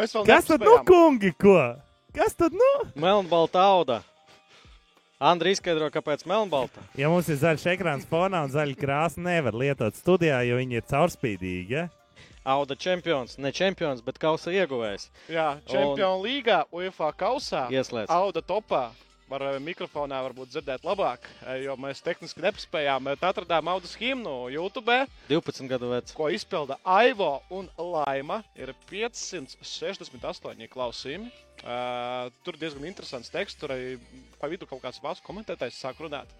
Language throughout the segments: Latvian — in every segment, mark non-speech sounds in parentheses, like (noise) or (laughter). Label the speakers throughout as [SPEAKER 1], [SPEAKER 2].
[SPEAKER 1] Mēs vēl
[SPEAKER 2] Kas tad nu, kungi, ko? Kas tad nu?
[SPEAKER 3] Melnbalta auda. Andri izskaidro, kāpēc melnbalta.
[SPEAKER 2] Ja mums ir zaļš ekrāns fonā un zaļa krāsa, nevar lietot studijā, jo viņi ir caurspīdīgi. Ja?
[SPEAKER 3] Auda čempions, ne čempions, bet kausa ieguvējs.
[SPEAKER 1] Jā, Čempionu līgā, UEFA kausā.
[SPEAKER 3] Ieslēdz.
[SPEAKER 1] Auda topā. Var eh, mikrofonā varbūt dzirdēt labāk, eh, jo mēs tehniski nepaspējām. Bet atradām audas himnu YouTube,
[SPEAKER 3] 12 gadu vecs.
[SPEAKER 1] ko izpilda Aivo un Laima. Ir 568 klausījumi. Uh, tur diezgan interesants teksts. Tur pa vidu kaut kāds vācu komentētājs sāk runāt.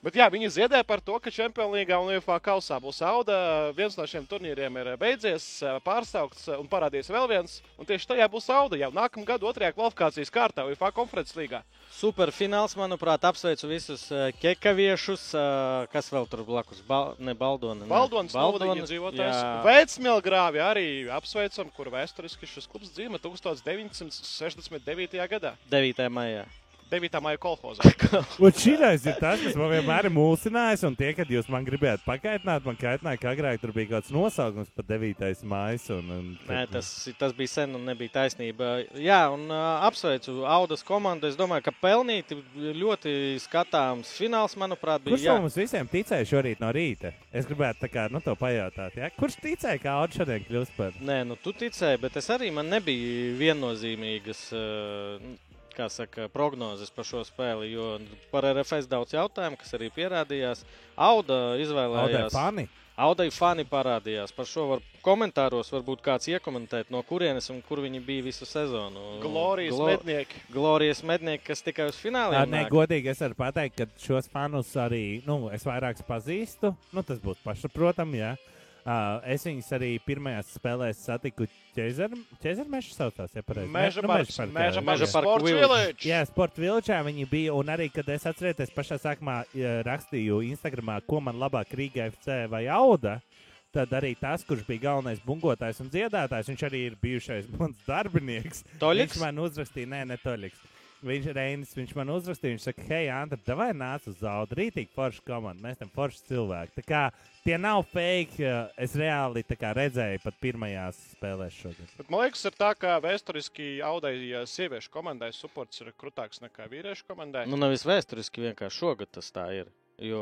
[SPEAKER 1] Bet jā, viņi ziedē par to, ka League un UEFA kausā būs auda. Viens no šiem turnīriem ir beidzies, pārsaukts un parādījies vēl viens. Un tieši tajā būs auda jau nākamā gada otrajā kvalifikācijas kārtā UEFA konferences līgā.
[SPEAKER 3] Superfināls, manuprāt, apsveicu visus eh, kekaviešus, eh, kas vēl tur blakus. Bal, ne Baldoni. ne.
[SPEAKER 1] Baldonas,
[SPEAKER 3] Baldonas
[SPEAKER 1] dzīvotājs. Vecmilgrāvi arī apsveicam, kur vēsturiski šis klubs dzīvo 1969. gadā.
[SPEAKER 3] 9. maijā.
[SPEAKER 1] 9. maija kolhozā. (laughs)
[SPEAKER 2] Un (laughs) šis ir tas, kas man vienmēr ir mulsinājis. Un tie, kad jūs man gribējāt pakaitināt, man kaitināja, ka agrāk tur bija kāds nosaukums par 9. maiju.
[SPEAKER 3] Nē, tas, tas bija sen un nebija taisnība. Jā, un uh, apsveicu Audas komandu. Es domāju, ka pelnīti ļoti skatāms fināls, manuprāt, bija.
[SPEAKER 2] Kurš no mums visiem ticēja šorīt no rīta? Es gribētu kā, nu, to pajautāt. Ja? Kurš ticēja, ka Audis šodien kļūs par?
[SPEAKER 3] Nē, nu tu ticēji, bet es arī man nebija viennozīmīgas. Uh, saka, prognozes par šo spēli, jo par RFS daudz jautājumu, kas arī pierādījās. Auda
[SPEAKER 2] Audai
[SPEAKER 3] izvēlējās.
[SPEAKER 2] fani.
[SPEAKER 3] Audai fani parādījās. Par šo var komentāros varbūt kāds iekomentēt, no kurienes un kur viņi bija visu sezonu.
[SPEAKER 1] Glorijas
[SPEAKER 3] Glo-
[SPEAKER 1] mednieki.
[SPEAKER 3] Glorijas mednieki, kas tikai uz
[SPEAKER 2] Jā,
[SPEAKER 3] fināliem.
[SPEAKER 2] nē, godīgi es varu pateikt, ka šos fanus arī nu, es vairāk pazīstu. Nu, tas būtu pašsaprotami. Ja. Uh, es viņus arī pirmajās spēlēs satiku ķēzermeša saucās. Ja, pareizi?
[SPEAKER 1] Meža
[SPEAKER 2] Nu,
[SPEAKER 1] parks.
[SPEAKER 2] Meža parkā.
[SPEAKER 1] Meža
[SPEAKER 3] Meža
[SPEAKER 1] parks. Sports
[SPEAKER 3] village.
[SPEAKER 1] village.
[SPEAKER 2] Jā, sporta vilčā viņi bija. Un arī, kad es atceros, pašā sākumā rakstīju Instagram, ko man labāk Rīgā FC vai Auda. Tad arī tas, kurš bija galvenais bungotājs un dziedātājs, viņš arī ir bijušais mans darbinieks.
[SPEAKER 3] Toļiks?
[SPEAKER 2] Viņš man uzrakstīja, nē, ne Toļiks. Viņš, Reinis, viņš man uzrakstīja, viņš saka, hei, Andri, vai nāc uz zaudu, rītīgi forša komanda, mēs tam forši cilvēki. Tā kā tie nav fake, es reāli tā kā redzēju pat pirmajās spēlēs šogad.
[SPEAKER 1] Bet man liekas, ir tā, ka vēsturiski audai sieviešu komandai supports ir krutāks nekā vīriešu komandai.
[SPEAKER 3] Nu, nevis vēsturiski, vienkārši šogad tas tā ir. Jo,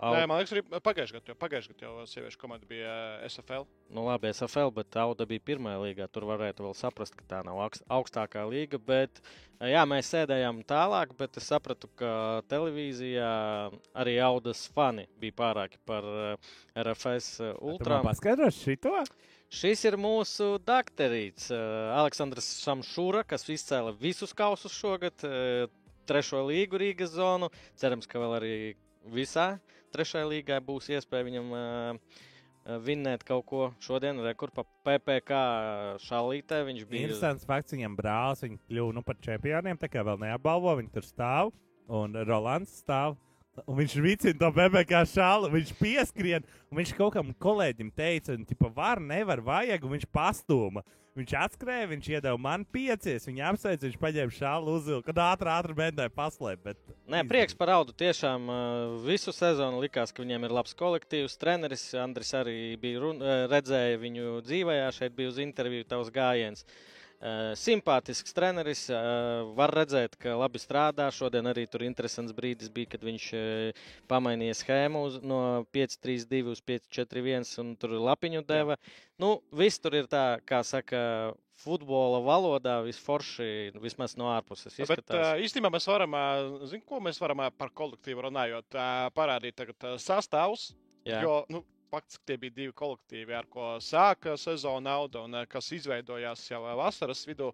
[SPEAKER 3] au,
[SPEAKER 1] Nē, man liekas, arī pagājušajā gadā, jo pagājušajā gadā jau sieviešu komanda bija eh, SFL.
[SPEAKER 3] nu, labi, SFL, bet Auda bija pirmā līgā. Tur varētu vēl saprast, ka tā nav augst- augstākā līga. Bet, jā, mēs sēdējām tālāk, bet es sapratu, ka televīzijā arī Audas fani bija pārāki par eh, RFS ultrām.
[SPEAKER 2] paskaidros šito?
[SPEAKER 3] Šis ir mūsu doktorīts, Aleksandrs Samšūra, kas izcēla visus kausus šogad, trešo līgu Rīgas zonu. Cerams, ka vēl arī visā trešajā līgā būs iespēja viņam uh, vinnēt kaut ko šodien, rekur pa PPK šalītē. Viņš bija
[SPEAKER 2] Interesants fakts, viņam brālis viņa kļuva nu, par čempioniem. Tā kā vēl neapbalvo, viņi tur stāv un Rolands stāv. Un viņš vicina to bebē kā šālu, viņš pieskrien, un viņš kaut kam kolēģim teica, ka var, nevar, vajag, un viņš pastūma. Viņš atskrēja, viņš iedeva man piecies, viņa apsveica, viņš paņēma šālu uzvilku, kad ātri, ātri mēģināja paslēpt. Bet...
[SPEAKER 3] Nē, prieks par audu. Tiešām uh, visu sezonu likās, ka viņiem ir labs kolektīvs. Treneris Andris arī bija run, uh, redzēja viņu dzīvē, šeit bija uz interviju tavs gājiens. Uh, simpātisks treneris, uh, var redzēt, ka labi strādā. Šodien arī tur interesants brīdis bija, kad viņš uh, pamainīja schēmu uz, no 5-3-2 uz 5-4-1 un tur lapiņu deva. Nu, viss tur ir tā, kā saka, futbola valodā visforši, vismaz no ārpuses.
[SPEAKER 1] Bet
[SPEAKER 3] izskatās.
[SPEAKER 1] uh, īstenībā mēs varam, uh, zin, ko mēs varam uh, par kolektīvu runājot, parādīt tagad sastāvus.
[SPEAKER 3] Jā.
[SPEAKER 1] Jo, nu, faktiski tie bija divi kolektīvi, ar ko sāka sezona auda un uh, kas izveidojās jau uh, vasaras vidū.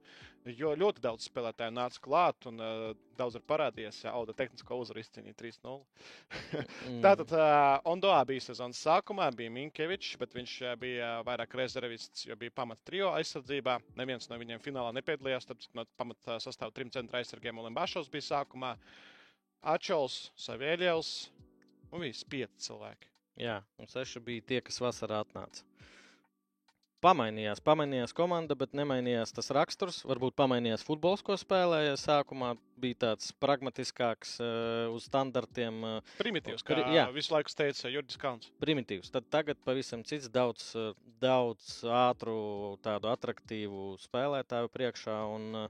[SPEAKER 1] Jo ļoti daudz spēlētāju nāca klāt un uh, daudz ir parādījies. Ja auda tehnisko uzvaru izcīnīja 3-0.
[SPEAKER 3] Mm. (laughs)
[SPEAKER 1] Tātad uh, Ondoā bija sezonas sākumā, bija Minkevičs, bet viņš uh, bija vairāk rezervists, jo bija pamata trio aizsardzībā. Neviens no viņiem finālā nepiedalījās. Tad no pamata sastāvā trim centra aizsargiem un Lembašovs bija sākumā. Ačels, Saviļevs un viss pieci cilvēki.
[SPEAKER 3] Jā, un seši bija tie, kas vasarā atnāca. pamainījās. Pamainījās komanda, bet nemainījās tas raksturs. Varbūt pamainījās futbols, ko spēlēja. Sākumā bija tāds pragmatiskāks, uh, uz standartiem. Uh,
[SPEAKER 1] Primitīvs,
[SPEAKER 3] Pri-
[SPEAKER 1] kā
[SPEAKER 3] jā.
[SPEAKER 1] visu laiku teica Jurgis Kalns.
[SPEAKER 3] primitīvs. Tad tagad pavisam cits, daudz, eh, daudz ātru, tādu attraktīvu spēlētāju priekšā. Un, eh,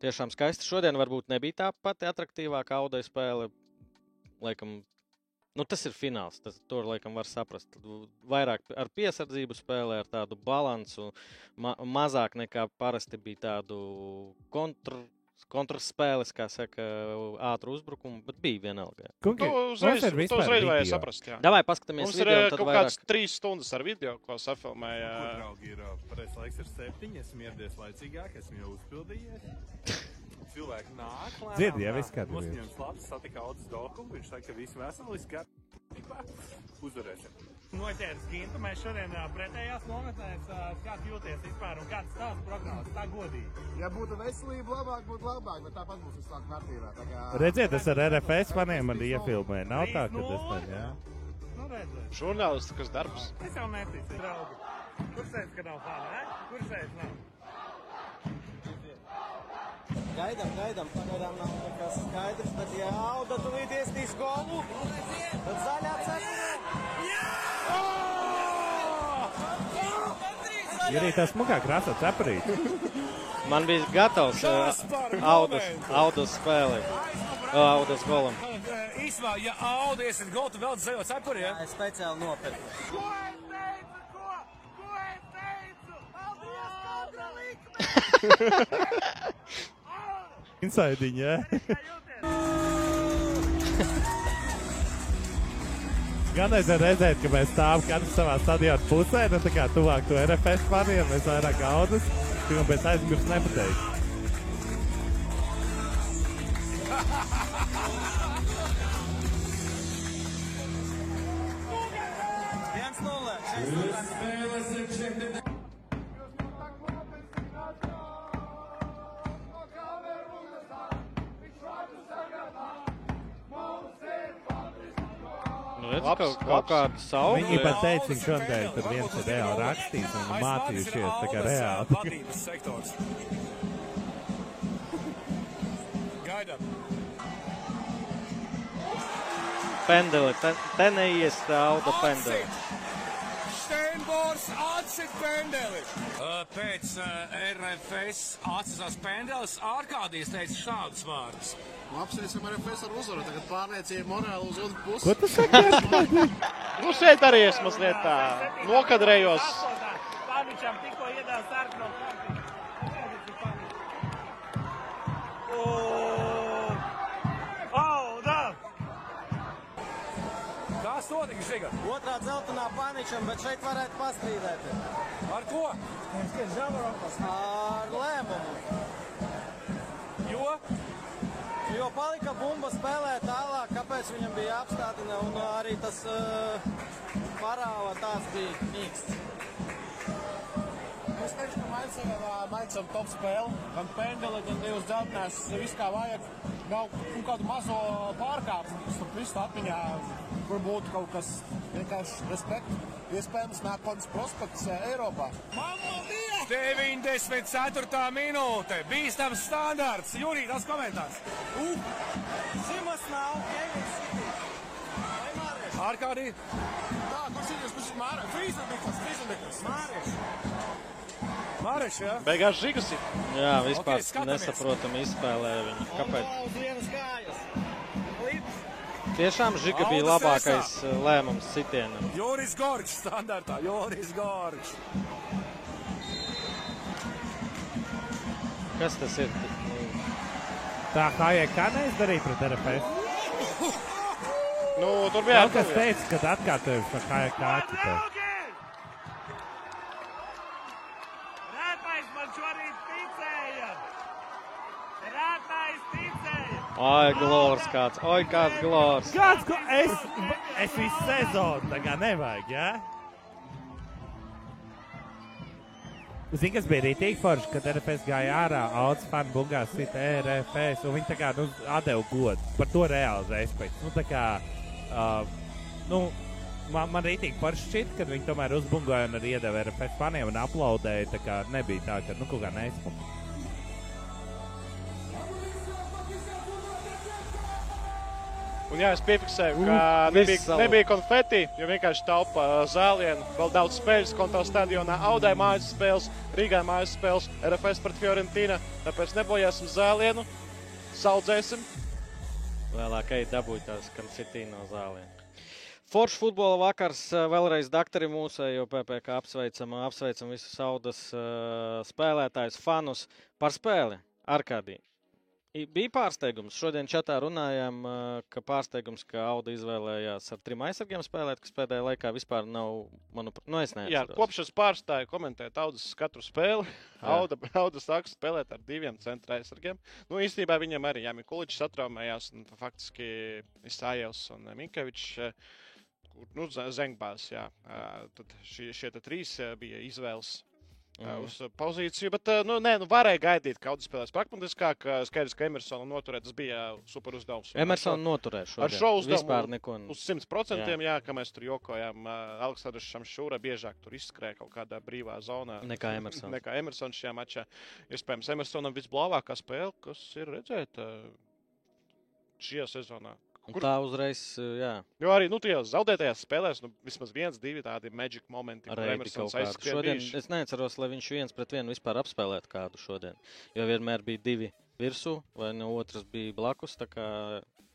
[SPEAKER 3] tiešām skaisti. Šodien varbūt nebija tā pati attraktīvākā audai spēle. Laikam, nu, tas ir fināls. Tas, to laikam var saprast. Vairāk ar piesardzību spēlē, ar tādu balansu. Ma mazāk nekā parasti bija tādu kontru. Kontraspēles, kā saka, ātru uzbrukumu, bet bija vienalga.
[SPEAKER 2] Kungi,
[SPEAKER 1] To
[SPEAKER 2] mums
[SPEAKER 1] uzreiz, to uzreiz vajag
[SPEAKER 2] video.
[SPEAKER 1] saprast. Jā.
[SPEAKER 3] Davai paskatāmies
[SPEAKER 1] Mums ir
[SPEAKER 3] video,
[SPEAKER 1] eh, kaut
[SPEAKER 3] vairāk.
[SPEAKER 1] kāds trīs stundas ar video, ko safilmēja.
[SPEAKER 4] Draugi, ir ā, pareizais laiks ir septiņi. Esmu ieradies laicīgāk, esmu jau uzpildījies. (laughs) Cilvēki nāk, lēnām
[SPEAKER 2] Dzirdi, jā, viss kārtībā.
[SPEAKER 4] Nosņems labs, satika audzes dokumu. Viņš saka, ka visi veseliski kārtībā. Uzvarēsim.
[SPEAKER 5] Noķēris Gintu, mēs šodien pretējās nometnēs, ā, kā tu jūties vispār un kāds tavs prognozes, tā godīgi.
[SPEAKER 6] Ja būtu veselība, labāk būtu labāk, bet tāpat būs kārtībā. Tā kā...
[SPEAKER 2] Redziet, tas ar RFS faniem man iefilmē. Nav tā, ka tas
[SPEAKER 5] 3:0,
[SPEAKER 2] tā, jā.
[SPEAKER 5] Nu, redzēt.
[SPEAKER 1] Žurnālistikas darbs.
[SPEAKER 5] Es jau neticu, draugi. Kur sēdz, ka nav fana, ne? Kur sēdz, nav?
[SPEAKER 7] Gaidām, gaidām, pagaidām nav nekas skaidrs, bet ja auda tūlīt iestīs golu, tad zaļā cepura.
[SPEAKER 2] Ir arī tas smukā krāsā cepurīt. (laughs)
[SPEAKER 3] Man bija gatavs uh, audas, audas spēlē, uh, audas golam.
[SPEAKER 5] Īsumā, ja Audi esat golu, vēl zaļo cepuri, ja?
[SPEAKER 7] Es speciāli nopirku.
[SPEAKER 5] Ko es teicu? Ko? Ko es teicu? (laughs)
[SPEAKER 2] Insaidiņa, jā. Gan es redzēt, ka mēs stāvam katrs savā stadionā pusē, nu tā kā tuvāk to RFS faniem, mēs vairāk gaudas, ka man pēc aizmirs nepateikt.
[SPEAKER 7] Viens nulle. šeit
[SPEAKER 3] Nu, redz,
[SPEAKER 1] Labs,
[SPEAKER 3] kaut, kaut kāda sauga.
[SPEAKER 2] Viņi pat teica, ka šodien tur viens ir reāli rakstījis, viņi mācījušies tā kā reāli.
[SPEAKER 5] Gaidām.
[SPEAKER 3] Pendeli, te, te neies tā auda pendeli.
[SPEAKER 5] Steinbors atsit pendeli. Pēc uh, RFS atsisās pendelis, Arkādijas teica šādus vārdus.
[SPEAKER 6] Apsveicam ar FS ar uzvaru. Tagad pārliecība morāli uz otru pusi.
[SPEAKER 2] Ko tu saki?
[SPEAKER 1] Nu, šeit arī es mazliet tā nokadrējos.
[SPEAKER 5] Paničam tikko iedāvā sarkano karti. Notika šeit?
[SPEAKER 7] Otrā dzeltenā paničam, bet šeit varētu pastrīdēt.
[SPEAKER 5] Ar ko?
[SPEAKER 7] Ar lēmumu.
[SPEAKER 5] Jo?
[SPEAKER 7] Jo palika bumba spēlē tālāk, kāpēc viņam bija jāapstādina, un arī tas uh, parāva tās bija mīksts.
[SPEAKER 6] Es teikšu, ka Maicam, Maicam top spēle. Gan pendeli, gan divas dzeltenās. Viss kā vajag. Nav kaut kādu mazo pārkāpumu. Starp visu atmiņā, kur būtu kaut kas vienkārši respekt. Iespējams, nākotnes prospekts Eiropā.
[SPEAKER 5] 94. minūte. Bīstams standarts. Jurī, tas komentārs.
[SPEAKER 7] Simas nav, Kevins City. Vai Mārieši?
[SPEAKER 5] Ārkārtī.
[SPEAKER 6] Tā, kurš ir kurš ir Māra? Frīzendikas, Frīzendikas.
[SPEAKER 7] Mārieši.
[SPEAKER 5] Māreš, jā?
[SPEAKER 1] Beigās žigas ir.
[SPEAKER 3] Jā, vispār
[SPEAKER 5] Ok, skatāmies.
[SPEAKER 3] nesaprotam izspēlē viņu. Kāpēc? Tiešām Žiga bija labākais eh, lēmums sitienam.
[SPEAKER 5] Joris Gorčs standartā. Joris Gorčs.
[SPEAKER 3] Kas tas ir?
[SPEAKER 2] Tā kā jau kā neizdarīja pret RFS.
[SPEAKER 1] Nu, tur bija
[SPEAKER 2] Kaut kas teica, ka atkārtojums par kā jau kā
[SPEAKER 5] Rētais man šorīt ticēja. Rētais ticēja.
[SPEAKER 3] Ai, glors kāds. Oi, kāds glors.
[SPEAKER 2] Kāds, ko es, es visu sezonu tagad nevajag, jā? Ja? Zini, kas bija rītīgi forši, kad RFS gāja ārā, Alts fani bungās sit RFS, un viņi tā kā, nu, atdeva godu. Par to reāli respekts. Nu, tā kā, uh, nu, man, man rītīgi parši šķiet, ka viņi tomēr uzbungoja un arī iedeva RFS faniem un aplaudēja. Tā kā nebija tā, ka nu kaut kā neizpildīja.
[SPEAKER 1] Un jā, es piefiksēju, ka
[SPEAKER 3] Uh,
[SPEAKER 1] nebija, nebija konfeti, jo vienkārši taupa zālienu. Vēl daudz spēļu, konto stadionā, Audai mājas spēles, Rīgā mājas spēles, RFS pret Fiorentīnu. Tāpēc nebojāsim zālienu, saudzēsim.
[SPEAKER 3] Vēlāk ej dabūt tās kancitī no zālēm. Foršs futbola vakars vēlreiz doktori mūsējo PPC apsveicam, apsveicam visus audas spēlētājus, fanus par spēli. Arkādī. Bija pārsteigums. Šodien čatā runājām, ka pārsteigums, ka Auda izvēlējās ar trim aizsargiem spēlēt, kas pēdējā laikā vispār nav, manuprāt, nu es
[SPEAKER 1] Jā,
[SPEAKER 3] neatceros.
[SPEAKER 1] kopš es pārstāju komentēt Audas katru spēli,
[SPEAKER 3] Jā.
[SPEAKER 1] Auda, Auda sāk spēlēt ar diviem centra aizsargiem. Nu, īstenībā viņam arī Jāmikuličs satraumējās, un faktiski Isājevs un Minkevičs. Nu, Ze- Zengbās, jā. Tad šie, šie trīs bija izvēles mm. Uz pozīciju. Bet, eh, nu, nē, nu, varēja gaidīt, ka Audas spēlēs pragmatiskāk. Skaidrs, ka Emersona noturēt, tas bija super uzdevums.
[SPEAKER 3] Emersona
[SPEAKER 1] šo-
[SPEAKER 3] noturēs šo
[SPEAKER 1] ar šo uzdevumu
[SPEAKER 3] Vispār neko.
[SPEAKER 1] Uz 100% jā. jā, ka mēs tur jokojām. Uh, Aleksandrs Šamšūra biežāk tur izskrēja kaut kādā brīvā zonā.
[SPEAKER 3] Nekā Emersons.
[SPEAKER 1] Nekā Emersons šajā mačā. Iespējams, Emersonam visblāvākā spēle, kas ir redzēta uh, šajā sezonā.
[SPEAKER 3] Un
[SPEAKER 1] Kur-
[SPEAKER 3] tā uzreiz, eh, jā,
[SPEAKER 1] Jo arī nu, tajās zaudētajās spēlēs, nu, vismaz viens, divi tādi magic momenti, kur
[SPEAKER 3] Reiti kaut
[SPEAKER 1] Emersons
[SPEAKER 3] kādu.
[SPEAKER 1] aizskrēja.
[SPEAKER 3] Šodien
[SPEAKER 1] bijuši.
[SPEAKER 3] es neatceros, lai viņš viens pret vienu vispār apspēlētu kādu šodien. Jo vienmēr bija divi virsū, vai no otras bija blakus.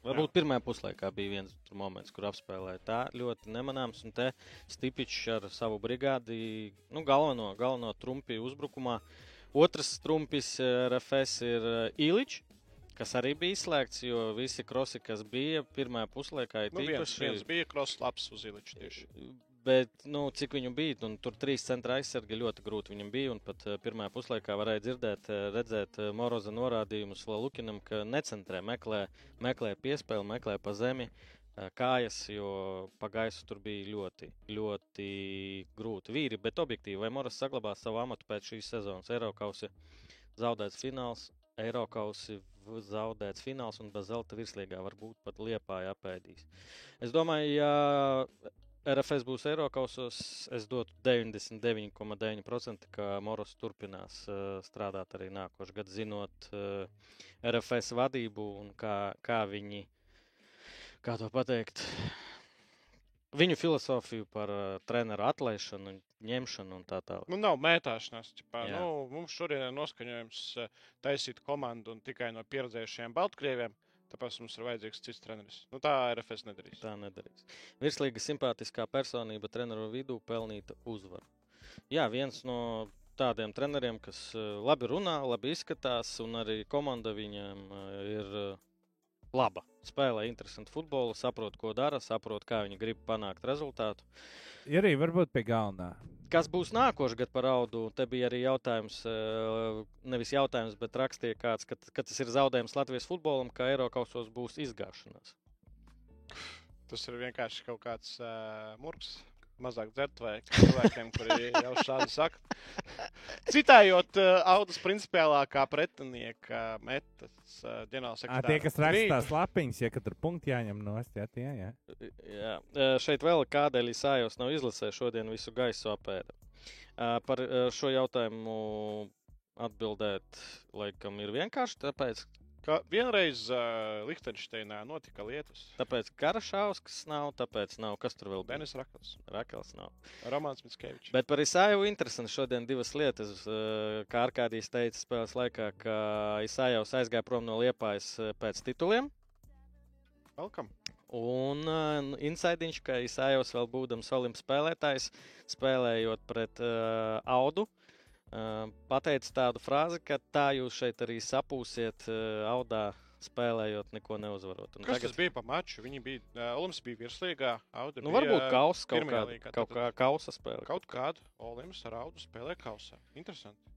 [SPEAKER 3] Varbūt pirmā puslaikā bija viens moments, kur apspēlēja. Tā ļoti nemanāms. Un te Stipičs ar savu brigādi, nu, galveno, galveno trumpi uzbrukumā. Otrs trumpis eh, RFS ir eh, Iličs. Kas arī bija izslēgts, jo visi krosi, kas bija pirmā puslaikā, ir
[SPEAKER 1] Nu, viens,
[SPEAKER 3] tīpaši
[SPEAKER 1] viens bija kross labs uz Iliču tieši.
[SPEAKER 3] Bet, nu, cik viņu bija, un tur trīs centra aizsargi ļoti grūti viņam bija. Un pat uh, pirmā puslaikā varēja dzirdēt, uh, redzēt uh, Moroza norādījumus Lukinam, ka necentrē, meklē, meklē piespēli, meklē pa zemi kājas, jo pa gaisu tur bija ļoti, ļoti grūti. Vīri, bet objektīvi, vai Moros saglabās savu amatu pēc šīs sezonas Eiropausi zaudēts fināls. Eiropausi zaudēts fināls un bez zelta virslīgā varbūt pat liepā apēdīs. Es domāju, ja RFS būs Eiropausos, es dotu 99,9%, ka Moros turpinās uh, strādāt arī nākošais gads, zinot uh, RFS vadību un kā, kā viņi, kā to pateikt, viņu filozofiju par uh, treneru atlaišanu, ņemšanu un tā tālāk.
[SPEAKER 1] Nu, nav mētāšanās. Ķipā.
[SPEAKER 3] Jā.
[SPEAKER 1] Nu, mums šodien ir noskaņojums eh, taisīt komandu un tikai no pieredzējušiem Baltkrieviem. Tāpēc mums ir vajadzīgs cits treneris. Nu, tā RFS nedarīs.
[SPEAKER 3] Tā nedarīs. Virslīga simpātiskā personība treneru vidū pelnīta uzvaru. Jā, viens no tādiem treneriem, kas eh, labi runā, labi izskatās, un arī komanda viņam eh, ir laba. Spēlē interesantu futbolu, saprot, ko dara, saprot, kā viņi grib panākt rezultātu.
[SPEAKER 2] Ir arī varbūt pie galvenā.
[SPEAKER 3] Kas būs nākošais gads par audu? Te bija arī jautājums, eh, nevis jautājums, bet rakstīja kāds, ka, ka tas ir zaudējums Latvijas futbolam, ka Eiropausos būs izgāšanās.
[SPEAKER 1] Tas ir vienkārši kaut kāds uh, murgs. Mazāk dzert vai cilvēkiem, kuri jau šādi saka. Citējot uh, Audas principiālākā pretinieka metas uh,
[SPEAKER 2] À,
[SPEAKER 1] ģenerālsekretāra.
[SPEAKER 2] tie, kas raksta tās lapiņas, ja ka tur punkti jāņem nost, jā, tie, jā.
[SPEAKER 3] Jā, e, šeit vēl kādēļ Isājos nav izlasējis šodien visu gaisu apēdu. E, Par e, šo jautājumu atbildēt, laikam, ir vienkārši tāpēc,
[SPEAKER 1] Ka vienreiz uh, Liechtensteinā notika lietas.
[SPEAKER 3] tāpēc Karašauskas nav, tāpēc nav, kas tur vēl bija.
[SPEAKER 1] Denis Rakels,
[SPEAKER 3] Rakels nav.
[SPEAKER 1] Romāns Mitskevičs.
[SPEAKER 3] Bet par Isāju interesanti šodien divas lietas. Kā Arkādijs teica spēles laikā, ka Isājos aizgāja prom no Liepājas pēc tituliem.
[SPEAKER 1] Welcome.
[SPEAKER 3] Un uh, insaidiņš, ka Isājos vēl būdams olimpiskais spēlētājs, spēlējot pret uh, Audu, pateica tādu frāzi, ka tā jūs šeit arī sapūsiet Audā, spēlējot, neko neuzvarot. Un
[SPEAKER 1] Kas tas bija pa maču? Viņi bija, uh, Olimps bija virslīgā, Auda
[SPEAKER 3] Nu,
[SPEAKER 1] bija
[SPEAKER 3] varbūt kausa kaut, kāda,
[SPEAKER 1] līgā,
[SPEAKER 3] kaut kā kausa spēle.
[SPEAKER 1] Kaut kādu Olimps ar Audu spēlē kausā. Interesanti.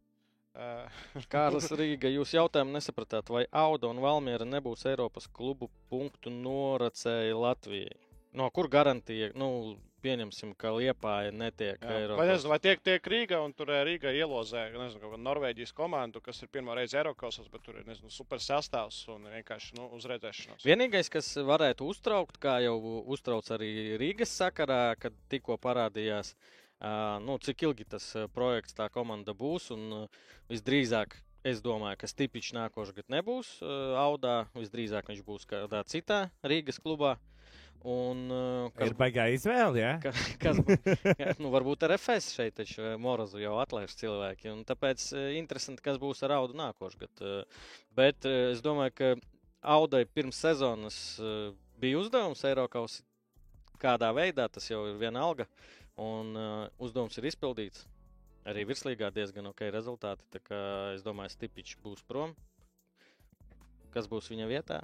[SPEAKER 1] Uh, (laughs)
[SPEAKER 3] Kārlis Rīga, jūs jautājumu nesapratāt, vai Auda un Valmiera nebūs Eiropas klubu punktu noracēji Latvijai? No kur garantija, nu, pieņemsim, ka Liepāja netiek
[SPEAKER 1] Jā. Vai,
[SPEAKER 3] Eiropā.
[SPEAKER 1] nezinu, vai tiek, tiek Rīga un tur eh, Rīga ielozē nezinu, kaut kādu Norvēģijas komandu, kas ir pirmo reizi Eiropasos, bet tur ir nezinu, super sastāvs un vienkārši nu, uz redzēšanos.
[SPEAKER 3] Vienīgais, kas varētu uztraukt, kā jau uztrauc arī Rīgas sakarā, kad tikko parādījās, uh, nu, cik ilgi tas uh, projekts, tā komanda būs. Un, uh, visdrīzāk, es domāju, ka Stipičs nākošais gads nebūs uh, Audā. Visdrīzāk viņš būs kādā citā Rīgas klubā. Un, uh,
[SPEAKER 2] Ir baigā izvēle, jā?
[SPEAKER 3] Ka, (laughs) kas, jā, nu, varbūt ar FS šeit taču eh, Morozu jau atlaiž cilvēki. Tāpēc eh, interesanti, kas būs ar Audu nākošais gads. Bet eh, es domāju, ka Audai pirms sezonas eh, bija uzdevums Eiropas kādā veidā, tas jau ir viena alga. Un uh, uzdevums ir izpildīts. Arī virslīgā diezgan ok rezultāti. Tā kā es domāju, Stipičs būs prom. Kas būs viņa vietā?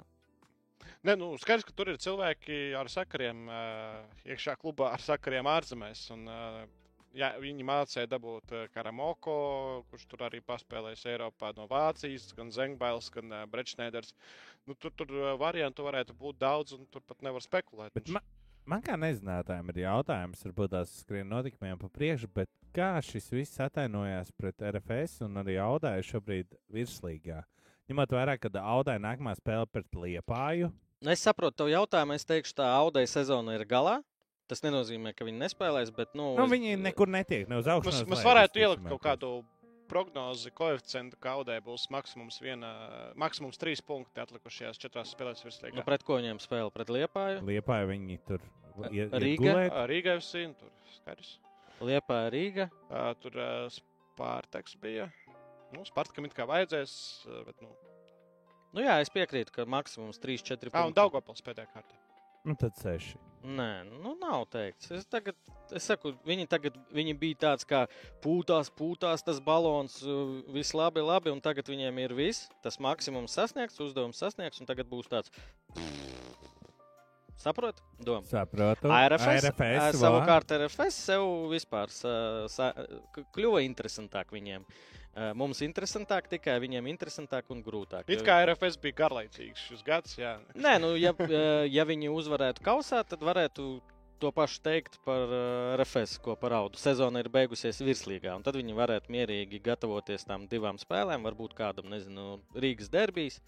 [SPEAKER 1] Ne, nu, skaidrs, ka tur ir cilvēki ar sakariem uh, iekšā klubā, ar sakariem ārzemēs. Un, uh, jā, viņi mācīja dabūt uh, Karamoko, kurš tur arī paspēlējis Eiropā no Vācijas, gan Zengbails, gan Brečnēders. Nu, tur tur variantu varētu būt daudz, un tur pat nevar spekulēt.
[SPEAKER 2] Bet ma man kā nezinātājiem ir jautājums, varbūt tās skrien notikumiem pa priekšu, bet kā šis viss atainojās pret RFS un arī Audāju šobrīd virslīgā? Ņemot vērā, ka Audāja nākamā spēle pret Liepāju.
[SPEAKER 3] Nu, es saprotu, tev jautājumu. Es teikšu, tā Audai sezona ir galā. Tas nenozīmē, ka viņi nespēlēs, bet. Nu,
[SPEAKER 2] Nu,
[SPEAKER 3] es-
[SPEAKER 2] viņi nekur netiek, ne uz augšu.
[SPEAKER 1] Mēs, mēs varētu ielikt kaut kādu prognozi, koeficientu, ka Audē būs maksimums, viena, maksimums trīs punkti atlikušajās četrās spēlēs virslīgā.
[SPEAKER 3] Nu, pret ko viņiem spēle? Pret Liepāju.
[SPEAKER 2] Liepāja viņi tur ir,
[SPEAKER 3] Rīga?
[SPEAKER 1] Rīgā FC, tur skaidrs.
[SPEAKER 3] Liepāja Rīga.
[SPEAKER 1] Ā, Tur ā, Spārteks bija. Nu, Spārtakam it kā vajadzēs, ā, bet, nu,
[SPEAKER 3] Nu, jā, es piekrītu, ka maksimums 3-4
[SPEAKER 1] Ā, un Daugavpils pēdējā kārtā.
[SPEAKER 2] Nu, tad seši.
[SPEAKER 3] Nē, nu nav teikts. Es, tagad, es saku, viņi tagad viņi bija tāds kā pūtās, pūtās tas balons, uh, viss labi, labi, un tagad viņiem ir viss. Tas maksimums sasniegts, uzdevums sasniegts, un tagad būs tāds. Saprotu? Doma.
[SPEAKER 2] Saprotu.
[SPEAKER 3] Ā,
[SPEAKER 2] vā.
[SPEAKER 3] savukārt RFS sev vispār sa, sa, kļuva interesantāk viņiem. Ā, Mums interesantāk, tikai viņiem interesantāk un grūtāk.
[SPEAKER 1] It kā RFS bija garlaicīgs šis gads, jā.
[SPEAKER 3] Nē, nu, ja, eh, ja viņi uzvarētu kausā, tad varētu to pašu teikt par uh, RFS, ko par audu. Sezona ir beigusies virslīgā, un tad viņi varētu mierīgi gatavoties tam divām spēlēm, varbūt kādam, nezinu, Rīgas derbijas.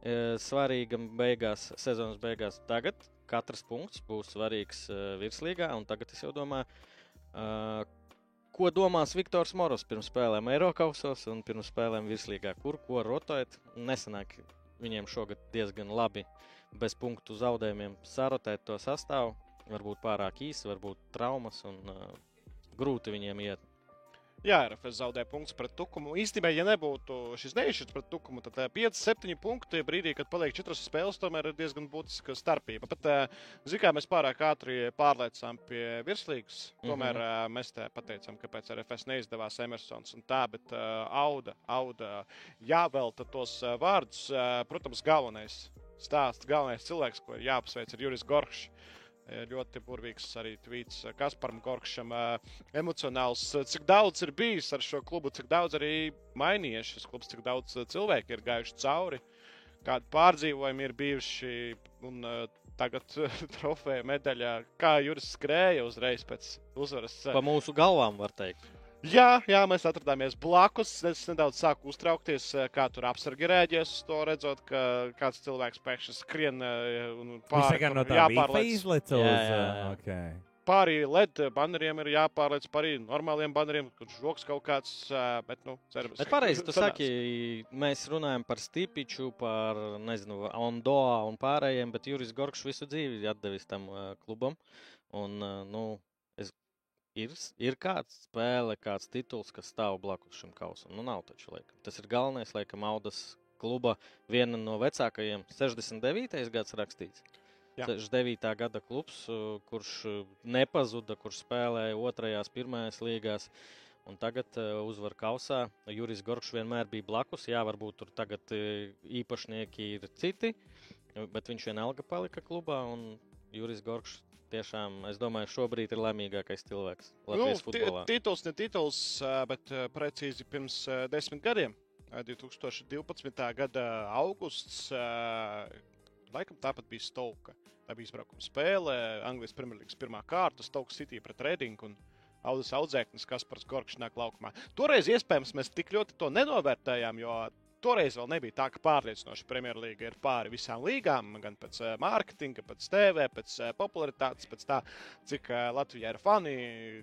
[SPEAKER 3] eh, Svarīgam beigās, sezonas beigās. Tagad katrs punkts būs svarīgs virslīgā, un tagad es jau domāju, ko domās Viktors Moros pirms spēlēm Eiropausos un pirms spēlēm virslīgā. Kur ko rotēt? Nesanāk viņiem šogad diezgan labi bez punktu zaudējumiem sarotēt to sastāvu. Varbūt pārāk īsi, varbūt traumas un uh, grūti viņiem iet.
[SPEAKER 1] Jā, RFS zaudēja punktus pret Tukumu. Īstenībā, ja nebūtu šis neizšķirts pret Tukumu, tad 5-7 punkti brīdī, kad paliek 4 spēles, tomēr ir diezgan būtiska starpība. Bet, zinām, kā mēs pārāk ātri pārliecām pie virslīgas, tomēr mm -hmm. mēs te pateicām, kāpēc RFS neizdevās Emersons un tā, bet uh, Auda, Auda jāvelta tos vārdus. Protams, galvenais stāsts, galvenais cilvēks, ko ir jāapsveic, ir Juris Goršs. Ļoti burvīgs arī tvīts Kasparam Gorkšam. Emocionāls, cik daudz ir bijis ar šo klubu, cik daudz arī mainījies šis klubs, cik daudz cilvēku ir gājuši cauri, kādi pārdzīvojumi ir bijuši. Un, tagad (laughs) trofeja medaļā, kā Juris skrēja uzreiz pēc uzvaras.
[SPEAKER 3] Pa mūsu galvām, var teikt.
[SPEAKER 1] Jā, jā, mēs atrodāmies blakus. Es nedaudz sāku uztraukties, kā tur apsargi rēģēs to, redzot, ka kāds cilvēks pēkšņi skrien un
[SPEAKER 2] Viņš
[SPEAKER 1] pāri
[SPEAKER 2] tikai no uz.
[SPEAKER 3] Jā, jā, jā.
[SPEAKER 2] uh, Okay.
[SPEAKER 1] Pāri LED baneriem ir jāpārliec pāri normāliem baneriem, kur žoks kaut kāds, bet, nu, cerams.
[SPEAKER 3] Bet pareizi, tu saki, mēs runājam par Stipiču, par, nezinu, Ondoa un pārējiem, bet Juris Gorkšs visu dzīvi ir atdevis tam klubam. Un, nu, ir, ir kāds spēle, kāds tituls, kas stāv blakus šim kausam. Nu, nav taču, laikam. Tas ir galvenais, laikam, Audas kluba viena no vecākajiem, 69. gads rakstīts.
[SPEAKER 1] Jā.
[SPEAKER 3] 69. gada klubs, uh, kurš uh, nepazuda, kurš spēlēja otrajās, pirmajās līgās. Un tagad uh, uzvar kausā. Juris Gorčs vienmēr bija blakus. Jā, varbūt tur tagad īpašnieki ir citi, bet viņš vienalga palika klubā. Un Juris Gorčs tiešām, es domāju, šobrīd ir laimīgākais cilvēks Latvijas
[SPEAKER 1] ti-
[SPEAKER 3] futbolā.
[SPEAKER 1] Tituls, ne tituls, bet precīzi pirms desmit gadiem, ā, 2012. gada augusts, Laikam tāpat bija Stouka. Tā bija izbraukuma spēle, Anglijas Premjerlīgas pirmā kārta, Stouka City pret Redingu. Un... Audus audzēknis, kas par skorkšņā laukumā. Toreiz iespējams mēs tik ļoti to nenovērtējām, jo toreiz vēl nebija tā, ka pārliecinoši Premjerlīga ir pāri visām līgām, gan pēc uh, mārketinga, pēc TV, pēc uh, popularitātes, pēc tā, cik uh, Latvijā ir fani,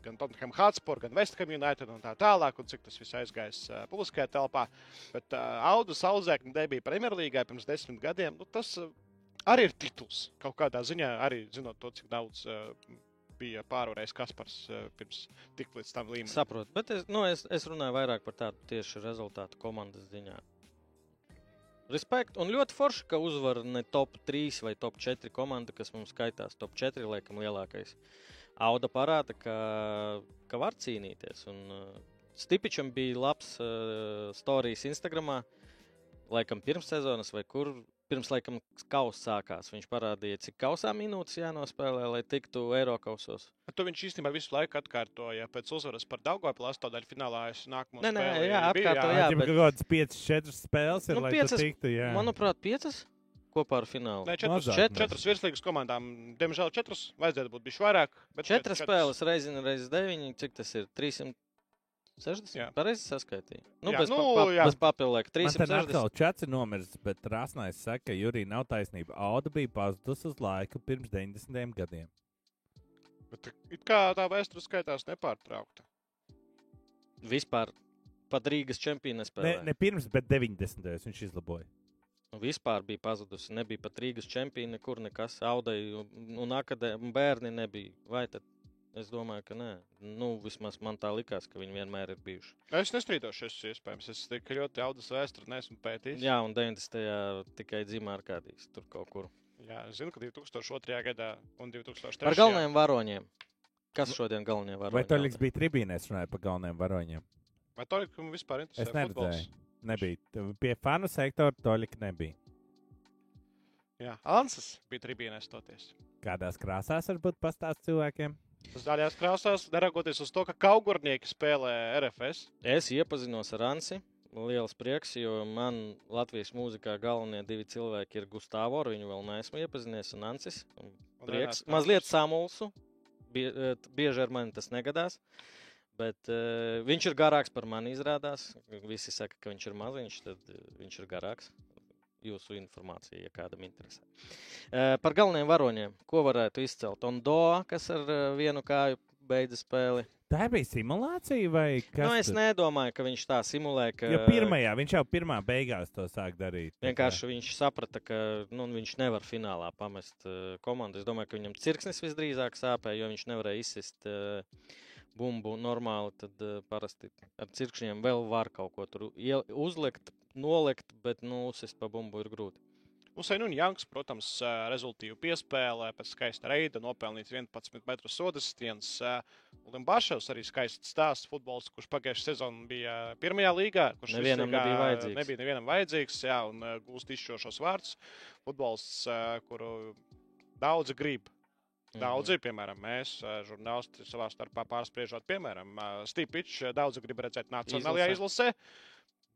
[SPEAKER 1] gan Tottenham Hotspur, gan West Ham United un tā tālāk, un cik tas viss aizgājis publiskajā telpā. Bet Audus audzēkņi debija Premjerlīgai pirms desmit gadiem. Nu, tas arī ir tituls kaut kādā ziņā, arī zinot to, cik daudz. Bija pārvarējis Kaspars pirms tik līdz tam līmenim.
[SPEAKER 3] Saprotu, bet es, nu, es, es runāju vairāk par tādu tieši rezultātu komandas ziņā. Respekt, un ļoti forši, ka uzvar ne top 3 vai top 4 komanda, kas mums skaitās. Top 4 laikam lielākais. Auda parāda, ka, ka var cīnīties. Un, uh, Stipičam bija labs uh, stāstījums Instagram, laikam pirms sezonas vai kur pirms laikam kausa sākās. Viņš parādīja, cik kausā minūtes jānospēlē, lai tiktu Eiropausos.
[SPEAKER 1] To viņš īstenībā visu laiku atkārtoja. Pēc uzvaras par Daugopilsnu astotdaļu finālā es nākamo
[SPEAKER 3] Nē, nē,
[SPEAKER 1] spēli
[SPEAKER 3] jā,
[SPEAKER 1] bija,
[SPEAKER 3] atkārto,
[SPEAKER 2] Jā,
[SPEAKER 3] jā,
[SPEAKER 2] bet...
[SPEAKER 3] bet-
[SPEAKER 2] kaut kādas 5, 4 spēles ir,
[SPEAKER 3] Nu,
[SPEAKER 2] lai
[SPEAKER 3] piecas-
[SPEAKER 2] tu tiktu. Jā.
[SPEAKER 3] Manuprāt, piecas kopā ar finālu.
[SPEAKER 1] Nē, četras,
[SPEAKER 2] Mazāk,
[SPEAKER 1] četras,
[SPEAKER 2] mazāk.
[SPEAKER 1] četras virslīgas komandām. Diemžēl četras vajadzētu būt bijuši vairāk. bet
[SPEAKER 3] Četras
[SPEAKER 1] čet-
[SPEAKER 3] spēles reizes reizes deviņi. Cik tas ir? 360.
[SPEAKER 1] Jā.
[SPEAKER 3] Pareizi saskaitīja. Nu,
[SPEAKER 1] Jā,
[SPEAKER 3] bez,
[SPEAKER 1] nu,
[SPEAKER 3] pa, pa,
[SPEAKER 1] jā.
[SPEAKER 3] bez papildinājuma.
[SPEAKER 2] Man te
[SPEAKER 3] 360.
[SPEAKER 2] atkal čats ir nomirsts, bet Rāsnais saka, ka Jurija nav taisnība. Auda bija pazudusi uz laiku pirms 90 gadiem.
[SPEAKER 1] Bet it kā tā vēsture skaitās nepārtraukta.
[SPEAKER 3] Vispār pat Rīgas čempionu
[SPEAKER 2] Ne,
[SPEAKER 3] nespēlēja.
[SPEAKER 2] ne pirms, bet 90. viņš izlaboja.
[SPEAKER 3] Nu, Vispār bija pazudusi. Nebija pat Rīgas čempiona, nekur nekas. Audai un, un akadēmija bērni nebija. Vai tad? Es domāju, ka nē. Nu, vismaz man tā likās, ka viņi vienmēr ir bijuši.
[SPEAKER 1] Es nestrīdos, ir iespējams. Es tik ļoti audas vēsturi neesmu pētījis.
[SPEAKER 3] Jā, un 90. tikai dzimā ar kādīs tur kaut kur.
[SPEAKER 1] Jā, es zinu, ka 2002. gadā un 2003.
[SPEAKER 3] Par galvenajiem varoņiem. Kas šodien galvenie varoņi?
[SPEAKER 2] Vai Toļiks bija tribīnēs runājot par galvenajiem varoņiem?
[SPEAKER 1] Vai to jums vispār interesē?
[SPEAKER 2] Es neredzēju.
[SPEAKER 1] futbols?
[SPEAKER 2] Nebija. Pie fanu sektora Toļika nebija.
[SPEAKER 1] Jā, Ansas bija tribīnēs stoties.
[SPEAKER 2] Kādās krāsās varbūt pastāst cilvēkiem?
[SPEAKER 1] Zaļās krāsās, neraugoties uz to, ka kaugurnieki spēlē RFS.
[SPEAKER 3] Es iepazinos ar Ansi. Liels prieks, jo man Latvijas mūzikā galvenie divi cilvēki ir Gustavs, ar viņu vēl neesmu iepazinies, un Ansis. Un
[SPEAKER 1] Un
[SPEAKER 3] Prieks.
[SPEAKER 1] Renārs
[SPEAKER 3] Mazliet samulsu. Bie, eh, bieži ar mani tas negadās. Bet uh, viņš ir garāks par mani, izrādās. Visi saka, ka viņš ir maziņš, tad uh, viņš ir garāks. Jūsu informācija, ja kādam interesē. Uh, par galvenajiem varoņiem, ko varētu izcelt? Ondo, kas ar uh, vienu kāju beidza spēli.
[SPEAKER 2] Tā bija simulācija vai kas?
[SPEAKER 3] Nu, es nedomāju, ka viņš tā simulē, ka
[SPEAKER 2] Jo pirmajā, viņš jau pirmā beigās to sāk darīt. tā kā-
[SPEAKER 3] Vienkārši viņš saprata, ka nu, viņš nevar finālā pamest uh, komandu. Es domāju, ka viņam cirksnis visdrīzāk sāpēja, jo viņš nevarēja izsist uh, bumbu normāli. Tad uh, parasti ar cirkšņiem vēl var kaut ko tur uzlikt, nolikt, bet nu, uzsist pa bumbu ir grūti.
[SPEAKER 1] Usain un Janks, protams, ā, rezultīvu piespēlē, pēc skaista reida nopelnīts 11 metru sodas stiens. Limbašovs arī skaists stāsts futbols, kurš pagājušajā sezonā bija pirmajā līgā, kurš
[SPEAKER 3] Nevienam
[SPEAKER 1] virslīgā
[SPEAKER 3] nebija vajadzīgs.
[SPEAKER 1] Nebija nevienam vajadzīgs, jā, un gūst izšķirošos vārdus. Futbols, ā, kuru daudzi grib.
[SPEAKER 3] Mhm.
[SPEAKER 1] Daudzi, piemēram, mēs, žurnālisti, savā starpā pārspriežot, piemēram, Stīpičs, daudzi grib redzēt Nacionālajā izlasē,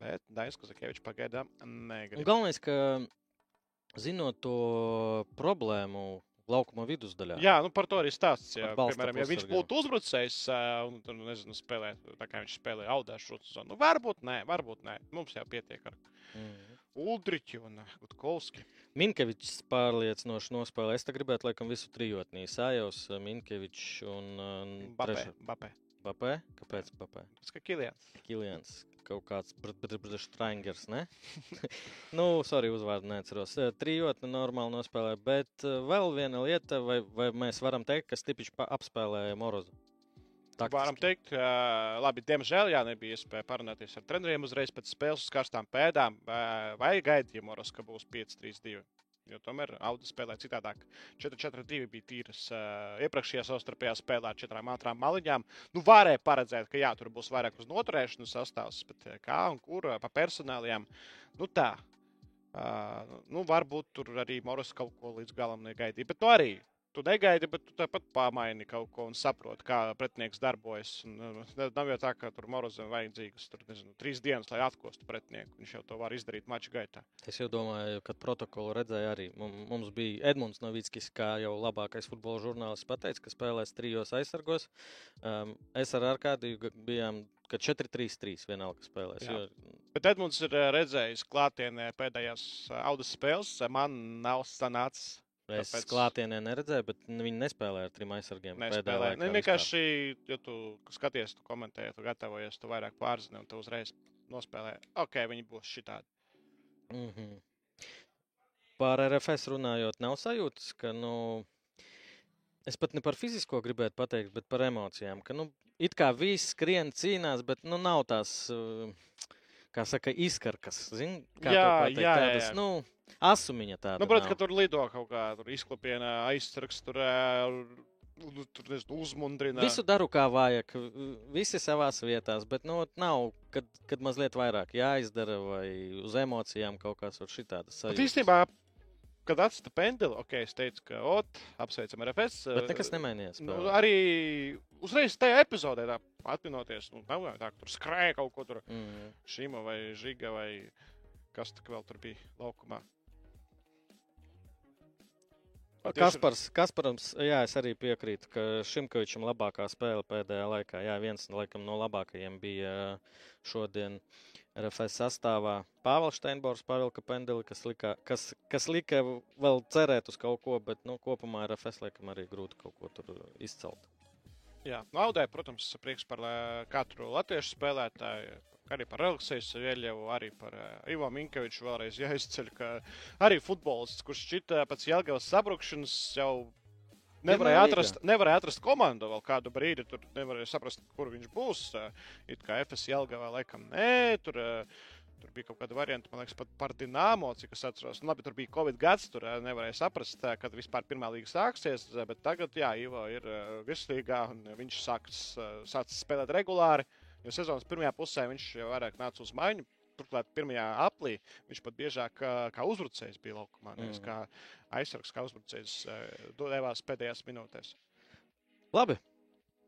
[SPEAKER 1] bet Dainis Kazakievičs pagaidām
[SPEAKER 3] Un
[SPEAKER 1] negrib.
[SPEAKER 3] galvenais, ka zinot to problēmu laukuma vidusdaļā,
[SPEAKER 1] Jā, nu par to arī stāsts. Jā, piemēram, ja viņš būtu uzbrucējs ā, un tur, nu, nezinu, spēlē, tā kā viņš spēlē audēšu zonu, nu, varbūt nē, varbūt nē. Mums jau pietiek ar
[SPEAKER 3] mm.
[SPEAKER 1] Uldriķu un Gutkovski.
[SPEAKER 3] Minkevičs pārliecinoši nospēlēja. Es te gribētu, laikam, visu trijotnī. Sājos, Minkevičs un
[SPEAKER 1] Bapē, Bapē.
[SPEAKER 3] Bapē? Kāpēc Bapē?
[SPEAKER 1] Tas kā Kilians.
[SPEAKER 3] Kilians. Kaut kāds Strangers, ne? (laughs) nu, sorry, uzvārdu neatceros. Trijotni normāli nospēlēja, bet vēl viena lieta, vai, vai mēs varam teikt, ka Stipičs apspēlēja Morozu? Taktiski.
[SPEAKER 1] Varam teikt, labi, diemžēl, jā, nebija iespēja parunāties ar treneriem uzreiz pēc spēles uz karstām pēdām. Vai gaidīja Moros, ka būs 5-3-2? Jo tomēr Audi spēlē citādāk. 4-4-2 bija tīras uh, iepriekšējā savstarpējā spēlē ar četrām ātrām maliņām. Nu, varēja paredzēt, ka jā, tur būs vairāk uz noturēšanu sastāvs, bet ā, kā un kur ā, pa personāliem. Nu, tā. Uh, nu, varbūt tur arī Moros kaut ko līdz galam negaidīja. Bet nu, arī tu negaidi, bet tu tāpat pamaini kaut ko un saproti, kā pretinieks darbojas. Un, uh, nav jau tā, ka tur Morozam vajadzīgas tur, nezinu, trīs dienas, lai atkostu pretinieku. Viņš jau to var izdarīt mača gaitā.
[SPEAKER 3] Es jau domāju, kad protokolu redzēju arī. Mum- Mums bija Edmunds Novickis, kā jau labākais futbola žurnālists, pateica, ka spēlēs trijos aizsargos. Um, es ar Arkādiju bijām, ka 4-3-3 vienalga spēlēs.
[SPEAKER 1] Jā.
[SPEAKER 3] Jo,
[SPEAKER 1] Bet Edmunds ir uh, redzējis klātienē pēdējās uh, audas spēles. Man nav sanācis.
[SPEAKER 3] Es
[SPEAKER 1] Tāpēc-
[SPEAKER 3] klātienē neredzēju, bet viņi nespēlēja ar trim aizsargiem. pēdējā
[SPEAKER 1] Nespēlē.
[SPEAKER 3] laikā
[SPEAKER 1] Ne,
[SPEAKER 3] vispār.
[SPEAKER 1] vienkārši, ja tu skaties, tu komentē, tu gatavojies, tu vairāk pārzini un tu uzreiz nospēlē. Ok, viņi būs šitādi.
[SPEAKER 3] Mhm. Par RFS runājot, nav sajūtas, ka, nu, es pat ne par fizisko gribētu pateikt, bet par emocijām. Ka, nu, it kā viss skrien, cīnās, bet, nu, nav tās, uh, kā saka, izkarkas. Zin, kā
[SPEAKER 1] Jā,
[SPEAKER 3] pateikt,
[SPEAKER 1] jā,
[SPEAKER 3] tādas,
[SPEAKER 1] jā.
[SPEAKER 3] nu, asumiņa tāda.
[SPEAKER 1] Nu, protams, ka tur lido kaut kā tur izklopienā, aizsargs, tur, tur nezinu, uzmundrina.
[SPEAKER 3] Visu daru kā vajag, visi savās vietās, bet nu, nav, kad, kad mazliet vairāk jāizdara vai uz emocijām kaut kāds šitādas
[SPEAKER 1] Bet
[SPEAKER 3] sajūtas.
[SPEAKER 1] īstenībā, kad atsta pendeli, ok, es teicu, ka, ot, apsveicam RFS.
[SPEAKER 3] Bet nekas nemainījās.
[SPEAKER 1] Nu, arī uzreiz tajā epizodē, tā, atminoties, nu, nav tā, ka tur skrēja kaut ko tur
[SPEAKER 3] Mm.
[SPEAKER 1] šīma vai žiga vai kas tur vēl tur bija laukumā. Tieši-
[SPEAKER 3] Kaspars, Kasparams, jā, es arī piekrītu, ka Šimkovičam labākā spēle pēdējā laikā. Jā, viens laikam, no labākajiem bija šodien RFS sastāvā. Pāvils Steinbors pavilka pendeli, kas lika, kas, kas lika vēl cerēt uz kaut ko, bet nu, kopumā RFS laikam arī grūti kaut ko tur izcelt.
[SPEAKER 1] Jā, naudai, protams, prieks par katru latviešu spēlētāju. Arī par Alekseju Saviļevu, arī par uh, Ivo Minkeviču vēlreiz jāizceļ, ka arī futbolists, kurš šķita pēc Jelgavas sabrukšanas jau nevarēja atrast, nevarēja atrast komandu vēl kādu brīdi, tur nevarēja saprast, kur viņš būs. ā, It kā FS Jelgavā laikam nē, tur, ā, tur bija kaut kāda varianta, man liekas, pat par Dienāmo, cik es atceros. Nu, labi, tur bija Covid gads, tur nevarēja saprast, kad vispār pirmā līga sāksies, bet tagad, jā, Ivo ir ā, virslīgā un viņš sāks, ā, sācis spēlēt regulāri. Jo sezonas pirmajā pusē viņš vairāk nāca uz maiņu. Turklāt, pirmajā aplī viņš pat biežāk kā, kā uzbrucējs bija laukumā. Nevis
[SPEAKER 3] Mm.
[SPEAKER 1] kā aizsargs, kā uzbrucējs devās pēdējās minūtēs.
[SPEAKER 3] Labi.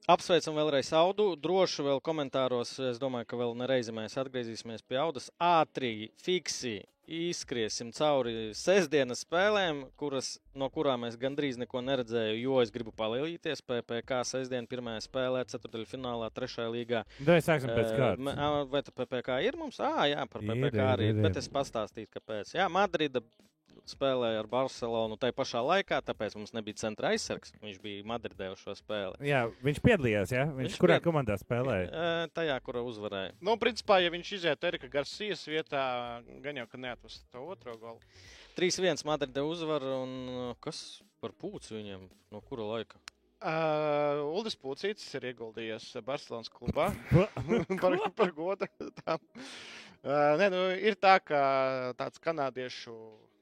[SPEAKER 3] Apsveicam vēlreiz Audu. Droši vēl komentāros. Es domāju, ka vēl nereizi mēs atgriezīsimies pie Audas. Ātri, fiksi izskriesim cauri sestdienas spēlēm, kuras, no kurām es gandrīz neko neredzēju, jo es gribu palielīties. PPC sestdien pirmajā spēlē, ceturdaļfinālā, trešajā līgā.
[SPEAKER 2] Vai sāksim pēc kārtas?
[SPEAKER 3] Vai PPC ir mums? Ah, jā, par PPC arī.
[SPEAKER 2] ir, ir.
[SPEAKER 3] Bet es pastāstīšu, kāpēc. Jā, Madrida spēlēja ar Barcelonu tajā pašā laikā, tāpēc mums nebija centra aizsargs. Viņš bija Madridē uz šo spēli.
[SPEAKER 2] Jā, viņš piedalījās. Ja? Viņš,
[SPEAKER 3] Viņš
[SPEAKER 2] kurā
[SPEAKER 3] pied-
[SPEAKER 2] komandā spēlēja?
[SPEAKER 3] Tajā, kura uzvarēja.
[SPEAKER 1] Nu, principā, ja viņš iziet Erika Garcijas vietā, gan jau, ka neatvest to otro golu.
[SPEAKER 3] 3-1 Madridē uzvara. Un kas par pūci viņam? No kura laika?
[SPEAKER 1] Uh, Uldis Pūcītis ir ieguldījies Barcelonas klubā (laughs) par, par godu. tam. Uh, nē, nu, ir tā, ka tāds kanādiešu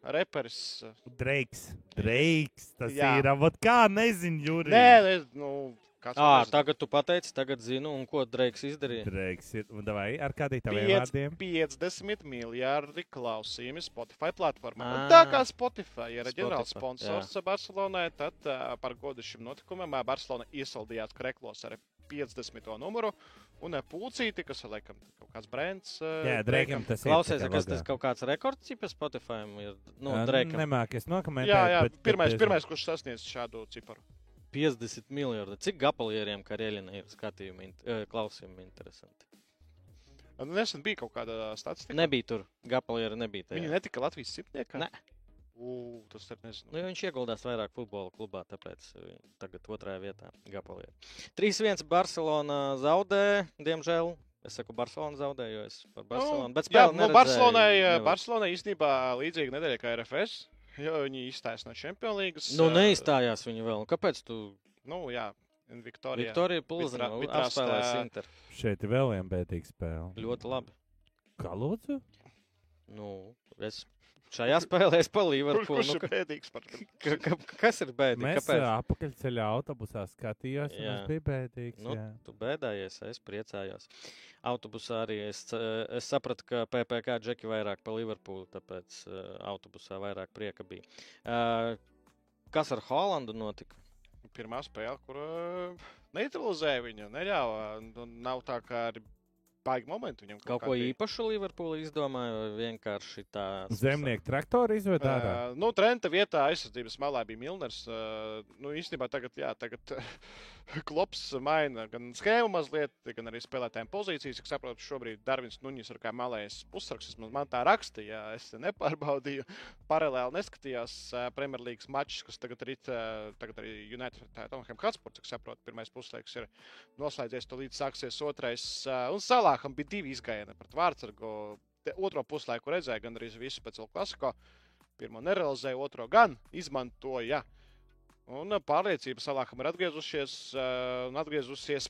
[SPEAKER 1] reperis.
[SPEAKER 2] Dreiks. Dreiks. Tas
[SPEAKER 1] Jā.
[SPEAKER 2] ir. Vot kā nezinu, Jurij.
[SPEAKER 1] Nē, es, nu, kāds
[SPEAKER 3] À,
[SPEAKER 1] nezinu.
[SPEAKER 3] tagad tu pateici, tagad zinu, un ko Dreiks izdarīja.
[SPEAKER 2] Dreiks ir. Un Vai ar kādiem
[SPEAKER 1] Piec-
[SPEAKER 2] vārdiem?
[SPEAKER 1] 50 miljardi klausījumi Spotify platformā. Un
[SPEAKER 3] Ā.
[SPEAKER 1] Tā kā Spotify ir ģenerāls sponsors Barcelonai, tad uh, par godu šim notikumam Barcelona iesaldījās kreklos ar 50. numuru. Un ā, pūcīti, kas ir laikam kaut kāds brands. ā,
[SPEAKER 2] Jā, Dreikam tas ir.
[SPEAKER 3] Klausies, kas tas kaut kāds rekords ir Spotify? Ir, nu, Dreikam.
[SPEAKER 2] Nemāk es nokomentēt.
[SPEAKER 1] Jā, jā
[SPEAKER 2] bet- bet
[SPEAKER 1] pirmais,
[SPEAKER 2] es-
[SPEAKER 1] pirmais, kurš sasniedz šādu ciparu.
[SPEAKER 3] 50 miljardi. Cik gapalieriem karjeļina ir skatījumi, eh, klausījumi interesanti?
[SPEAKER 1] Nu, Nesen bija kaut kāda statistika.
[SPEAKER 3] Nebija tur. Gapalieri nebija. tajā.
[SPEAKER 1] Viņi netika Latvijas simtniekā.
[SPEAKER 3] Ne.
[SPEAKER 1] U, tas ir nezinu.
[SPEAKER 3] Nu, jo viņš ieguldās vairāk futbola klubā, tāpēc eh, tagad otrajā vietā Gapalieri. 3-1 Barcelona zaudē, diemžēl. Es saku, Barcelona zaudē, jo es par Barcelonu. Bet
[SPEAKER 1] Nu, jā,
[SPEAKER 3] spēli
[SPEAKER 1] nu, Barcelonai,
[SPEAKER 3] nevar.
[SPEAKER 1] Barcelonai īstenībā līdzīga nedēļa kā RFS. Jo viņi izstājas no Champions League.
[SPEAKER 3] Nu, neizstājās viņi vēl. Un Kāpēc tu
[SPEAKER 1] Nu, jā, Viktorija.
[SPEAKER 3] Viktorija
[SPEAKER 1] Vitras,
[SPEAKER 3] apspēlēs Inter?
[SPEAKER 2] Šeit ir vēl viena bēdīga spēle.
[SPEAKER 3] Ļoti labi.
[SPEAKER 2] Kā lūdzu?
[SPEAKER 3] Nu, es šajā spēlē es pa
[SPEAKER 1] Kurš,
[SPEAKER 3] Liverpoolu.
[SPEAKER 1] kurš
[SPEAKER 3] Nu,
[SPEAKER 1] bēdīgs par
[SPEAKER 3] ka, ka, kas ir bēdīgi?
[SPEAKER 2] Mēs
[SPEAKER 3] Kāpēc?
[SPEAKER 2] apakaļceļā autobusā skatījāmies, un
[SPEAKER 3] Jā.
[SPEAKER 2] tas bija bēdīgs.
[SPEAKER 3] Nu,
[SPEAKER 2] jā.
[SPEAKER 3] tu bēdājies, es priecājos. Autobusā arī es, es sapratu, ka PPC džeki vairāk pa Liverpoolu, tāpēc uh, autobusā vairāk prieka bija. Uh, Kas ar Holandu notika?
[SPEAKER 1] Pirmā spēle, kur uh, neutralizēja viņu, neļāva. Nav tā kā arī baigi momenti viņam.
[SPEAKER 3] Kaut ko īpašu Liverpoola izdomāja, vai vienkārši tā
[SPEAKER 2] Zemnieku traktoru izved ārā.
[SPEAKER 1] Uh, nu, Trenta vietā aizsardzības malā bija Milners. Uh, nu, īstenībā tagad, jā, tagad (laughs) (laughs) Klops maina gan schēmu mazliet, gan arī spēlētājiem pozīcijas. Es saprotu, šobrīd Darvins Nuņis ir kā malējs pusraksts. Man tā rakstīja, es nepārbaudīju. (laughs) Paralēli neskatījos uh, Premjerlīgas mačus, kas tagad ir tagad arī United Tottenham Hotspur. Cik saprotu, pirmais puslaiks ir noslēdzies, to līdz sāksies otrais. Un Salāham bija divi izgājieni pret Vārtsargu. Otro puslaiku redzēja gan arī visu pēc klasiko. Pirmo nerealizēja, otro gan izmantoja. Un ā, pārliecība Salākam ir atgriezušies ā, un atgriezusies.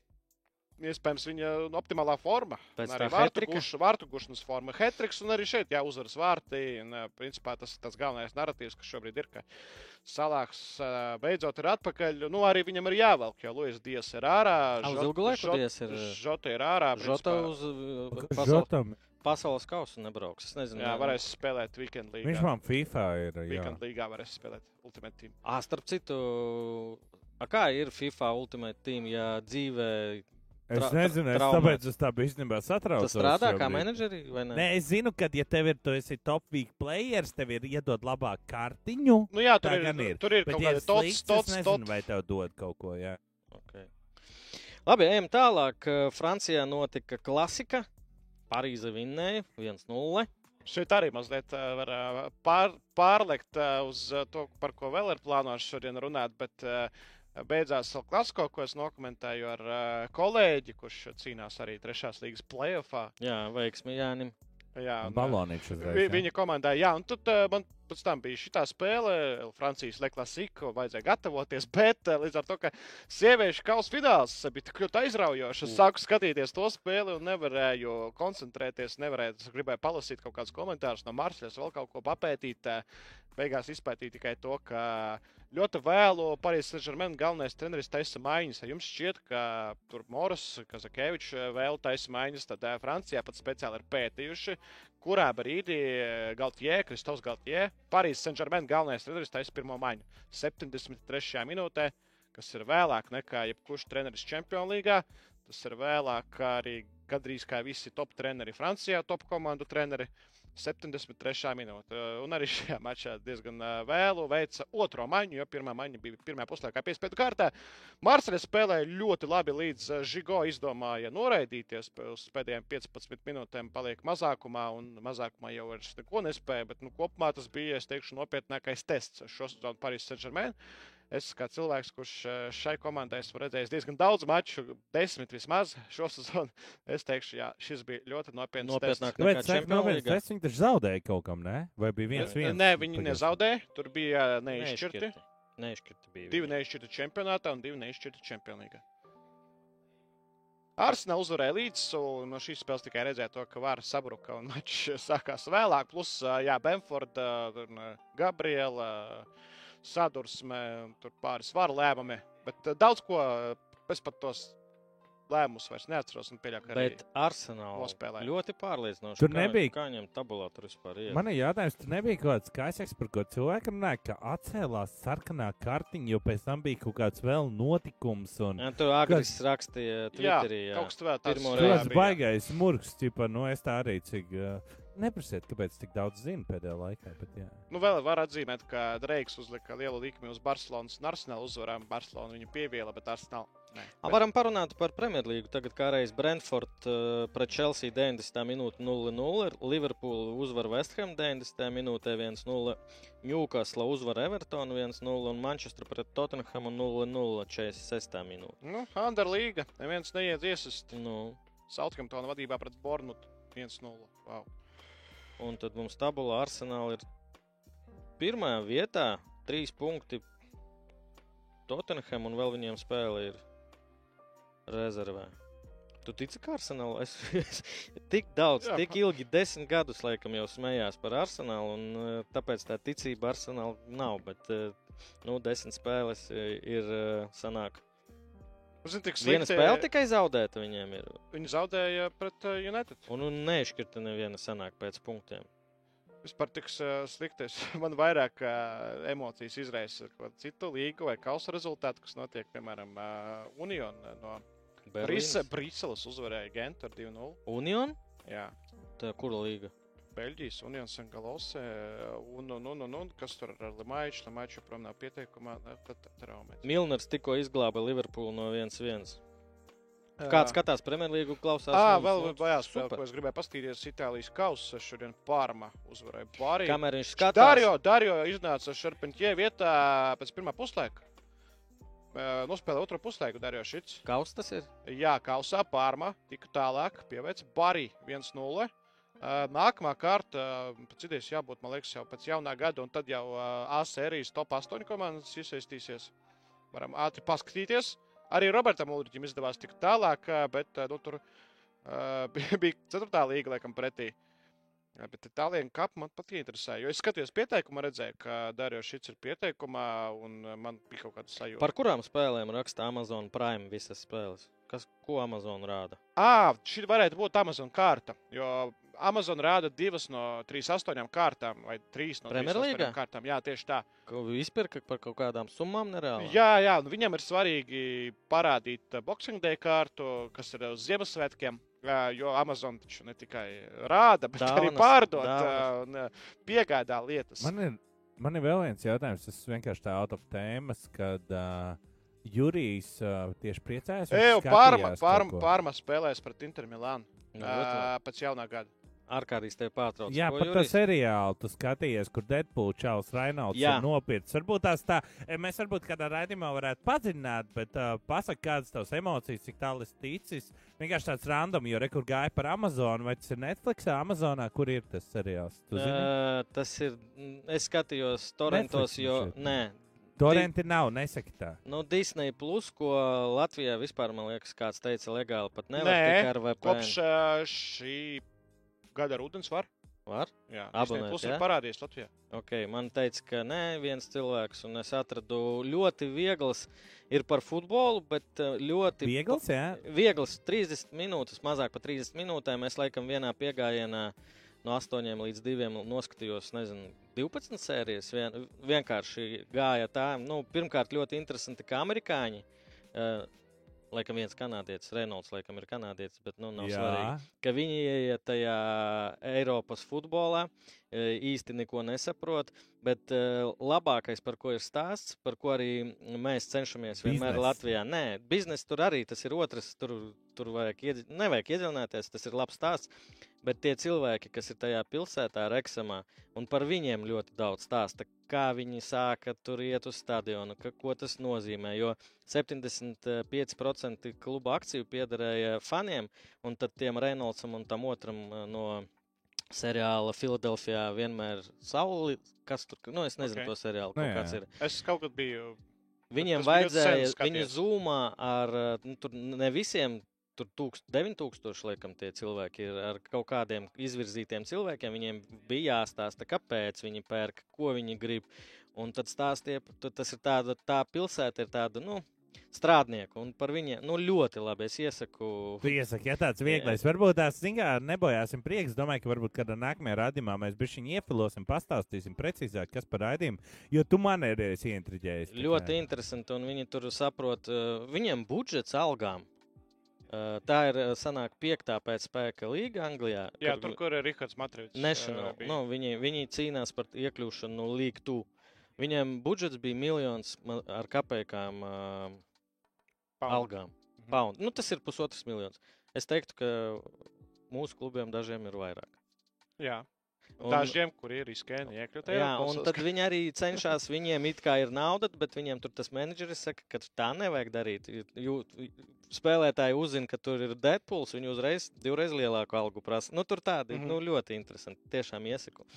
[SPEAKER 1] Iespējams, viņa nu, optimālā forma.
[SPEAKER 3] Pēc
[SPEAKER 1] Un arī vārtu, guš, vārtu gušanas forma. Hetriks un arī šeit, jā, uzvaras vārti. Un, principā, tas ir tas galvenais narratīvs, kas šobrīd ir. Ka Salāks beidzot ir atpakaļ. Nu, arī viņam ir jāvelk, jo Luis Dies ir ārā.
[SPEAKER 3] Uz ilgu laiku Dias ir,
[SPEAKER 1] Žota ir ārā.
[SPEAKER 3] Žota
[SPEAKER 1] principā.
[SPEAKER 3] uz uh, pasaules, pasaules kausa nebrauks. Es nezinu,
[SPEAKER 1] Jā, varēs spēlēt weekend līgā.
[SPEAKER 2] viņš man FIFA ir. Jā.
[SPEAKER 1] Weekend līgā varēs spēlēt Ultimate Team.
[SPEAKER 3] À, starp citu, a, kā ir FIFA Ultimate Team, ja dzīvē
[SPEAKER 2] Es
[SPEAKER 3] tra-
[SPEAKER 2] nezinu, es tāpēc es tā biju īstenībā satraukts.
[SPEAKER 3] tas strādā kā menedžeri vai ne?
[SPEAKER 2] Nē, es zinu, ka, ja tev ir, tu esi top week players, tev ir iedod labāku kartiņu.
[SPEAKER 1] Nu, jā, tur ir,
[SPEAKER 2] ir.
[SPEAKER 1] tur ir
[SPEAKER 2] Bet,
[SPEAKER 1] kaut
[SPEAKER 2] ja
[SPEAKER 1] kāda
[SPEAKER 2] ir
[SPEAKER 1] tots,
[SPEAKER 2] slikts,
[SPEAKER 1] tots,
[SPEAKER 2] es nezinu,
[SPEAKER 1] tots.
[SPEAKER 2] vai tev dod kaut ko. Jā.
[SPEAKER 3] Okay. Labi, ejam tālāk. Francijā notika klasika. Parīze vinnēja 1-0.
[SPEAKER 1] Šeit arī mazliet ā, var ā, pār, pārlekt ā, uz to, par ko vēl ir plānots šodien runāt. Bet beidzās vēl klasiko, ko es nokomentēju ar kolēģi, kurš cīnās arī trešās līgas playoffā.
[SPEAKER 3] Jā, veiksmi Jānim.
[SPEAKER 1] Jā, un,
[SPEAKER 2] Balonīgs uzreiz.
[SPEAKER 1] Vi, viņa komandā, jā, un tad uh, man pēc tam bija šī spēle, Francijas Leklasika, vajadzēja gatavoties, (laughs) bet uh, līdz ar to, ka sieviešu kausa fināls bija tik ļoti aizraujošs, es sāku skatīties to spēli un nevarēju koncentrēties, nevarēju, es gribēju palasīt kaut kādus komentārus no Marsļas, vēl kaut ko papētīt. Uh, Beigās izpētīju tikai to, ka ļoti vēlu Parīzes Saint-Germain galvenais treneris taisa maiņas. Ja jums šķiet, ka tur Moras, Kazakevičs vēl taisa maiņas, tad eh, Francijā pat speciāli ir pētījuši, kurā brīdī Galtie, Kristofs Galtie, Parīzes Saint-Germain galvenais treneris taisa pirmo maiņu 73. minūtē, kas ir vēlāk nekā jebkurš treneris Champions League. Tas ir vēlāk arī gandrīz kā visi top treneri Francijā, top komandu treneri. 73. minūte. Un arī šajā mačā diezgan vēlu veica otro maiņu, jo pirmā maiņa bija pirmā puslaikā piespiedu kārtā. Marsēļa spēlēja ļoti labi, līdz Žigo izdomāja noraidīties. Uz pēdējām 15 minūtēm paliek mazākumā, un mazākumā jau vairs neko nespēja. Bet nu, kopumā tas bija, es teikšu, nopietnākais tests šo sezonu Parīzes Saint-Germain. Es kā cilvēks, kurš ā, šai komandai esmu redzējis diezgan daudz maču, desmit vismaz šo (laughs) sezonu, es teikšu, jā, šis bija ļoti nopietns.
[SPEAKER 3] Nopietnāk nekā
[SPEAKER 2] tas
[SPEAKER 3] Champions
[SPEAKER 2] nopietns
[SPEAKER 3] League.
[SPEAKER 2] tests? Viņi taču zaudēja kaut kam, ne? Vai bija viens viens?
[SPEAKER 1] Nē, viņi nezaudēja. Tur bija ā, neizšķirti.
[SPEAKER 3] Neizšķirti bija.
[SPEAKER 1] Divi neizšķirti čempionātā un divi neizšķirti čempionīgā. Arsenal uzvarēja līdz, un no šīs spēles tikai redzēja to, ka vara sabruka un mačs (laughs) sākās vēlāk. Plus, ā, jā, ā, Gabriela, sadursme, tur pāris varu lēmumi. Bet ā, daudz ko ā, es pat tos lēmumus vairs neatceros
[SPEAKER 3] Bet Arsenal
[SPEAKER 1] nospēlēja.
[SPEAKER 3] ļoti pārliecinoši.
[SPEAKER 2] Tur
[SPEAKER 3] Kā-
[SPEAKER 2] nebija-
[SPEAKER 3] Kā viņam tabulā tur vispār ir?
[SPEAKER 2] Man ir jautājums, tur nebija kaut kāds kaiseks, par ko cilvēki runāja, ka atcēlās sarkanā kartiņa, jo pēc tam bija kaut kāds vēl notikums. Un...
[SPEAKER 3] Jā, tur Agris rakstīja
[SPEAKER 1] Jā,
[SPEAKER 3] Twitterī. Jā,
[SPEAKER 1] kaut kas tāds.
[SPEAKER 3] Pirmo
[SPEAKER 1] jā,
[SPEAKER 3] reizi.
[SPEAKER 2] Tas
[SPEAKER 1] bija.
[SPEAKER 2] baigais murgs, ķipa, nu es tā arī cik. Uh, neprasiet, kāpēc tik daudz zinu pēdējā laikā. Bet, jā.
[SPEAKER 1] Nu, vēl var atzīmēt, ka Dreiks uzlika lielu likmi uz Barcelonas un Arsenal uzvarām. Barcelona viņu pieviela, bet Arsenal. Nē.
[SPEAKER 3] A, Varam parunāt par Premjerlīgu. Tagad kā reiz Brentford uh, pret Chelsea 90. minūte 0-0, Liverpool uzvar West Ham 90. minūtē 1-0, Newcastle uzvar Evertonu 1-0 un Manchester pret Tottenhamu 0-0 46. minūte.
[SPEAKER 1] Nu, Underlīga. Neviens neiet iesist.
[SPEAKER 3] Nu,
[SPEAKER 1] Southamptona vadībā pret Bornutu 1-0. Wow.
[SPEAKER 3] Un tad mums tabula Arsenal ir pirmajā vietā, trīs punkti Tottenham un vēl viņiem spēle ir rezervē. Tu tici, ka Arsenal es, es tik daudz,
[SPEAKER 1] Jā,
[SPEAKER 3] tik ilgi, desmit gadus, laikam, jau smējās par Arsenalu, un eh, tāpēc tā ticība Arsenal nav. Bet, eh, nu, desmit spēles eh, ir eh,
[SPEAKER 1] Zini, tik
[SPEAKER 3] Viena
[SPEAKER 1] slikti,
[SPEAKER 3] spēle tikai zaudēta viņiem ir.
[SPEAKER 1] Viņi zaudēja pret uh, United.
[SPEAKER 3] Un, un nešķirta neviena sanāk pēc punktiem.
[SPEAKER 1] Vispār tik uh, sliktais. (laughs) Man vairāk uh, emocijas izraisa kaut citu līgu vai kausa rezultātu, kas notiek, piemēram, uh, Union no Brise, Briseles uzvarēja Gentu ar 2-0.
[SPEAKER 3] Union?
[SPEAKER 1] Jā.
[SPEAKER 3] Tā kura līga?
[SPEAKER 1] Beļģijas Union Sangalose un, un, un, un, un kas tur ar Limaiču, Limaiču joprojām nav pieteikumā, tad traumēts.
[SPEAKER 3] Milners tikko izglāba Liverpoolu no 1-1. Kāds skatās Premjerlīgu, klausās?
[SPEAKER 1] Jā, vēl
[SPEAKER 3] Nu,
[SPEAKER 1] spēle,
[SPEAKER 3] super.
[SPEAKER 1] ko es gribēju paskatīties. Itālijas kausa šodien Parma uzvarēja Bari.
[SPEAKER 3] Kamēr viņš skatās,
[SPEAKER 1] Dario, Dario iznāca Šarpenķie vietā pēc pirmā puslaika. Eh, Nospēlēja otro puslaiku Dario Šits.
[SPEAKER 3] Kaus tas ir?
[SPEAKER 1] Jā, kausā Parma tika tālāk, pieveica Bari 1-0. Uh, Nākamā kārta, uh, pēc idejas, jābūt, man liekas, jau pēc jaunā gada, un tad jau uh, A sērijas top 8 komandas iesaistīsies. Varam ātri paskatīties. Arī Robertam Ulričam izdevās tikt tālāk, bet nu, tur (laughs) bija, bija 4. līga, laikam, pretī. Jā, Bet Itālijam kap man pat interesēja. Jo es skatījos pieteikumā, redzēju, ka Dārījus šis ir pieteikumā, un man bija kaut kāda sajūta.
[SPEAKER 3] Par kurām spēlēm raksta Amazon Prime visas spēles? Kas, ko Amazon rāda?
[SPEAKER 1] Ah, šī varētu būt Amazon kārta. Jo Amazon rāda divas no 3,8 kārtām, vai trīs no
[SPEAKER 3] Premjerlīgā?
[SPEAKER 1] 3,8 kārtām. Jā, tieši tā.
[SPEAKER 3] Ko izpirka par kaut kādām summām nereāli?
[SPEAKER 1] Jā, jā, nu viņam ir svarīgi parādīt uh, Boxing Day kārtu, kas ir uz Ziemassvētkiem. Jā, Jo Amazon taču ne tikai rāda, bet Dāvanas, arī pārdod uh, un uh, piegādā lietas.
[SPEAKER 2] Man ir, man ir vēl viens jautājums, tas vienkārši tā out of tēmas, kad uh, Jurijs uh, tieši priecājas.
[SPEAKER 1] Eju, Pārma, pārma, pārma spēlēs pret Inter Milānu
[SPEAKER 3] Nu,
[SPEAKER 1] uh, pēc jaunā gada.
[SPEAKER 3] Ārkārtīgi tevi pārtrauc.
[SPEAKER 2] Jā, pat tas seriāls, tu skatījies, kur Deadpool čels Rainauts ir nopircis. Varbūt tās tā, e, mēs varbūt kādā raidījumā varētu padziļināt, bet uh, pasaka, kādas tavas emocijas, cik tālu es ticis. Vienkārši tāds random, jo rekur gāja par Amazonu, vai tas ir Netflixā, Amazonā, kur ir tas seriāls? Tu zini?
[SPEAKER 3] Uh, tas ir. mm, Es skatījos Torontos,
[SPEAKER 2] Netflix
[SPEAKER 3] jo. Nē,
[SPEAKER 2] Torrenti nav, nesaki tā.
[SPEAKER 3] no Disney, plus, ko Latvijā vispār, man liekas, kāds teica, legāli pat nevar tikai ar VPN.
[SPEAKER 1] Kopš šī gada rudens var.
[SPEAKER 3] Var?
[SPEAKER 1] Jā,
[SPEAKER 3] Abonēt,
[SPEAKER 1] Plus
[SPEAKER 3] jā?
[SPEAKER 1] ir parādījies Latvijā.
[SPEAKER 3] Okay, man teica, ka nē, viens cilvēks, un es atradu ļoti viegls, ir par futbolu, bet uh, ļoti
[SPEAKER 2] Viegls, jā?
[SPEAKER 3] Viegls, 30 minūtes, mazāk par 30 minūtēm. Es laikam vienā piegājienā no 8 līdz 2 noskatījos, nezinu, 12 sērijas. Vien, vienkārši gāja tā, nu, pirmkārt, ļoti interesanti, kā amerikāņi. Uh, Laikam viens kanādietis, Reynolds, laikam ir kanādietis, bet nu, nav
[SPEAKER 2] Jā.
[SPEAKER 3] svarīgi. Ka viņi ieiet tajā Eiropas futbolā, e, īsti neko nesaprot. Bet uh, labākais, par ko ir stāsts, par ko arī mēs cenšamies vienmēr
[SPEAKER 2] Bizness.
[SPEAKER 3] Latvijā. Nē, biznesa tur arī tas ir otrs. Tur, tur vajag iedzi... nevajag iedziļināties, tas ir labs stāsts. Bet tie cilvēki, kas ir tajā pilsētā, Reksamā, un par viņiem ļoti daudz stāsta, kā viņi sāka tur iet uz stadionu, ka, ko tas nozīmē. Jo 75% kluba akciju piederēja faniem, un tad tiem Reynoldsam un tam otram eh, no seriāla Filadelfijā vienmēr sauli, kas tur, nu es nezinu
[SPEAKER 1] Ok.
[SPEAKER 3] okay. to seriālu,
[SPEAKER 2] Nu
[SPEAKER 3] kaut
[SPEAKER 2] jā.
[SPEAKER 3] kāds ir.
[SPEAKER 1] Es kaut kad biju.
[SPEAKER 3] Viņiem vajadzēja, viņi zūmā ar, uh, nu, tur ne visiem, tur tūkst, 9000 laikam tie cilvēki ir ar kaut kādiem izvirzītiem cilvēkiem. Viņiem bija jāstāsta, kāpēc viņi pērk, ko viņi grib. Un tad stāstīja, tas ir tāda, tā pilsēta ir tāda, nu, strādnieku, un par viņiem, nu, ļoti labi. Es iesaku.
[SPEAKER 2] Tu iesaki, ja tāds vieglais. Varbūt tās, zināmā mērā, nebojāsim prieks. Domāju, ka varbūt kādā nākamajā radījumā mēs bišķiņi iefilosim, pastāstīsim precīzāk, kas par raidījumu. Jo tu man ir tā
[SPEAKER 3] Ļoti interesanti, un viņi tur saprot, uh, viņiem budžets algām. Tā ir sanāk piektā pēc spēka līga Anglijā.
[SPEAKER 1] Jā,
[SPEAKER 3] kur-
[SPEAKER 1] tur, kur ir Rihards Matrīds.
[SPEAKER 3] National. Nu, viņi, viņi cīnās par iekļūšanu no League 2. Viņiem budžets bija miljons ar kapekām uh, algām.
[SPEAKER 1] Mhm.
[SPEAKER 3] Pound. Nu, tas ir pusotrs miljons. Es teiktu, ka mūsu klubiem dažiem ir vairāk.
[SPEAKER 1] Jā.
[SPEAKER 3] Un-
[SPEAKER 1] Dažiem, kuri ir izskēni, iekļūt
[SPEAKER 3] Jā, un tad viņi arī cenšas, viņiem it kā ir nauda, bet viņiem tur tas menedžeris saka, ka tā nevajag darīt. Jū, spēlētāji uzzina, ka tur ir Deadpools, viņi uzreiz divreiz lielāku algu prasa. Nu, tur tādi, mm. -hmm. nu, ļoti interesanti. Tiešām iesaku.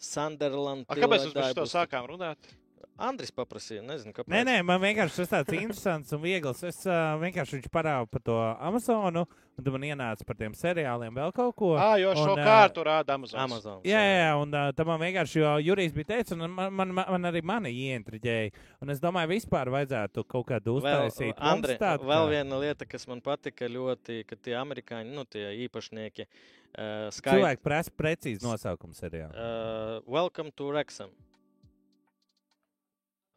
[SPEAKER 3] Sunderland.
[SPEAKER 1] A, kāpēc mēs par to sākām runāt?
[SPEAKER 3] Andris paprasīja, nezinu, kāpēc.
[SPEAKER 2] Nē, nē, man vienkārši tas tāds interesants un viegls. Es uh, vienkārši viņš parādu par to Amazonu, un tu man ienāca par tiem seriāliem vēl kaut ko.
[SPEAKER 1] Ah, jo
[SPEAKER 2] Un,
[SPEAKER 1] šo
[SPEAKER 2] ā,
[SPEAKER 1] kārtu rāda Amazon.
[SPEAKER 3] Amazon.
[SPEAKER 2] Jā, jā, un uh, tam man vienkārši, jo Jurijs bija teicis, un man, man, man, man arī mani ieintriģēja. Un es domāju, vispār vajadzētu kaut kādu
[SPEAKER 3] Vēl,
[SPEAKER 2] uztaisīt.
[SPEAKER 3] Andri,
[SPEAKER 2] Mums tādu
[SPEAKER 3] vēl viena lieta, kas man patika ļoti, ka tie amerikāņi, nu, tie īpašnieki, uh, skaidri.
[SPEAKER 2] Cilvēki prasa precīzi nosaukumu seriālu.
[SPEAKER 3] Uh, welcome to Rexham.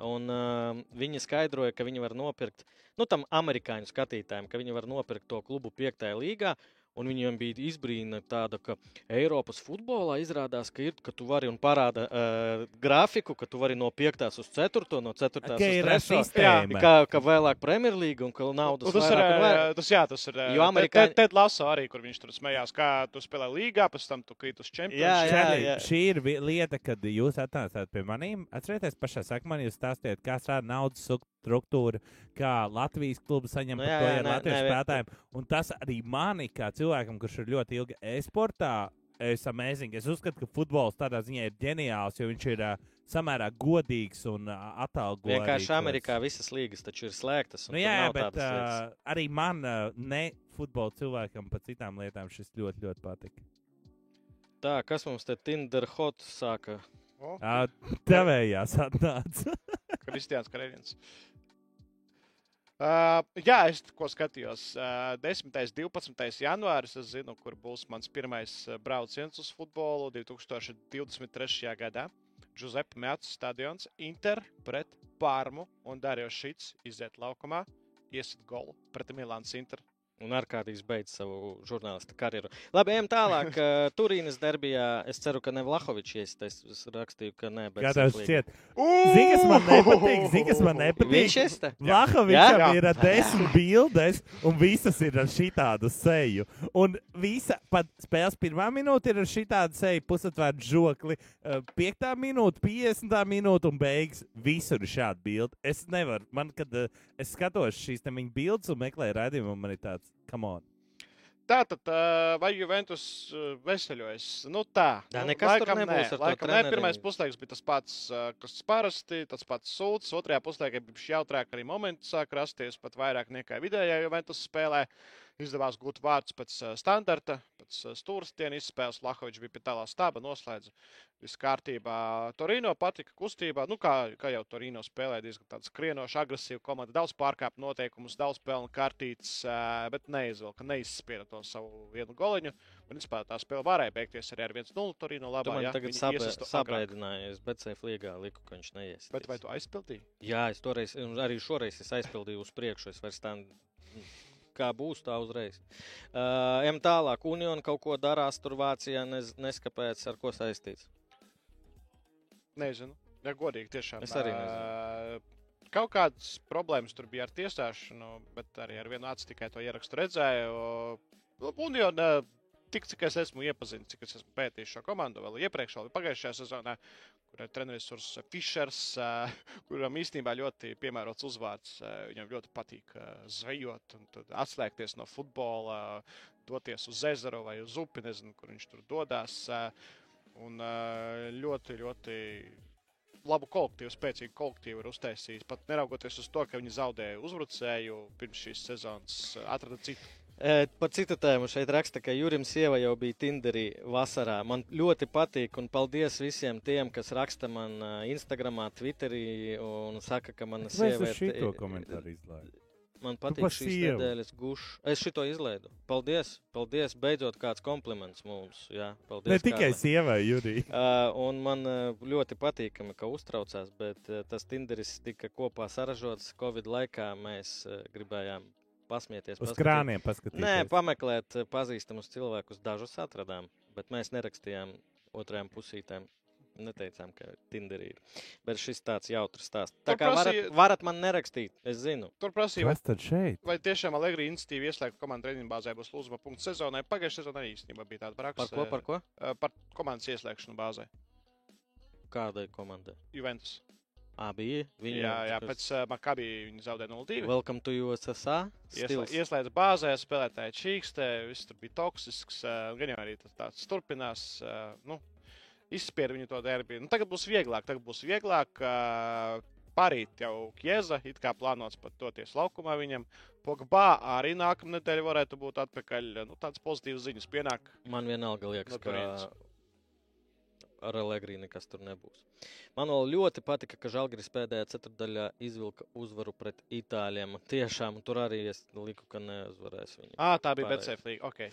[SPEAKER 3] Un uh, viņi skaidroja, ka viņi var nopirkt, nu, tam amerikāņu skatītājiem, ka viņi var nopirkt to klubu piektajā līgā. Un viņiem bija izbrīna tāda, ka Eiropas futbolā izrādās, ka, ir, ka tu vari un parāda uh, grafiku, ka tu vari no 5. uz 4. no 4.
[SPEAKER 2] Ka
[SPEAKER 3] uz
[SPEAKER 2] ir
[SPEAKER 3] 3.
[SPEAKER 2] sistēma.
[SPEAKER 3] Kā, kā vēlāk Premjerlīga un ka naudas
[SPEAKER 1] Un tas ir,
[SPEAKER 3] vairāk un vairāk.
[SPEAKER 1] tas, jā, tas ir.
[SPEAKER 3] Jo
[SPEAKER 1] Jo
[SPEAKER 3] amerikāņi-.
[SPEAKER 1] Tad Laso arī, kur viņš tur smējās, kā tu spēlē līgā, pēc tam tu krīt uz
[SPEAKER 3] Jā,
[SPEAKER 1] čempionu.
[SPEAKER 3] jā.
[SPEAKER 2] Čārli, Šī ir lieta, kad jūs atnācāt pie maniem. Atcerieties, pašā sākumā jūs stāstījāt, kā strādā naudas suk- struktūra, kā Latvijas kluba saņem
[SPEAKER 3] Nu
[SPEAKER 2] par
[SPEAKER 3] jā,
[SPEAKER 2] to
[SPEAKER 3] jā,
[SPEAKER 2] ar
[SPEAKER 3] nē,
[SPEAKER 2] latviešu
[SPEAKER 3] nē,
[SPEAKER 2] spēlētājiem. Un tas arī mani, kā cilvēkam, kurš ir ļoti ilgi e-sportā, es amazing. Es uzskatu, ka futbols tādā ziņā ir ģeniāls, jo viņš ir uh, samērā godīgs un uh, atalgots.
[SPEAKER 3] Vienkārši Amerikā visas līgas taču ir slēgtas. un
[SPEAKER 2] Nu, jā, bet
[SPEAKER 3] tādas lietas.
[SPEAKER 2] uh, arī man, uh, ne futbola cilvēkam, par citām lietām šis ļoti, ļoti patika.
[SPEAKER 3] Tā, kas mums te Tinder hot sāka?
[SPEAKER 1] O,
[SPEAKER 2] Uh, Tevējās atnāca.
[SPEAKER 1] Kristiāns Karēvins. Uh, jā, es ko skatījos. Uh, 10. un 12. janvāris. Es zinu, kur būs mans pirmais brauciens uz futbolu 2023. gadā. Giuseppe Mētas stadions, Inter pret Pārmu un Dārījos Šits iziet laukumā, iesit golu pret Milāns Inter.
[SPEAKER 3] Un ārkārtīgi beidz savu žurnālistu karjeru. Labi, ejam tālāk. (laughs) Turīnas derbijā. Es ceru, ka ne Vlahovičs iestājas. Es rakstīju, ka nē, bet
[SPEAKER 2] šķiet? Zini, kas man nepatīk? Zini, kas man
[SPEAKER 3] Viņš
[SPEAKER 2] nepatīk?
[SPEAKER 3] iesta?
[SPEAKER 2] Vlahovičam
[SPEAKER 1] Jā.
[SPEAKER 2] ir ā, desmit bildes, un visas ir ar šitādu seju. Un visa pat spēles pirmā minūte ir ar šitādu seju, pusatvērtu žokli. Piektā minūte, 50. minūte un beigas visur ir šāda bilde. Es nevaru, man, kad es skatos šīs te viņa bildes un meklēju raidījumu, man ir tāds, come on.
[SPEAKER 1] Tātad, uh, vai Juventus uh, veseļojas? Nu, tā.
[SPEAKER 3] Jā, nekas tur
[SPEAKER 1] laikam
[SPEAKER 3] nebūs ar to
[SPEAKER 1] Laikam, nē, pirmais puslaiks bija tas pats, uh, kas parasti, tas pats sūds. Otrajā puslaikā bija šī jautrāk arī momenti sāk rasties pat vairāk nekā vidējā Juventus spēlē. Izdevās gūt vārdus pēc standarta, pēc uh, stūrstiena izspēles. Lahovičs bija pie tālā staba, noslēdza viss kārtībā. Torino patika kustībā, nu kā, kā jau Torino spēlē diezgan tāda skrienoša, agresīva komanda. Daudz pārkāpt noteikumus, daudz pelnu kartītes, uh, bet neizvilka, neizspieda to savu vienu goliņu. Principā, tā spēle varēja beigties arī ar 1-0 Torino labā.
[SPEAKER 3] man
[SPEAKER 1] ja
[SPEAKER 3] tagad
[SPEAKER 1] agrāk.
[SPEAKER 3] sabēdinājies, bet Seif līgā liku, ka viņš neies.
[SPEAKER 1] Bet vai tu aizpildīji?
[SPEAKER 3] Jā, es toreiz, un arī šoreiz es aizpildīju uz priekšu. Es vairs tā, kā būs, tā uzreiz. Uh, ejam tālāk. Union kaut ko darās tur Vācijā, nez, neskapēc, ar ko saistīts.
[SPEAKER 1] Nezinu. Ja godīgi, tiešām.
[SPEAKER 3] Es arī
[SPEAKER 1] ā, Kaut kādas problēmas tur bija ar tiesāšanu, bet arī ar vienu acu tikai to ierakstu redzēju. Un jau tik cik es esmu iepazinis, cik es esmu pētījis šo komandu vēl iepriekš, vēl pagājušajā sezonā, kur ir treneris Urs Fišers, ā, kuram īstenībā ļoti piemērots uzvārds. ā, Viņam ļoti patīk ā, zvejot un atslēgties no futbola, doties uz ezeru vai uz upi, nezinu, kur viņš tur dodas. Un ļoti, ļoti labu kolektīvu, spēcīgu kolektīvu ir uztaisījis. Pat neraugoties uz to, ka viņi zaudēja uzbrucēju pirms šīs sezonas, atrada citu.
[SPEAKER 3] Par citu tēmu šeit raksta, ka Jurim sieva jau bija Tinderī vasarā. Man ļoti patīk, un paldies visiem tiem, kas raksta man ā, Instagramā, Twitterī un saka, ka mana sieva
[SPEAKER 2] es šito komentāru izlaidu?
[SPEAKER 3] Man
[SPEAKER 2] par
[SPEAKER 3] patīk šīs
[SPEAKER 2] sievu.
[SPEAKER 3] nedēļas gušs. Es šito izlaidu. Paldies, paldies. Beidzot kāds kompliments mums. Jā, paldies.
[SPEAKER 2] Ne tikai
[SPEAKER 3] Kārli.
[SPEAKER 2] sievai, Jurija.
[SPEAKER 3] Uh, un man uh, ļoti patīkami, ka uztraucās, bet uh, tas Tinderis tika kopā saražots Covid laikā. Mēs uh, gribējām pasmieties.
[SPEAKER 2] Uz
[SPEAKER 3] paskatīt-
[SPEAKER 2] krāniem paskatīties.
[SPEAKER 3] Nē, pameklēt uh, pazīstamus cilvēkus. Dažus atradām, bet mēs nerakstījām otrajām pusītēm. Neteicām, ka Tinderī ir. Bet šis tāds jautrs stāsts. Tā kā varat,
[SPEAKER 1] prasīji-
[SPEAKER 3] varat man nerakstīt, es zinu.
[SPEAKER 1] Tur prasīja, vai,
[SPEAKER 2] Kas tad šeit?
[SPEAKER 1] vai tiešām Allegri institīva ieslēgta komandas treniņu bāzē būs lūzuma punkts sezonai. Pagājušajā sezonā arī īstenībā bija tāda praksa.
[SPEAKER 3] Par ko? Par ko?
[SPEAKER 1] ā, Par komandas ieslēgšanu bāzē.
[SPEAKER 3] Kādai komandai?
[SPEAKER 1] Juventus.
[SPEAKER 3] Abi. Viņi
[SPEAKER 1] Jā, jā, pēc uh, Makabī viņi zaudēja 0-2.
[SPEAKER 3] Welcome to USSA.
[SPEAKER 1] Ieslē, ieslēdz bāzē, spēlētāji čīkstē, viss tur bija toksisks. Uh, gan jau arī tas tāds turpinās. Uh, nu, Izspieda viņu to derbi. Nu, tagad būs vieglāk. Tagad būs vieglāk. Uh, parīt jau Kieza, it kā plānots pat doties laukumā viņam. Pogba arī nākamā nedēļa varētu būt atpakaļ. Nu, tāds pozitīvs ziņas pienāk.
[SPEAKER 3] Man vienalga liekas,
[SPEAKER 1] No
[SPEAKER 3] ka. Ar Allegri nekas tur nebūs. Man ļoti patika, ka Žalgiris pēdējā ceturdaļā izvilka uzvaru pret Itāļiem. Tiešām tur arī es liku, ka neuzvarēs viņi.
[SPEAKER 1] Ah, tā bija. BCF līnija. Okay.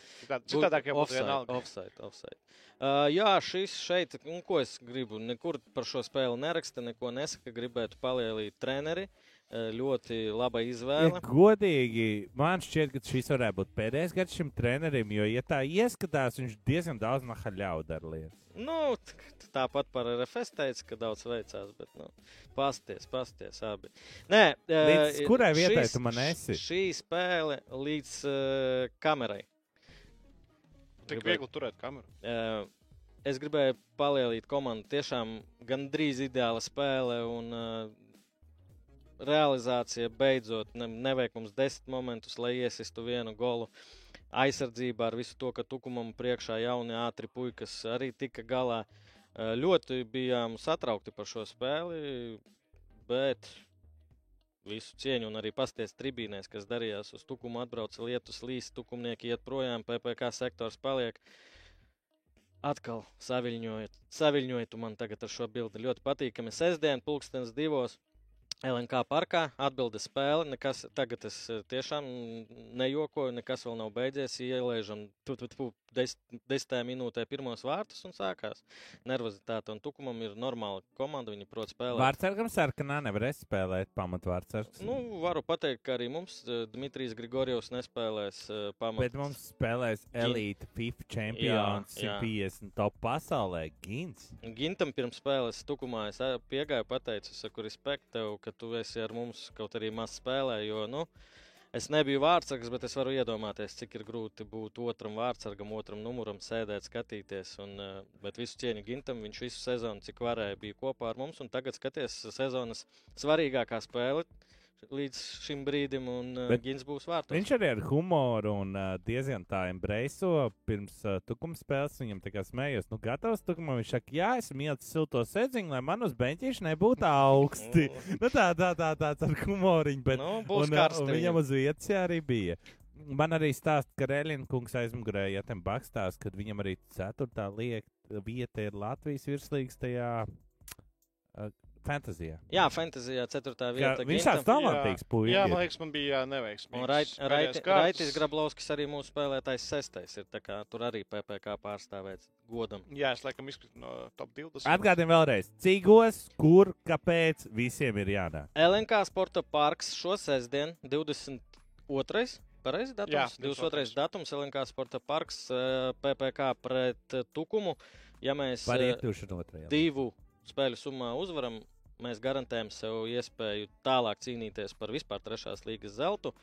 [SPEAKER 1] Citādāk jau būtu
[SPEAKER 3] Offside,
[SPEAKER 1] vienalga.
[SPEAKER 3] Offside, offside. Uh, jā, šis šeit, nu, ko es gribu, nekur par šo spēli neraksta, neko nesaka, gribētu palielīt treneri. Uh, ļoti laba
[SPEAKER 2] Ja
[SPEAKER 3] izvēle.
[SPEAKER 2] godīgi, man šķiet, ka šis varētu būt pēdējais gads šim trenerim, jo, ja tā ieskatās, viņš diezgan daudz nahaļauju dara lietas.
[SPEAKER 3] Nu, tāpat par RFS teica, ka daudz veicās, bet, nu, pasties, pasties abi. Nē,
[SPEAKER 2] Līdz
[SPEAKER 3] eh,
[SPEAKER 2] kurai vietai
[SPEAKER 3] šīs-
[SPEAKER 2] tu man esi?
[SPEAKER 3] Šī spēle līdz uh, kamerai.
[SPEAKER 1] Tik viegli turēt kameru.
[SPEAKER 3] Uh, es gribēju palielīt komandu. Tiešām gandrīz ideāla spēle un uh, realizācija beidzot ne, neveikums desmit momentus, lai iesistu vienu golu. Aizsardzībā ar visu to, ka tukumam priekšā jauni ātri puikas arī tika galā. Uh, ļoti bijām satraukti par šo spēli, bet visu cieņu un arī pasties tribīnēs, kas darījās uz tukumu, atbrauca lietus, līs, tukumnieki iet projām, PPC sektors paliek. Atkal saviņojot, saviņojot man tagad ar šo bildi. Ļoti patīkami. Sestdien, pulkstenis divos. LNK parkā atbilde spēle. Nekas, tagad es eh, tiešām nejokoju, nekas vēl nav beidzies. Ielaižam tu, tu, tu, des, desmitajā minūtē pirmos vārtus un sākās. Nervozitāte un tukumam ir normāla komanda. Viņi prot spēlēt.
[SPEAKER 2] Vārtsargam sarkanā nevarēs spēlēt pamatvārtsargs.
[SPEAKER 3] Nu, varu pateikt, ka arī mums eh, Dmitrijs Grigorjevs nespēlēs uh, pamatā.
[SPEAKER 2] Bet mums spēlēs Elite FIFA čempions,
[SPEAKER 3] Jā, jā.
[SPEAKER 2] 150 top pasaulē. Gins.
[SPEAKER 3] Gintam pirms spēles tukumā es piegāju, pateicu, saku, respekt tev, ka tu esi ar mums kaut arī maz spēlē, jo, nu, es nebiju vārdsargs, bet es varu iedomāties, cik ir grūti būt otram vārdsargam, otram numuram, sēdēt, skatīties. Un, ā, bet visu cieņu Gintam, viņš visu sezonu, cik varēja, bija kopā ar mums, un tagad skaties sezonas svarīgākā spēle līdz šim brīdim, un
[SPEAKER 2] bet
[SPEAKER 3] Gins būs vārtos.
[SPEAKER 2] Viņš arī ar humoru un uh, diezgan tā embraiso pirms uh, tukuma spēles. Viņam tā kā smējos, nu, gatavs tukumam. Viņš saka, jā, esmu ielas silto sēdziņu, lai man uz beņķīša nebūtu augsti. (laughs) nu, tā, tā, tā, tāds ar humoriņu. Bet,
[SPEAKER 3] Nu,
[SPEAKER 2] un, uh,
[SPEAKER 3] karsti
[SPEAKER 2] un viņam uz vietas arī bija. Man arī stāsta, ka Rēlina kungs aizmugurē, ja tam bakstās, kad viņam arī ceturtā liek, vieta ir Latvijas virslīgas tajā uh, fantāzijā.
[SPEAKER 3] Jā, fantāzijā ceturtā
[SPEAKER 2] Ka
[SPEAKER 3] vieta.
[SPEAKER 2] Viņš tāds talantīgs
[SPEAKER 1] Jā,
[SPEAKER 2] puisis.
[SPEAKER 1] man liekas, man bija neveiksmīgs.
[SPEAKER 3] Un Rait- Rait-. Raitis Grablovskis arī mūsu spēlētājs sestais ir. tā kā Tur arī PPC pārstāvēts godam.
[SPEAKER 1] Jā, es laikam izkrītu no top 20.
[SPEAKER 2] Atgādini vēlreiz, cīgos, kur, kāpēc visiem ir jādara.
[SPEAKER 3] LNK Sporta parks šo sestdienu, 22. Pareizi datums?
[SPEAKER 1] Jā,
[SPEAKER 3] 22. datums LNK Sporta parks eh, PPC pret Tukumu. Ja mēs
[SPEAKER 2] Par
[SPEAKER 3] eh,
[SPEAKER 2] iekļūšanu otrajā.
[SPEAKER 3] divu spēļu summā uzvaram, mēs garantējam sev iespēju tālāk cīnīties par vispār trešās līgas zeltu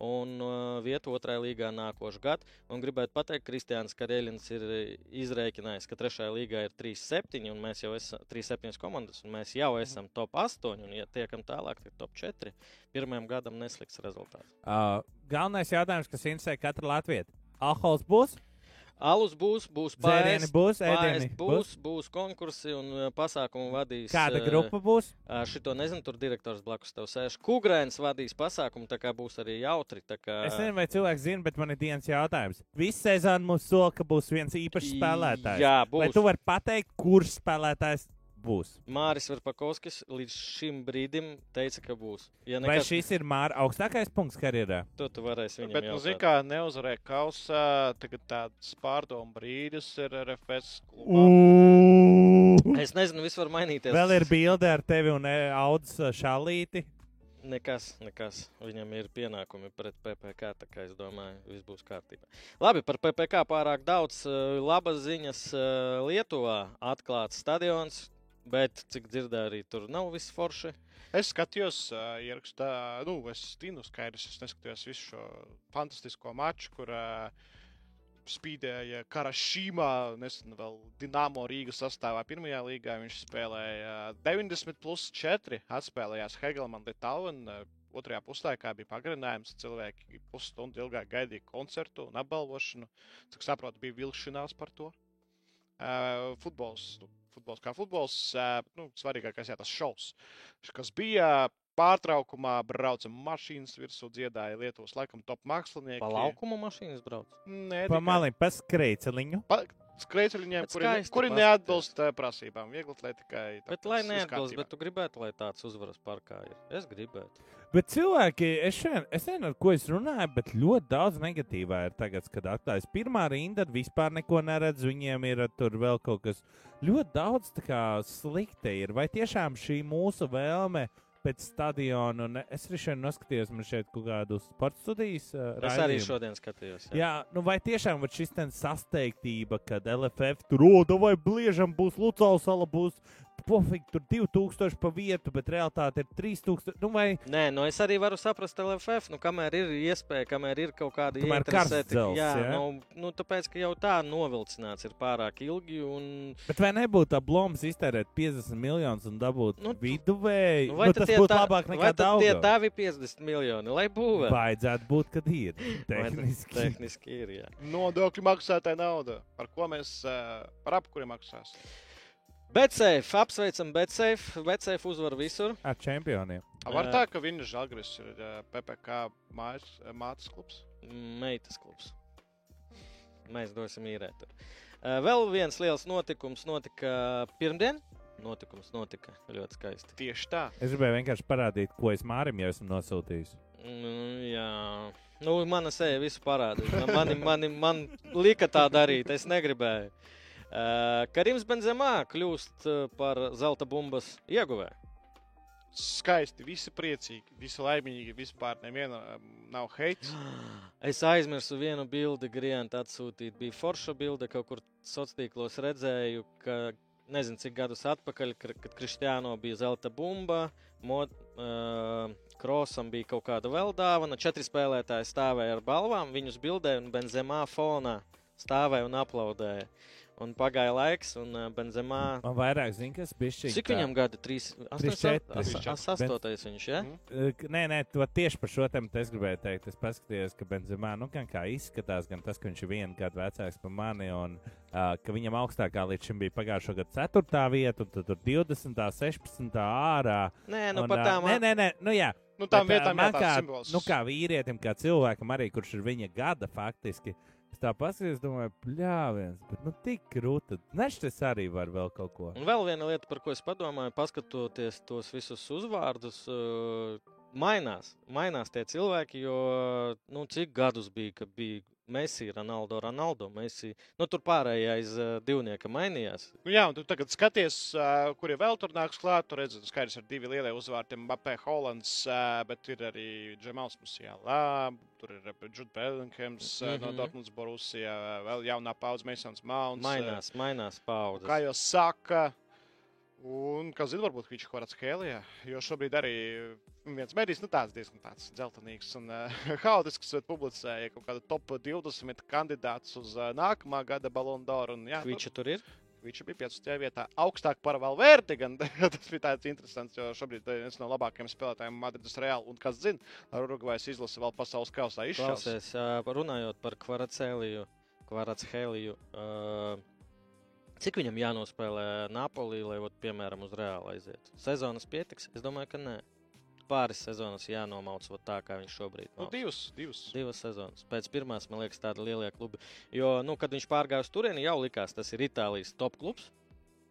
[SPEAKER 3] un uh, vietu otrajā līgā nākošu gadu. Un gribētu pateikt, Kristiāns Karēlins ir eh, izrēķinājis, ka trešajā līgā ir 3-7, un mēs jau esam 3-7 komandas, un mēs jau esam top 8, un ja tiekam tālāk, tad top 4. Pirmajam gadam neslikts rezultāts.
[SPEAKER 2] Uh, galvenais jautājums, kas interesē katru Latviju. Alkohols būs,
[SPEAKER 3] Alus būs, būs paēst,
[SPEAKER 2] būs, ēdieni
[SPEAKER 3] būs, būs konkursi un uh, pasākumu vadīs.
[SPEAKER 2] Kāda
[SPEAKER 3] uh,
[SPEAKER 2] grupa būs?
[SPEAKER 3] Ā, Šito nezinu, tur direktors blakus tev sēž. Kugrēns vadīs pasākumu, tā kā būs arī jautri. Kā...
[SPEAKER 2] Es nezinu, vai cilvēks zina, bet man ir dienas jautājums. Visu sezonu mums sola, ka būs viens īpašs spēlētājs.
[SPEAKER 3] Jā,
[SPEAKER 2] Vai
[SPEAKER 3] būs.
[SPEAKER 2] tu vari pateikt, kurš spēlētājs būs?
[SPEAKER 3] Māris Verpakovskis līdz šim brīdim teica, ka būs. Ja
[SPEAKER 2] Vai
[SPEAKER 3] nekas,
[SPEAKER 2] šis ir Māra augstākais punkts karjerā?
[SPEAKER 3] to tu varēsi viņam
[SPEAKER 1] Bet, nu,
[SPEAKER 3] jautāt.
[SPEAKER 1] kā neuzvarēja kausā, tagad tāds pārdomu brīdis ir RFS klubā.
[SPEAKER 3] Es nezinu, viss var mainīties.
[SPEAKER 2] Vēl ir bilde ar tevi un eh, Audus šalīti.
[SPEAKER 3] Nekas, nekas. Viņam ir pienākumi pret PPC, tā kā es domāju, viss būs kārtībā. Labi, par PPC pārāk daudz. eh, Labas ziņas Lietuvā. Atklāts stadions, bet, cik dzirdēju, arī tur nav viss forši.
[SPEAKER 1] Es skatījos, uh, ierakstā, nu, es zinu, skaidrs, es neskatījos visu šo fantastisko maču, kur uh, spīdēja Karašīmā, nesen vēl Dienāmo Rīgas sastāvā pirmajā līgā. Viņš spēlēja uh, 90 plus 4, atspēlējās Hegelman Litālen. Uh, Otrajā puslaikā bija pagarinājums. Cilvēki pusstundu ilgāk gaidīja koncertu un apbalvošanu. Cik saprotu, bija vilšanās par to. Uh, futbols nu, futbols kā futbols. Nu, svarīgākais ir tas šovs, kas bija. Pārtraukumā brauca mašīnas virsū, dziedāja Lietuvas laikam top mākslinieki.
[SPEAKER 3] Pa laukumu mašīnas brauc.
[SPEAKER 1] Nē,
[SPEAKER 2] Pa
[SPEAKER 1] tikai
[SPEAKER 2] maliem, pa skrejceliņu.
[SPEAKER 1] Skrejceļiem, kuri, kuri neatbilst ā, prasībām. Viegli atletikai.
[SPEAKER 3] Bet, lai neatbilst, bet tu gribētu, lai tāds uzvaras parkā ir. Es gribētu.
[SPEAKER 2] Bet cilvēki, es šodien, es nezinu, ar ko es runāju, bet ļoti daudz negatīvā ir tagad, kad atklājas pirmā rinda, tad vispār neko neredz. Viņiem ir tur vēl kaut kas ļoti daudz tā kā slikta. Ir. Vai tiešām šī mūsu vēlme pēc stadiona, un es arī šodien noskatījos, man šeit kaut kādu sporta studijas uh,
[SPEAKER 3] Es arī šodien skatījos. Jā.
[SPEAKER 2] Jā, nu vai tiešām var šis ten sasteigtība, kad LFF tur roda vai bliežam būs Lucāla sala, būs pofīgi tur 2000 pa vietu, bet realitāte ir 3000. Nu vai
[SPEAKER 3] Nē, nu es arī varu saprast LFF, nu, kamēr ir iespēja, kamēr ir kaut kāda
[SPEAKER 2] dzels,
[SPEAKER 3] Jā,
[SPEAKER 2] ja?
[SPEAKER 3] nu, nu, tāpēc, ka jau tā novilcināts ir pārāk ilgi. Un,
[SPEAKER 2] Bet vai nebūtu tā bloms iztērēt 50 miljonus un dabūt
[SPEAKER 3] Nu,
[SPEAKER 2] nu, viduvēji?
[SPEAKER 3] nu,
[SPEAKER 2] Nu, nu, tas būtu
[SPEAKER 3] tā-
[SPEAKER 2] labāk
[SPEAKER 3] vai
[SPEAKER 2] nekā
[SPEAKER 3] tad tie
[SPEAKER 2] daudz.
[SPEAKER 3] tavi 50 miljoni, lai būvētu.
[SPEAKER 2] Vajadzētu būt, kad ir. (laughs)
[SPEAKER 3] Vai
[SPEAKER 2] Tehniski.
[SPEAKER 3] tehniski ir. Jā.
[SPEAKER 1] Nodokļu maksātāja nauda. Par ko mēs, ā, par apkuri maksāsim?
[SPEAKER 3] Betsafe, apsveicam Betsafe. Betsafe uzvar visur.
[SPEAKER 2] Ar čempioniem.
[SPEAKER 1] A, Var tā, ka viņa žagris ir ā, PPC mājas, ā, mātes klubs.
[SPEAKER 3] Meitas klubs. Mēs dosim īrēt. tur. Uh, Vēl viens liels notikums notika pirmdien. Notikums notika ļoti skaisti.
[SPEAKER 1] Tieši tā.
[SPEAKER 2] Es gribēju vienkārši parādīt, ko es Mārim jau esmu nosūtījis.
[SPEAKER 3] Mm, jā, nu, mana seja visu parādīja. Man, man, man lika tā darīt, es negribēju. Uh, Karims Benzemā kļūst uh, par zelta bumbas ieguvēju.
[SPEAKER 1] Skaisti, visi priecīgi, visi laimīgi. Vispār nevienam nav heits. (gasps)
[SPEAKER 3] Es aizmirsu vienu bildi, griežot atsūtīt. Bija forša bilde, kaut kur sociālos tīklos redzēju, ka nezinu, cik gadus atpakaļ, kad Kristiāno bija zelta bumba, mod, uh, Krosam bija kaut kāda vēl dāvana. Četri spēlētāji stāvēja ar balvām, viņus bildēja un Benzemā fonā stāvēja un aplaudēja. Un pagāja laiks, un uh, Benzemā.
[SPEAKER 2] Man vairāk zina, kas bija šī.
[SPEAKER 3] Cik viņam gadi? 3, 8,
[SPEAKER 2] 4.
[SPEAKER 3] 8, viņš, ja?
[SPEAKER 2] Nē, nē, to tieši par šo tēmu es gribēju teikt. Es paskatījos, ka Benzemā, nu, gan kā izskatās, gan tas, ka viņš ir vienu gadu vecāks par mani, un uh, ka viņam augstākā līdz šim bija pagājušā gada 4. vieta, un tad tur 20. 16. ārā.
[SPEAKER 3] Nē, nu
[SPEAKER 2] un,
[SPEAKER 3] par
[SPEAKER 2] ā,
[SPEAKER 3] tām.
[SPEAKER 2] Nē, nē, nē, nu jā.
[SPEAKER 1] Nu, tām
[SPEAKER 2] Bet,
[SPEAKER 1] vietām
[SPEAKER 2] man
[SPEAKER 1] jā,
[SPEAKER 2] kā,
[SPEAKER 1] simbols.
[SPEAKER 2] nu, kā vīrietim, kā cilvēkam, arī kurš ir viņa gada faktiski. Es tā paskatījos, domāju, pļāviens, bet nu tik krūta. Nešķiet, es arī varu vēl kaut ko.
[SPEAKER 3] Un vēl viena lieta, par ko es padomāju, paskatoties tos visus uzvārdus, uh, mainās. Mainās tie cilvēki, jo nu, cik gadus bija, kad bija Messi, Ronaldo, Ronaldo, Messi. Nu, tur pārējie aiz uh, divnieka mainījās.
[SPEAKER 1] Nu, jā, un tu tagad skaties, uh, kuri vēl tur nāks klāt. Tur redzat, skaidrs ar divi lielie uzvārdi - Mbappé, Hollands, uh, bet ir arī Džemals Musiālā, tur ir Džuds Bellinghams mm -hmm. no
[SPEAKER 3] Mhm.
[SPEAKER 1] Dortmunds Borussia, vēl jaunā paudze Masons Mounts.
[SPEAKER 3] Mainās, mainās paudzes.
[SPEAKER 1] Kā jau saka, un, kā zina, varbūt viņš kaut kādā skēlijā, jo šobrīd arī viens mēdījis, nu tāds diezgan tāds dzeltenīgs un uh, (laughs) haotisks, bet publicēja kaut kādu top 20 kandidātus uz uh, nākamā gada Ballon d'Or. jā, nu,
[SPEAKER 3] Viņš tur ir.
[SPEAKER 1] Viņš bija 15. vietā, augstāk par Valverdi. Gan, (laughs) tas bija tāds interesants, jo šobrīd ir viens no labākajiem spēlētājiem Madrides Reāla. Un kas zina, ar Urugvajas izlasi vēl pasaules kausā
[SPEAKER 3] uh, runājot par Kvaracēliju, Kvaracēliju. Uh, Cik viņam jānospēlē Napoli, lai, ot, piemēram, uz Reāli aiziet? Sezonas pietiks? Es domāju, ka nē. Pāris sezonas jānomauc ot tā, kā viņš šobrīd
[SPEAKER 1] Nu,
[SPEAKER 3] mauc.
[SPEAKER 1] divas, divas.
[SPEAKER 3] Divas sezonas. Pēc pirmās, man liekas, tāda lielie klubi. Jo, nu, kad viņš pārgāja uz turieni, jau likās, tas ir Itālijas top klubs.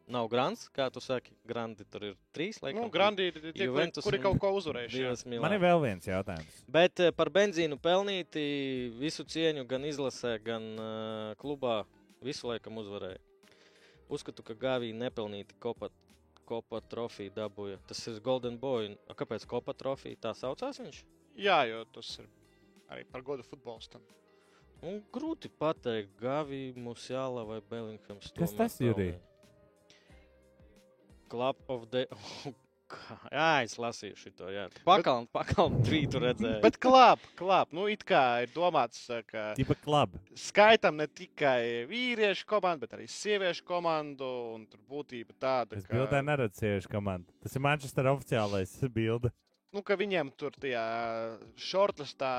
[SPEAKER 3] Nav grants, kā tu saki. Grandi tur ir trīs. Laikam,
[SPEAKER 1] Nu, Grandi ir tie, kuri,
[SPEAKER 3] Juventus
[SPEAKER 1] kuri kaut ko uzvarējuši.
[SPEAKER 2] Man ir vēl viens jautājums.
[SPEAKER 3] Bet eh, par benzīnu pelnīti visu cieņu gan izlasē, gan uh, klubā visu laikam uzvarēja. Uzskatu, ka Gāvija nepelnīti kopa, kopa trofiju dabūja. Tas ir Golden Boy. A, kāpēc kopa trofija tā saucās viņš?
[SPEAKER 1] Jā, jo tas ir arī par godu futbolistam.
[SPEAKER 3] Nu, grūti pateikt, Gāvija, Musiāla vai Bellinghams.
[SPEAKER 2] Kas tas,
[SPEAKER 3] pelnīja. Club of the... (laughs) Jā, es lasīju šo. Pakaļ, pakaļ, (laughs) tvītu redzēju.
[SPEAKER 1] Bet klāp, klāp. Nu, it kā ir domāts, ka
[SPEAKER 2] Tipa klub.
[SPEAKER 1] skaitam ne tikai vīriešu komandu, bet arī sieviešu komandu. Un tur būtība tāda,
[SPEAKER 2] Es
[SPEAKER 1] ka,
[SPEAKER 2] bildē neredzu sieviešu komandu. Tas ir Manchester oficiālais (laughs) bilde.
[SPEAKER 1] nu, ka viņiem tur tajā shortlistā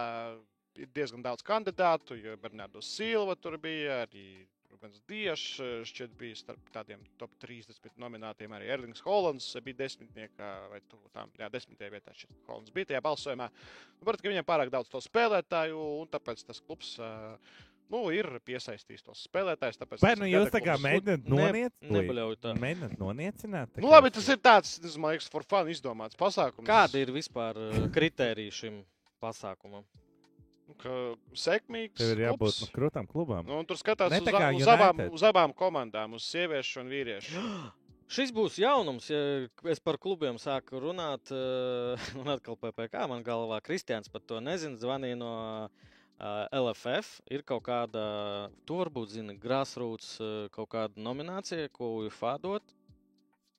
[SPEAKER 1] ir diezgan daudz kandidātu. Jo Bernardo Silva tur bija arī Rubens Diešs eh, šķiet bija starp tādiem top 30 nominētiem. Arī Erlings Hollands bija desmitniekā vai tu, tam, jā, desmitajā vietā. Šis Hollands bija tajā balsojumā. Nu, Protams, ka viņam pārāk daudz to spēlētāju, un tāpēc tas klubs. Uh, Nu, ir piesaistījis tos spēlētājus. tāpēc
[SPEAKER 2] Vai nu jūs tā kā mēģināt
[SPEAKER 3] Ne-
[SPEAKER 2] noniecināt?
[SPEAKER 3] nepaļauj tā.
[SPEAKER 2] Mēģināt noniecināt?
[SPEAKER 1] Nu, labi, tas ir tāds, domāju, ka for fun izdomāts pasākums.
[SPEAKER 3] Kādi ir vispār kriteriji šim pasākumam?
[SPEAKER 1] Nu, ka sekmīgs.
[SPEAKER 2] Tev ir jābūt
[SPEAKER 1] klubs.
[SPEAKER 2] no krūtām klubām.
[SPEAKER 1] Nu, tur skatās
[SPEAKER 2] Ne
[SPEAKER 1] uz, a- uz, abām, uz abām komandām, uz sieviešu un vīriešu. (gasps)
[SPEAKER 3] Šis būs jaunums, ja es par klubiem sāku runāt. uh, (laughs) Un atkal PPC man galvā Kristians par to nezina. Zvanīja no uh, LFF. Ir kaut kāda, tu varbūt zini, grassroots uh, kaut kāda nominācija, ko UFA dot.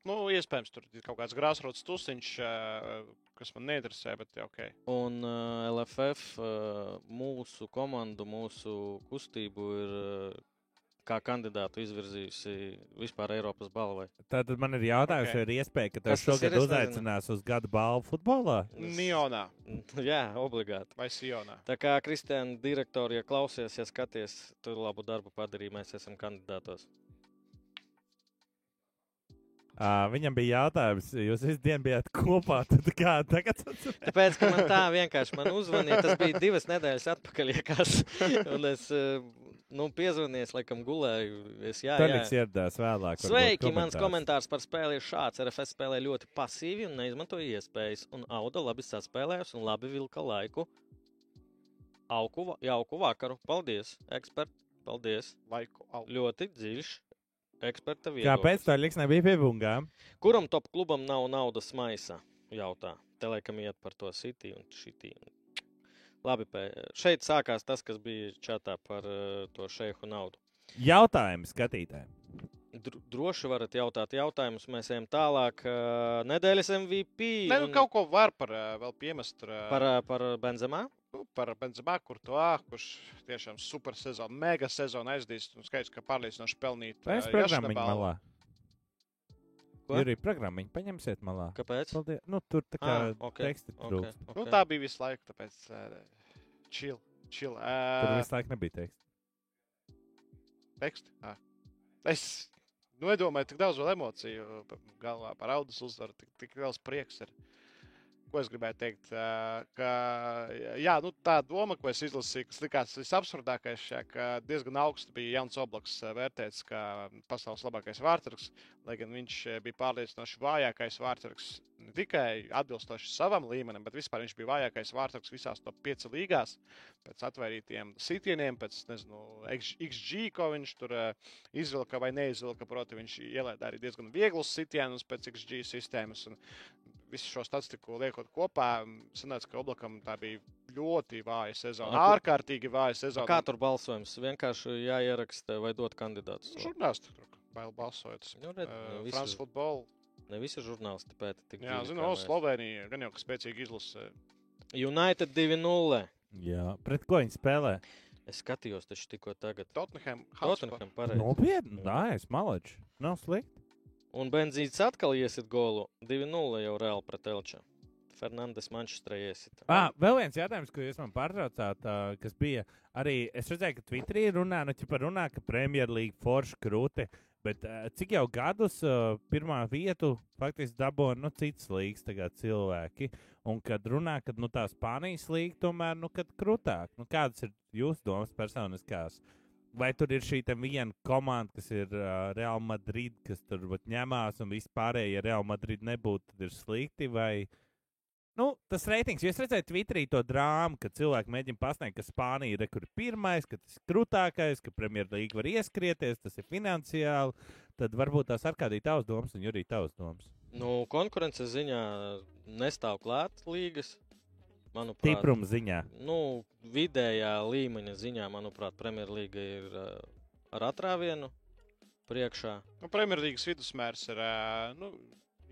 [SPEAKER 1] Nu, iespējams, tur ir kaut kāds grāsrots tusiņš, ā, kas man neinteresē, bet ok.
[SPEAKER 3] Un uh, LFF uh, mūsu komandu, mūsu kustību ir uh, kā kandidātu izvirzījusi vispār Eiropas balvai.
[SPEAKER 2] Tātad man ir jautājums,
[SPEAKER 1] Ok.
[SPEAKER 2] vai ir iespēja, ka
[SPEAKER 3] Kas
[SPEAKER 2] tev
[SPEAKER 3] tas ir?
[SPEAKER 2] šogad uzaicinās uz gada balvu futbolā?
[SPEAKER 1] Nionā (laughs)
[SPEAKER 3] Jā, obligāti.
[SPEAKER 1] vai Sionā.
[SPEAKER 3] Tā kā Kristiāna direktori, ja klausies, ja skaties, tu labu darbu padarīji, mēs esam kandidātos.
[SPEAKER 2] Uh, viņam bija jautājums, jūs visu dienu bijāt kopā. Tad kā tagad?
[SPEAKER 3] Tāpēc, ka man tā vienkārši man uzvanīja, tas bija divas nedēļas atpakaļ, liekas. Un es nu, piezvanīju, laikam gulēju. Es, jā, jā.
[SPEAKER 2] Toniks ieradās vēlāk.
[SPEAKER 3] Sveiki! Mans
[SPEAKER 2] komentārs.
[SPEAKER 3] komentārs par spēli ir šāds. RFS spēlē ļoti pasīvi un neizmantoja iespējas. Un Auda labi saspēlējās un labi vilka laiku. Auku, jauku vakaru. Paldies, eksperti! Paldies!
[SPEAKER 1] Laiku au.
[SPEAKER 3] Ļoti dziļš eksperta viedoklis.
[SPEAKER 2] Kāpēc Toniks nebija pie bungām?
[SPEAKER 3] Kuram top klubam nav naudas maisa? Jautā. Te laikam iet par to City un City. Labi, pē. šeit sākās tas, kas bija čatā par uh, to šeihu naudu.
[SPEAKER 2] Jautājums skatītājiem.
[SPEAKER 3] Dr droši varat jautāt jautājumus. Mēs ejam tālāk. Uh, nedēļas MVP.
[SPEAKER 1] Ne, nu,
[SPEAKER 3] un
[SPEAKER 1] kaut ko var par, ā, vēl piemest
[SPEAKER 3] par, par Benzemā.
[SPEAKER 1] Nu, par Benzemā, kur to ā, kurš tiešām super sezonu, mega sezonu aizdīs. Un skaidrs, ka pārliecinoši pelnīt. Jašina balvu.
[SPEAKER 2] malā?
[SPEAKER 3] Ko?
[SPEAKER 2] Ir arī programmiņu, paņemsiet malā.
[SPEAKER 3] Kāpēc?
[SPEAKER 2] Paldies. Nu, tur tā kā
[SPEAKER 3] Ā, ok,
[SPEAKER 2] teksti
[SPEAKER 3] ok,
[SPEAKER 2] trūkst.
[SPEAKER 1] Nu,
[SPEAKER 3] ok.
[SPEAKER 1] tā bija visu laiku, tāpēc chill. chill.
[SPEAKER 2] Tur
[SPEAKER 1] ā,
[SPEAKER 2] visu laiku nebija teksti.
[SPEAKER 1] Teksti. Ā. Es nu, nedomāju, tik daudz vēl emociju galvā par audas uzvaru, tik, tik liels prieks. Ir. Ko es gribēju teikt? Ka, jā, nu, tā doma, ko es izlasīju, kas likās visabsurdākais, šajā, ka diezgan augsts bija Jans Oblaks vērtēts kā pasaules labākais vārtargs, lai gan viņš bija pārliecinoši vājākais vārtargs ne tikai atbilstoši savam līmenim, bet vispār viņš bija vājākais vārtargs visās top 5 līgās. Pēc atvairītiem sitieniem, pēc nezinu, XG, ko viņš tur izvilka vai neizvilka. Proti, viņš ielaida arī diezgan vieglus sitienus pēc XG sistēmas. Un visu šo statistiku liekot kopā, sanāca, ka Oblakam tā bija ļoti vāja sezona.
[SPEAKER 3] A, ku-
[SPEAKER 1] Ārkārtīgi vāja sezona.
[SPEAKER 3] Kā tur balsojums? Vienkārši jāieraksta vai dot kandidātus.
[SPEAKER 1] Žurnālisti tur bail balsojot.
[SPEAKER 3] Nu, redz,
[SPEAKER 1] Uh,
[SPEAKER 3] ne visi
[SPEAKER 1] France
[SPEAKER 3] žur-
[SPEAKER 1] Football.
[SPEAKER 3] Ne visi žurnālisti pēta tik
[SPEAKER 1] Jā,
[SPEAKER 3] dziļi
[SPEAKER 1] zinu,
[SPEAKER 3] kā
[SPEAKER 1] o,
[SPEAKER 3] mēs.
[SPEAKER 1] Slovenija gan jau ka spēcīgi izlase.
[SPEAKER 3] United 2-0.
[SPEAKER 2] Jā, pret ko viņi spēlē?
[SPEAKER 3] Es skatījos taču tikko tagad.
[SPEAKER 1] Tottenham.
[SPEAKER 3] Tottenham pareizi.
[SPEAKER 2] Nopietni, nē, es malaču. Nav slikti.
[SPEAKER 3] Un Benzīts atkal iesit golu 2-0 jau reāli pret Elču. Fernandes Manchesterā iesit.
[SPEAKER 2] Ah, vēl viens jautājums, ko jūs man pārtraucāt, kas bija arī. Es redzēju, ka Twitterī runā, nu, ķipa runā, ka Premjerlīga forša krūti. Bet cik jau gadus pirmā vietu faktiski dabūja nu, citas līgas tagad cilvēki. Un kad runā, ka nu, tā Spānijas līga tomēr nu, kad krūtāk. Nu, kādas ir jūsu domas personiskās? Vai tur ir šī viena komanda, kas ir uh, Real Madrid, kas tur ņemās, un vispārējie, ja Real Madrid nebūtu, tad ir slikti? Vai Nu, tas reitings, jūs redzat, Twitterī to drāmu, ka cilvēki mēģina pasniegt, ka Spānija ir rekur pirmais, ka tas ir krūtākais, ka Premjerlīga var ieskrieties, tas ir finansiāli. Tad varbūt tās ar kādī tavs domas un Jurija tavs domas.
[SPEAKER 3] Nu, konkurences ziņā nestāv klāt līgas. Manuprāt,
[SPEAKER 2] Tipruma ziņā.
[SPEAKER 3] Nu, vidējā līmeņa ziņā, manuprāt, Premjerlīga ir uh, ar atrāvienu priekšā.
[SPEAKER 1] Nu, Premjerlīgas vidusmērs ir ā, nu,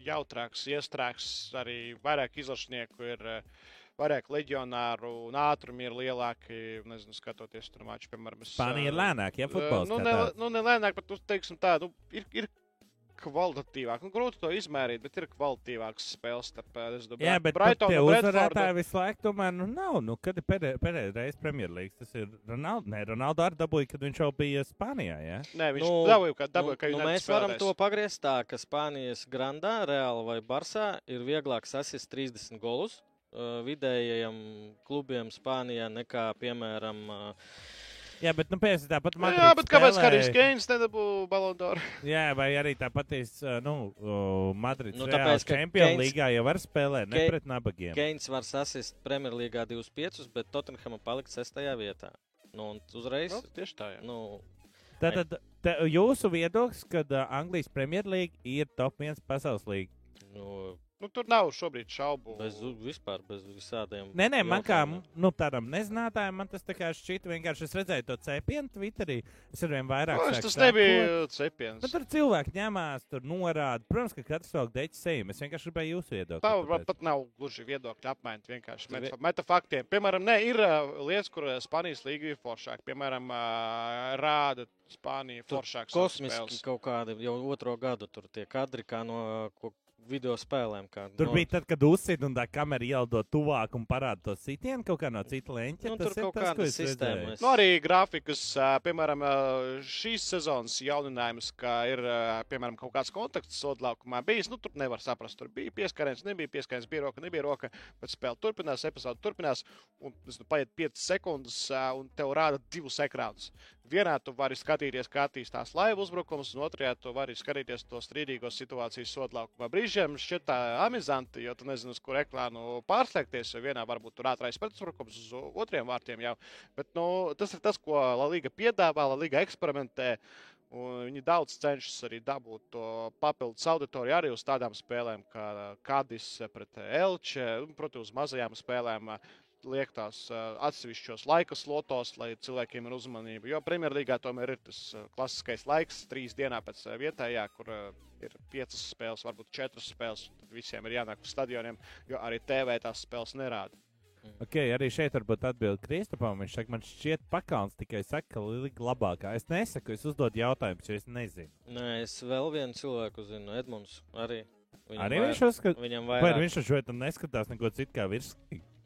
[SPEAKER 1] jautrāks, iestrāks, arī vairāk izlašnieku ir. ā, Vairāk leģionāru un ātrumi ir lielāki. Nezinu, skatoties tur maču, piemēram,
[SPEAKER 2] Spānija ir
[SPEAKER 1] ā,
[SPEAKER 2] lēnāk, ja futbols
[SPEAKER 1] nu, ne, nu, ne lēnāk, bet, nu, teiksim tā, nu, ir, ir kvalitatīvāk. Nu, grūti to izmērīt, bet ir kvalitatīvāks spēles starp eh, es domāju,
[SPEAKER 2] Jā, bet nu,
[SPEAKER 1] Brightonu
[SPEAKER 2] tie
[SPEAKER 1] un
[SPEAKER 2] uzvarētāji visu laiku tomēr nu, nav. Nu, kad ir pēdējā pēdējā reize Premjerlīgas, tas ir Ronaldo. Nē, Ronaldo arī dabūja, kad viņš jau bija Spānijā. Ja?
[SPEAKER 1] Nē, viņš
[SPEAKER 3] Nu,
[SPEAKER 1] dabūja, ka, dabūja, ka
[SPEAKER 3] nu,
[SPEAKER 1] United
[SPEAKER 3] mēs varam to pagriezt tā, ka Spānijas grandā, Reāla vai Barsā ir vieglāk sasist 30 golus uh, vidējiem klubiem Spānijā nekā, piemēram, uh,
[SPEAKER 2] Jā, bet nu, pēc tam tāpat Madrid
[SPEAKER 1] Jā, bet kāpēc
[SPEAKER 2] spēlē-
[SPEAKER 1] Karijs Keins nedabūja Balondoru? (laughs)
[SPEAKER 2] Jā, vai arī tāpat uh, nu, Madrids
[SPEAKER 3] Nu, tāpēc, ka
[SPEAKER 2] Čempionu
[SPEAKER 3] Keins-
[SPEAKER 2] līgā jau var spēlēt, ne
[SPEAKER 3] Ke-
[SPEAKER 2] pret nabagiem.
[SPEAKER 3] Keins var sasist Premjerlīgā 25, bet Tottenham palikt 6. vietā. Nu, un uzreiz.
[SPEAKER 1] Nu, tieši tā, jā.
[SPEAKER 3] Nu,
[SPEAKER 2] Tātad te, jūsu viedoklis, ka uh, Anglijas Premjerlīga ir top 1 pasaules līga.
[SPEAKER 3] nu,
[SPEAKER 1] Nu, tur nav šobrīd šaubu.
[SPEAKER 3] bez, vispār bez visādiem.
[SPEAKER 2] Nē, nē, man kā nu, tādam nezinātājam, man tas tā kā šķita vienkārši. Es redzēju to cepienu Twitterī. Es ar vien vairāk. Sāku
[SPEAKER 1] tas nebija cepiens.
[SPEAKER 2] Nu, tur cilvēki ņemās, tur norāda. Protams, ka katrs vēl deķis seju. Es vienkārši gribēju jūsu viedokli.
[SPEAKER 1] Tā
[SPEAKER 2] tāpēc.
[SPEAKER 1] var, pat nav gluži viedokļa apmaiņa. Vienkārši meta, meta faktiem. Piemēram, ne, ir lietas, kur Spānijas līga ir foršāka. Piemēram, rāda Spānija
[SPEAKER 3] Tur
[SPEAKER 1] foršāks.
[SPEAKER 3] Kosmiski kaut kādi jau otro gadu tur tie kadri kā no video spēlēm. Kā,
[SPEAKER 2] Tur
[SPEAKER 3] no,
[SPEAKER 2] bija tad, kad uzsita un tā kamera ieldo tuvāk un parāda to sitienu kaut kā no cita leņķa.
[SPEAKER 3] Nu,
[SPEAKER 2] tas
[SPEAKER 3] tur
[SPEAKER 2] ir
[SPEAKER 3] kaut
[SPEAKER 2] tas,
[SPEAKER 3] kāda sistēma. es-
[SPEAKER 1] Nu, arī grafikas, piemēram, šīs sezonas jauninājums, ka ir piemēram kaut kāds kontakts sodlaukumā bijis. Nu, tur nevar saprast, tur bija pieskāriens, nebija pieskāriens, bija roka, nebija roka. Bet spēle turpinās, epizode turpinās, un tas nu, paiet 5 sekundes, un tev rāda divus ekrānus. Vienā tu vari skatīties, kā attīstās laiva uzbrukums, un otrajā tu vari skatīties to strīdīgo situāciju sodlaukumā. Brīžiem šķiet tā amizanti, jo tu nezini, uz kur ekrānu pārslēgties. jo Vienā varbūt tur ātrākais pretuzbrukums, uz otriem vārtiem jau. Bet nu, tas ir tas, ko Liga piedāvā, Liga eksperimentē. Un viņi daudz cenšas arī dabūt to papildus auditoriju arī uz tādām spēlēm, kā Kadis pret Elče, un, protams, uz mazajām spēlēm. ā, Liek tās atsevišķos laika slotos, lai cilvēkiem ir uzmanība. Jo Premjerlīgā tomēr ir tas klasiskais laiks, trīs dienā pēc vietējā, kur ir piecas spēles, varbūt četras spēles. Tad visiem ir jānāk uz stadioniem, jo arī TV tās spēles nerāda.
[SPEAKER 2] Okay, arī šeit varbūt atbild Kristupam. Viņš saka, man šķiet, pakāpens tikai saka, ka Liga labākā. Es nesaku, es uzdodu jautājumus, jo es nezinu.
[SPEAKER 3] Nē, es vēl vienu cilvēku zinu, Edmunds. Arī, Viņam
[SPEAKER 2] Arī
[SPEAKER 3] vair-
[SPEAKER 2] viņš uzskata,
[SPEAKER 3] Viņam
[SPEAKER 2] vai
[SPEAKER 3] vairāk.
[SPEAKER 2] viņš šo tam neskatās neko citu kā virs.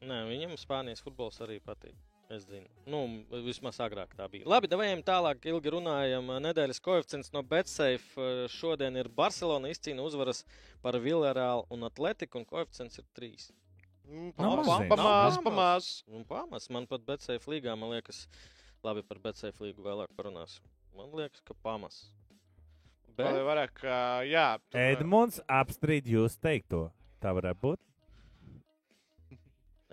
[SPEAKER 3] Nē, viņam Spānijas futbols arī patīk. Es zinu, nu, vismaz agrāk tā bija. Labi, devējām tālāk, ilgi runājam. Nedēļas koeficients no Betsafe šodien ir Barcelona izcīna uzvaras par Villarreal un Atletiku, un koeficients ir 3.
[SPEAKER 1] Mm,
[SPEAKER 2] Nav
[SPEAKER 1] Pamaz,
[SPEAKER 2] maziņš.
[SPEAKER 1] pamaz,
[SPEAKER 3] Nav
[SPEAKER 1] pamaz.
[SPEAKER 3] Un pamats man pat Betsafe līgā, man liekas, labi par Betsafe līgu vēlāk parunāsim. Man liekas, ka pamats.
[SPEAKER 1] Vēl
[SPEAKER 3] Bet
[SPEAKER 1] vairāk, jā. tur, ā,
[SPEAKER 2] Edmunds apstrīd jūs teikto. Tā varētu būt.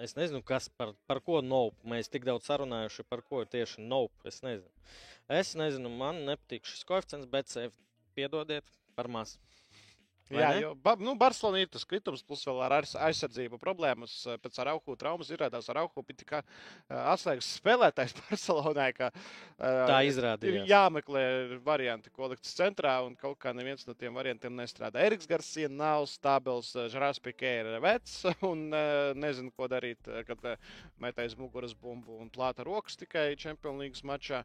[SPEAKER 3] Es nezinu, kas par, par ko nope. Mēs tik daudz sarunājuši, par ko tieši nope. Es nezinu. Es nezinu, man nepatīk šis koeficients, bet sev piedodiet par maz.
[SPEAKER 1] Jā,
[SPEAKER 3] ne?
[SPEAKER 1] jo nu, Barcelona ir tas kritums, plus vēl ar aiz- aizsardzību problēmas. ā, Pēc Arauhu traumas ir ka Arauhu bija tikai atslēgas spēlētājs (laughs) Barcelonai. Ka, ā,
[SPEAKER 3] Tā
[SPEAKER 1] Ir
[SPEAKER 3] izrādījās.
[SPEAKER 1] jāmeklē varianti kolekcijas centrā, un kaut kā neviens no tiem variantiem nestrādā. Eriks Garcia nav stabils, Žarās Pikē ir vecs, (laughs) un nezinu, ko darīt, kad ā, met aiz muguras bumbu un plāta rokas tikai Champions League mačā.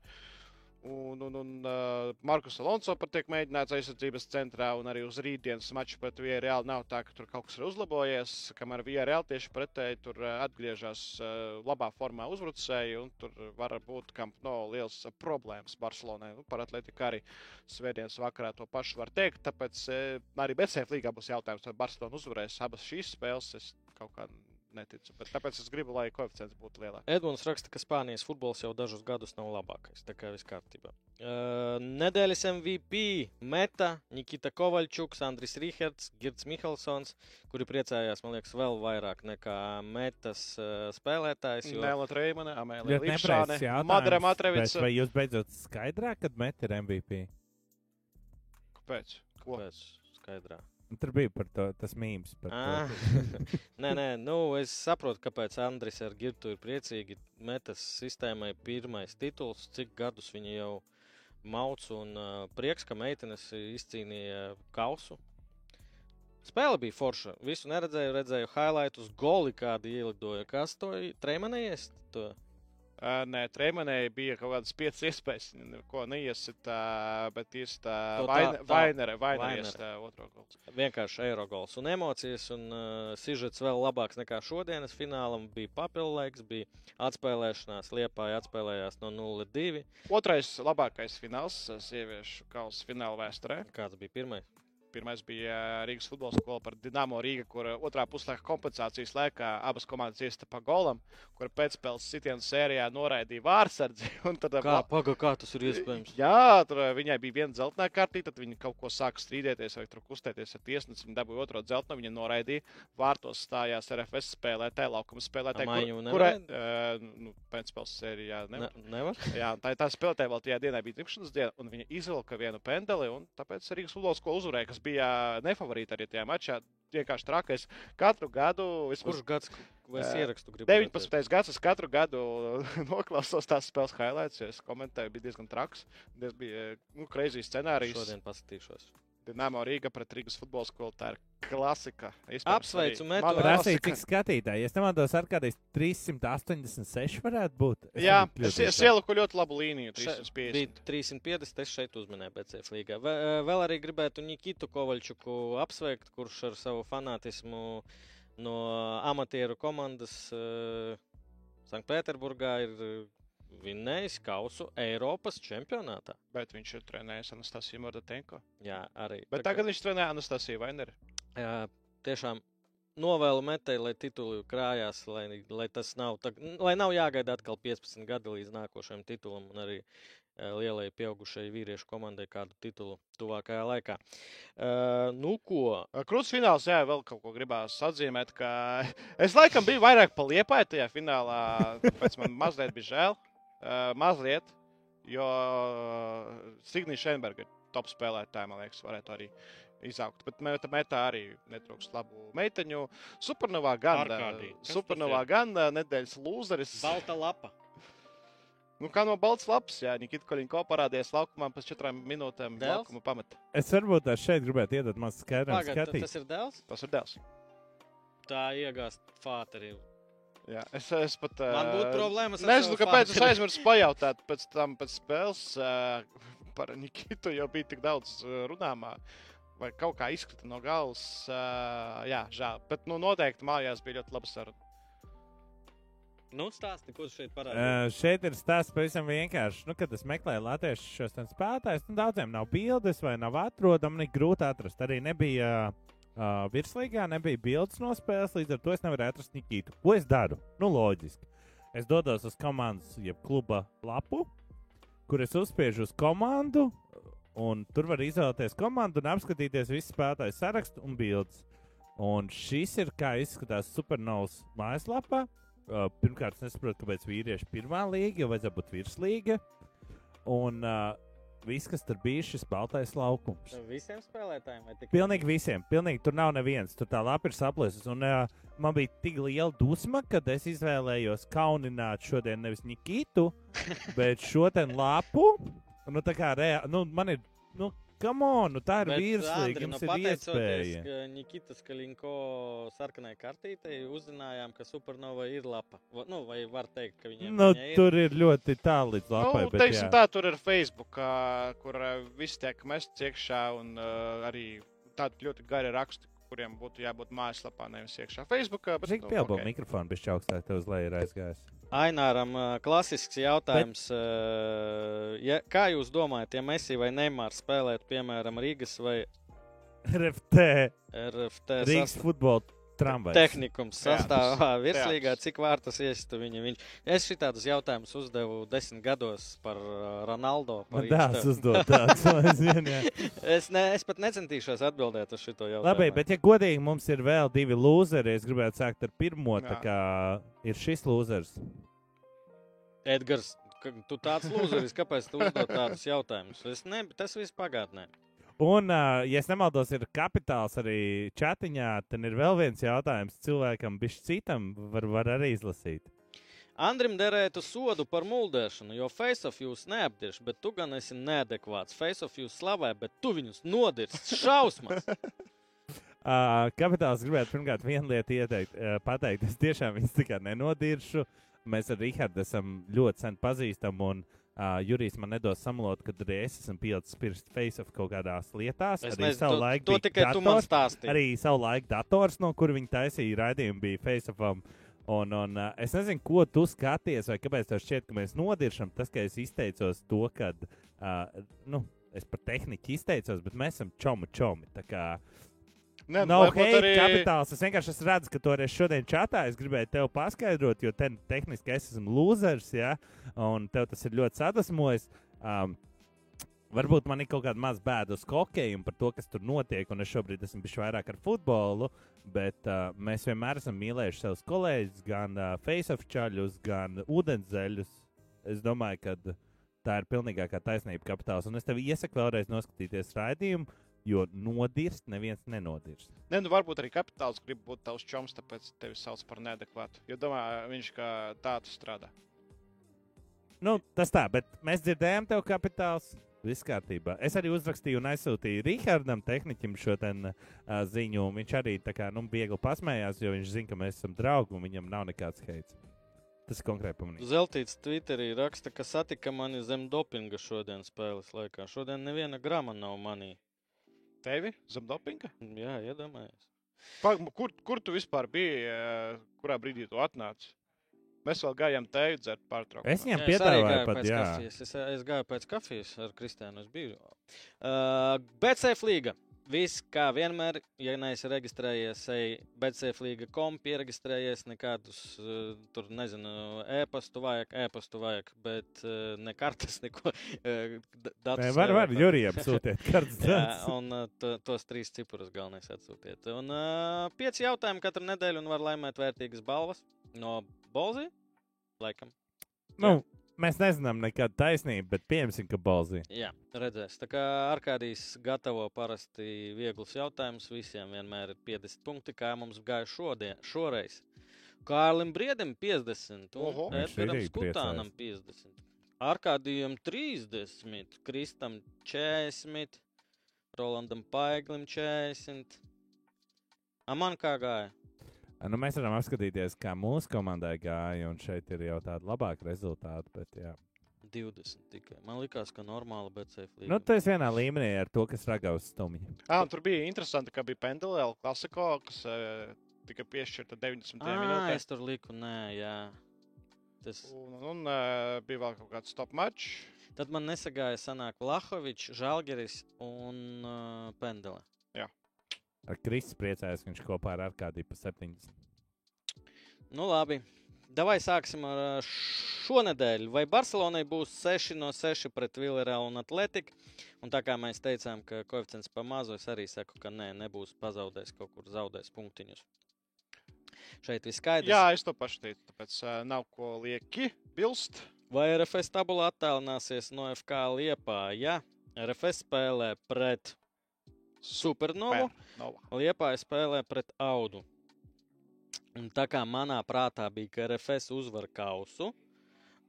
[SPEAKER 1] Un, un, un uh, Markus Alonso pat tiek mēģināts aizsardzības centrā, un arī uz rītdienas maču pret VRL nav tā, ka tur kaut kas ir uzlabojies. Kamēr VRL tieši pretēji tur atgriežas uh, labā formā uzbrucēji, un tur var būt kam, no, liels problēmas Barcelonai. Nu, par atletiku arī svētdienas vakarā to pašu var teikt. Tāpēc uh, arī BCF līgā būs jautājums, vai Barcelona uzvarēs abas šīs spēles. Es kaut kā neticu, bet tāpēc es gribu, lai koeficients būtu lielāks.
[SPEAKER 3] Edmunds raksta, ka Spānijas futbols jau dažus gadus nav labākais. Tā kā viss kārtībā. Uh, nedēļas MVP Meta, Nikita Kovaļčuks, Andris Rīherts, Girts Mihelsons, kuri priecājās, man liekas, vēl vairāk nekā Metas uh, spēlētājs. Jo...
[SPEAKER 1] Nēla Treimane, Amēlija
[SPEAKER 2] jautājums,
[SPEAKER 1] Madara
[SPEAKER 2] bet
[SPEAKER 1] Matrevica.
[SPEAKER 2] Vai jūs beidzot skaidrāk, kad met ir MVP?
[SPEAKER 1] Kāpēc? Ko?
[SPEAKER 3] Pēc skaidrā.
[SPEAKER 2] Tur bija par to, tas mīmīms.
[SPEAKER 3] Ah. (laughs) nē, nē, nu, es saprotu, kāpēc Andris ar Girtu ir priecīgi. Metas sistēmai pirmais tituls, cik gadus viņi jau mauc un uh, prieks, ka meitenes izcīnīja kausu. Spēle bija forša. Visu neredzēju, redzēju highlightus, goli kādi ielidoja. Kas to tremanējies? To?
[SPEAKER 1] Nē, Trēmanē bija kaut kādas piecas iespējas, ko neiesit, uh, bet tā
[SPEAKER 3] Nu, tā-
[SPEAKER 1] Vainere, Vainere otro golu.
[SPEAKER 3] Vienkārši Eirogols un emocijas, un uh, sižets vēl labāks nekā šodienas finālam. Bija papildlaiks, bija atspēlēšanās, Liepāja atspēlējās no 0-2.
[SPEAKER 1] Otrais labākais fināls sieviešu kausa fināla vēsturē.
[SPEAKER 3] Kāds bija pirmais?
[SPEAKER 1] Pirmais bija uh, Rīgas futbola skola par Dienāmo Rīga, kur uh, otrā puslaika kompensācijas laikā abas komandas iesta pa golam, kur pēcspēles sitienu sērijā noraidīja vārsardzi. (laughs) tad, uh,
[SPEAKER 3] Kā, paga, kā tas ir iespējams?
[SPEAKER 1] Jā, tur viņai bija viena zeltainā kārtība, tad viņa kaut ko sāka strīdēties vai tur kustēties ar tiesnesi. Viņa dabūja otro zeltainu, viņa noraidīja. Vārtos stājās RFS spēlētāja, laukuma spēlētāja.
[SPEAKER 3] Maiņu
[SPEAKER 1] kurai uh, nu, pēcspēles sērijā
[SPEAKER 3] Ne,
[SPEAKER 1] nevar.
[SPEAKER 3] nevar?
[SPEAKER 1] Jā, tā, tā spēlētāja vēl tajā dienā bija dzimšanas diena, un viņa izvilka vienu pendeli. un Tāpēc Rīgas futbola skola uzvarēja, kas bija nefavorīta arī tajā mačā. Vienkārši trakais. Katru gadu, vismaz
[SPEAKER 3] Kurš gads vai es
[SPEAKER 1] Ē,
[SPEAKER 3] ierakstu? gribu
[SPEAKER 1] 19.
[SPEAKER 3] redzēt?
[SPEAKER 1] gads, es katru gadu (laughs) noklausos tās spēles highlights, jo es komentēju, bija diezgan traks. Tas bija nu, kreizī scenārijs.
[SPEAKER 3] Šodien paskatīšos.
[SPEAKER 1] Dienāmo Rīga pret Rīgas futbola skolu. Tā ir klasika.
[SPEAKER 3] Apsveicu
[SPEAKER 1] mana
[SPEAKER 3] ar-
[SPEAKER 2] Prasīja, cik skatītāji. Es nemaldos, ar kādreiz 386 varētu būt. Es
[SPEAKER 1] Jā, es, es ieliku ļoti labu līniju.
[SPEAKER 3] Še-
[SPEAKER 1] 350.
[SPEAKER 3] Bija 350, es šeit uzminēju BCF līgā. Ve- Vēl arī gribētu Nikitu Kovaļčuku apsveikt, kurš ar savu fanātismu no amatieru komandas uh, Sanktpēterburgā ir uh, vinnējis kausu Eiropas čempionātā.
[SPEAKER 1] Bet viņš ir trenējis Anastasiju Mordatenko.
[SPEAKER 3] Jā, arī.
[SPEAKER 1] Bet
[SPEAKER 3] kā-
[SPEAKER 1] tagad viņš trenē Anastasiju Vaineri.
[SPEAKER 3] Jā, tiešām novēlu metēji, lai tituli krājās, lai, lai tas nav, tā, lai nav jāgaida atkal 15 gadi līdz nākošajam titulam un arī eh, lielai pieaugušai vīriešu komandai kādu titulu tuvākajā laikā. Uh, nu, ko?
[SPEAKER 1] Krūtis fināls, jā, vēl kaut ko gribās atzīmēt, ka (laughs) es laikam biju vairāk pa liepai tajā finālā, tāpēc man mazliet bija žēl. Uh, mazliet, jo Signija Šenberga ir top spēlētāja, man liekas, varētu arī izaugt. Bet metā, metā arī netrūkst labu meiteņu. Supernovā gan, Supernovā gan nedēļas lūzeris.
[SPEAKER 3] Balta lapa.
[SPEAKER 1] Nu, kā no balts lapas, jā, Nikita Koļinko parādījās laukumā pēc četrām minūtēm.
[SPEAKER 3] Dēls?
[SPEAKER 1] Laukuma pameta.
[SPEAKER 2] Es varbūt šeit gribētu iedot mazliet skaidrāk
[SPEAKER 3] tas ir dēls?
[SPEAKER 1] Tas ir dēls.
[SPEAKER 3] Tā iegāzt fāteri.
[SPEAKER 1] Jā, es, es pat.
[SPEAKER 3] Man būtu
[SPEAKER 1] ā,
[SPEAKER 3] problēmas ar
[SPEAKER 1] Nezinu, kāpēc es aizmirsu pajautāt pēc tam, pēc spēles uh, par Nikitu, jo bija tik daudz uh, runāmā. Vai kaut kā izkrita no galvas. Uh, jā, žēl. Bet, nu, noteikti mājās bija ļoti laba saruna.
[SPEAKER 3] Nu, stāsti, ko šeit parādīji.
[SPEAKER 2] Uh, šeit ir stāsts pavisam vienkārši. Nu, kad es meklēju latviešu šos spēlētājus, nu, daudziem nav bildes vai nav atrodami, ne grūti atrast. Arī nebija uh, virslīgā, nebija bildes no spēles, līdz ar to es nevarēju atrast Nikitu. Ko es daru? Nu, loģiski. Es dodos uz komandas, jeb kluba lapu, kur es uzspiežu uz komandu, un tur var izvēlēties komandu un apskatīties visu spēlētāju sarakstu un bildes. Un šis ir kā izskatās Supernovas mājaslapā. Uh, pirmkārt, es nesaprotu, kāpēc vīrieši pirmā līga, jo vajadzētu būt virslīga. Un uh, viss, kas tur bija, šis baltais laukums.
[SPEAKER 3] Visiem spēlētājiem vai tikai?
[SPEAKER 2] Pilnīgi visiem, pilnīgi tur nav neviens. Tur tā lapa ir saplēsusi. Un uh, man bija tik liela dusma, kad es izvēlējos kaunināt šodien nevis Nikitu, (laughs) bet šo te lapu. Nu, tā kā reāli, nu, man ir, nu, come on, nu, tā ir
[SPEAKER 3] Andri,
[SPEAKER 2] jums
[SPEAKER 3] nu,
[SPEAKER 2] ir iespēja.
[SPEAKER 3] ka Nikitas Kalinko sarkanai kartītei uzzinājām, ka Supernova ir lapa. Nu, vai var teikt, ka viņiem
[SPEAKER 2] Nu,
[SPEAKER 3] viņa ir?
[SPEAKER 2] tur ir ļoti tālu līdz lapai.
[SPEAKER 1] Nu,
[SPEAKER 2] bet
[SPEAKER 1] teiksim,
[SPEAKER 2] jā.
[SPEAKER 1] tā, tur ir Facebook, kur viss tiek mests iekšā, un uh, arī tādi ļoti gari raksti, kuriem būtu jābūt mājaslapā, nevis iekšā Facebook. Bet,
[SPEAKER 2] Cik
[SPEAKER 1] nu,
[SPEAKER 2] piebildu
[SPEAKER 1] ok.
[SPEAKER 2] mikrofonu bija augstāk, tev uz leju ir aizgājis.
[SPEAKER 3] Aināram klasisks jautājums. Bet... Ja, kā jūs domājat, ja Messi vai Neimārs spēlētu, piemēram, Rīgas vai (laughs)
[SPEAKER 2] RFT,
[SPEAKER 3] RFT
[SPEAKER 2] Rīgas
[SPEAKER 3] sastāvā?
[SPEAKER 2] futbola tramvajs.
[SPEAKER 3] Tehnikums sastāvā virslīgā,
[SPEAKER 1] Teātris.
[SPEAKER 3] cik vārtus iesistu viņa. Viņš. Es šitādus jautājumus uzdevu desmit gados par ā, Ronaldo. Par
[SPEAKER 2] dēls
[SPEAKER 3] Insta.
[SPEAKER 2] uzdod tāds, (laughs) jā.
[SPEAKER 3] es, ne, es pat necentīšos atbildēt uz šo jautājumu.
[SPEAKER 2] Labi, bet, ja godīgi mums ir vēl divi lūzeri, es gribētu sākt ar pirmo. Tā
[SPEAKER 1] Jā.
[SPEAKER 2] kā ir šis lūzers.
[SPEAKER 3] Edgars, tu tāds lūzeris, kāpēc tu uzdod tādus jautājumus? Es ne, tas viss pagātnē.
[SPEAKER 2] Un, ja es nemaldos, ir kapitāls arī chatiņā, tad ir vēl viens jautājums cilvēkam, bišķi citam, var, var arī izlasīt.
[SPEAKER 3] Andrim derētu sodu par muldēšanu, jo face-off jūs neapdirš, bet tu gan esi neadekvāts. Face-off jūs slavē, bet tu viņus nodirst. Šausmas! (laughs)
[SPEAKER 2] Uh, kapitāls gribētu pirmkārt vienu lietu ieteikt, uh, pateikt. Es tiešām viņus kā nenodiršu. mēs ar Rihardu esam ļoti sen pazīstami. Un uh, Jurijs man nedos samalot, kad arī es esmu pieaudzis pirms face-off kaut kādās lietās.
[SPEAKER 3] Es
[SPEAKER 2] arī savu laiku
[SPEAKER 3] to tikai tu man
[SPEAKER 2] dators,
[SPEAKER 3] stāstīji.
[SPEAKER 2] Arī savu laiku dators, no kur viņi taisīja raidījumu, bija face-offam. Un, un uh, es nezinu, ko tu skaties, vai kāpēc tev šķiet, ka mēs nodiršam. Tas, ka es izteicos to, ka, uh, nu, es par tehniku izteicos, bet mēs esam čomi, čomi. Tā kā
[SPEAKER 1] Nē,
[SPEAKER 2] Nav hate
[SPEAKER 1] arī-
[SPEAKER 2] kapitāls. Es vienkārši es redzu, ka to arī šodien čatā es gribēju tev paskaidrot, jo te, tehniski es esmu losers, ja, un tev tas ir ļoti sadusmojis. Um, varbūt man ir kaut kāda maza bēda uz hokeju un par to, kas tur notiek, un es šobrīd esmu bijis vairāk ar futbolu, bet uh, mēs vienmēr esam mīlējuši savus kolēģus, gan uh, face-off čaļus, gan ūdenszeļus. Es domāju, ka tā ir pilnīgākā taisnība kapitāls, un es tev iesaku vēlreiz noskatīties raidījumu. Jo nodirst, neviens nenodirst.
[SPEAKER 1] Nē, nu varbūt arī kapitāls grib būt tavs čoms, tāpēc tevi sauc par neadekvātu. Jo domā, viņš kā tāds strādā.
[SPEAKER 2] Nu, tas tā, bet mēs dzirdējām, tev kapitāls. Viss kārtībā. Es arī uzrakstīju un aizsūtīju Rihardam, tehnikam, šo ten, uh, ziņu. Viņš arī tā kā nu, viegli pasmējās, jo viņš zina, ka mēs esam draugi un viņam nav nekāds heits. Tas ir konkrēti pamanīts.
[SPEAKER 3] Zeltīts Twitterī raksta, ka satika mani zem dopinga šodien spēles laikā. Šodien neviena grama nav manī.
[SPEAKER 1] Tevi zem dopinga?
[SPEAKER 3] Jā, iedomājieties.
[SPEAKER 1] Kur, kur tu vispār biji? eh, Kurā brīdī tu atnāci? Mēs vēl gājām teju dzert pārtraukumā.
[SPEAKER 2] Es viņam piedāvāju pat,
[SPEAKER 3] pēc
[SPEAKER 2] jā.
[SPEAKER 3] kafijas. Es, es gāju pēc kafijas ar Kristiānu. Es biju. Uh, BCF līga. Viss kā vienmēr, ja neesi reģistrējies, ej BCF līga kom, pieregistrējies, nekādus uh, tur, nezinu, e-pastu vajag, e-pastu vajag, bet uh, ne kartes, (laughs) neko. Uh,
[SPEAKER 2] Nē, var, var, Jurijam sūtiet kartes (laughs)
[SPEAKER 3] Jā,
[SPEAKER 2] datus.
[SPEAKER 3] un uh, to, tos trīs cipurus galvenais atsūtiet. Un uh, pieci jautājumi katru nedēļu un var laimēt vērtīgas balvas no Bolzī. Laikam.
[SPEAKER 2] Nu, mēs nezinām nekādu taisnību, bet pieņemsim, ka balzī.
[SPEAKER 3] Jā, redzēs. Tā kā Arkādijs gatavo parasti vieglus jautājumus, visiem vienmēr ir 50 punkti, kā mums gāja šodien, šoreiz. Kārlim Briedim 50
[SPEAKER 1] Oho.
[SPEAKER 3] un
[SPEAKER 2] arī
[SPEAKER 3] Skutānam 50. Arkādijam 30, Kristam 40, Rolandam Paiglim 40. A man kā gāja?
[SPEAKER 2] Nu, mēs varam apskatīties, kā mūsu komandai gāja, un šeit ir jau tāda labāka rezultāta. Bet, jā.
[SPEAKER 3] 20 tikai. Man liekas, ka normāli, safe līga.
[SPEAKER 2] nu, tas vienā līmenī ar to, kas ragaus stumji.
[SPEAKER 1] Ah, tur bija interesanti, ka bija Pendelēla klasiko, kas uh, tika piešķirta 90
[SPEAKER 3] Ah,
[SPEAKER 1] minūtēs.
[SPEAKER 3] es tur liku, nē, jā. Tas...
[SPEAKER 1] Un, un uh, bija vēl kaut kāds top match.
[SPEAKER 3] Tad man nesagāja sanāk Lahovičs, Žalgeris un uh, Pendele.
[SPEAKER 2] Ar Kristus priecājos, ka viņš kopā ar Arkādiju pa 70.
[SPEAKER 3] Nu labi, davai sāksim ar šonedēļ. Vai Barcelonai būs 6 no 6 pret Villarreal un Atletiku? Un tā kā mēs teicām, ka koeficients pa mazu, es arī saku, ka nē, nebūs pazaudējis kaut kur zaudējis punktiņus. Šeit viss skaidrs.
[SPEAKER 1] Jā, es to pašu teicu, tāpēc uh, nav ko lieki bilst.
[SPEAKER 3] Vai RFS tabula attālināsies no FK Liepā? Jā, RFS spēlē pret Supernovu. Liepāja spēlē pret Audu. Un tā kā manā prātā bija, ka RFS uzvar kausu,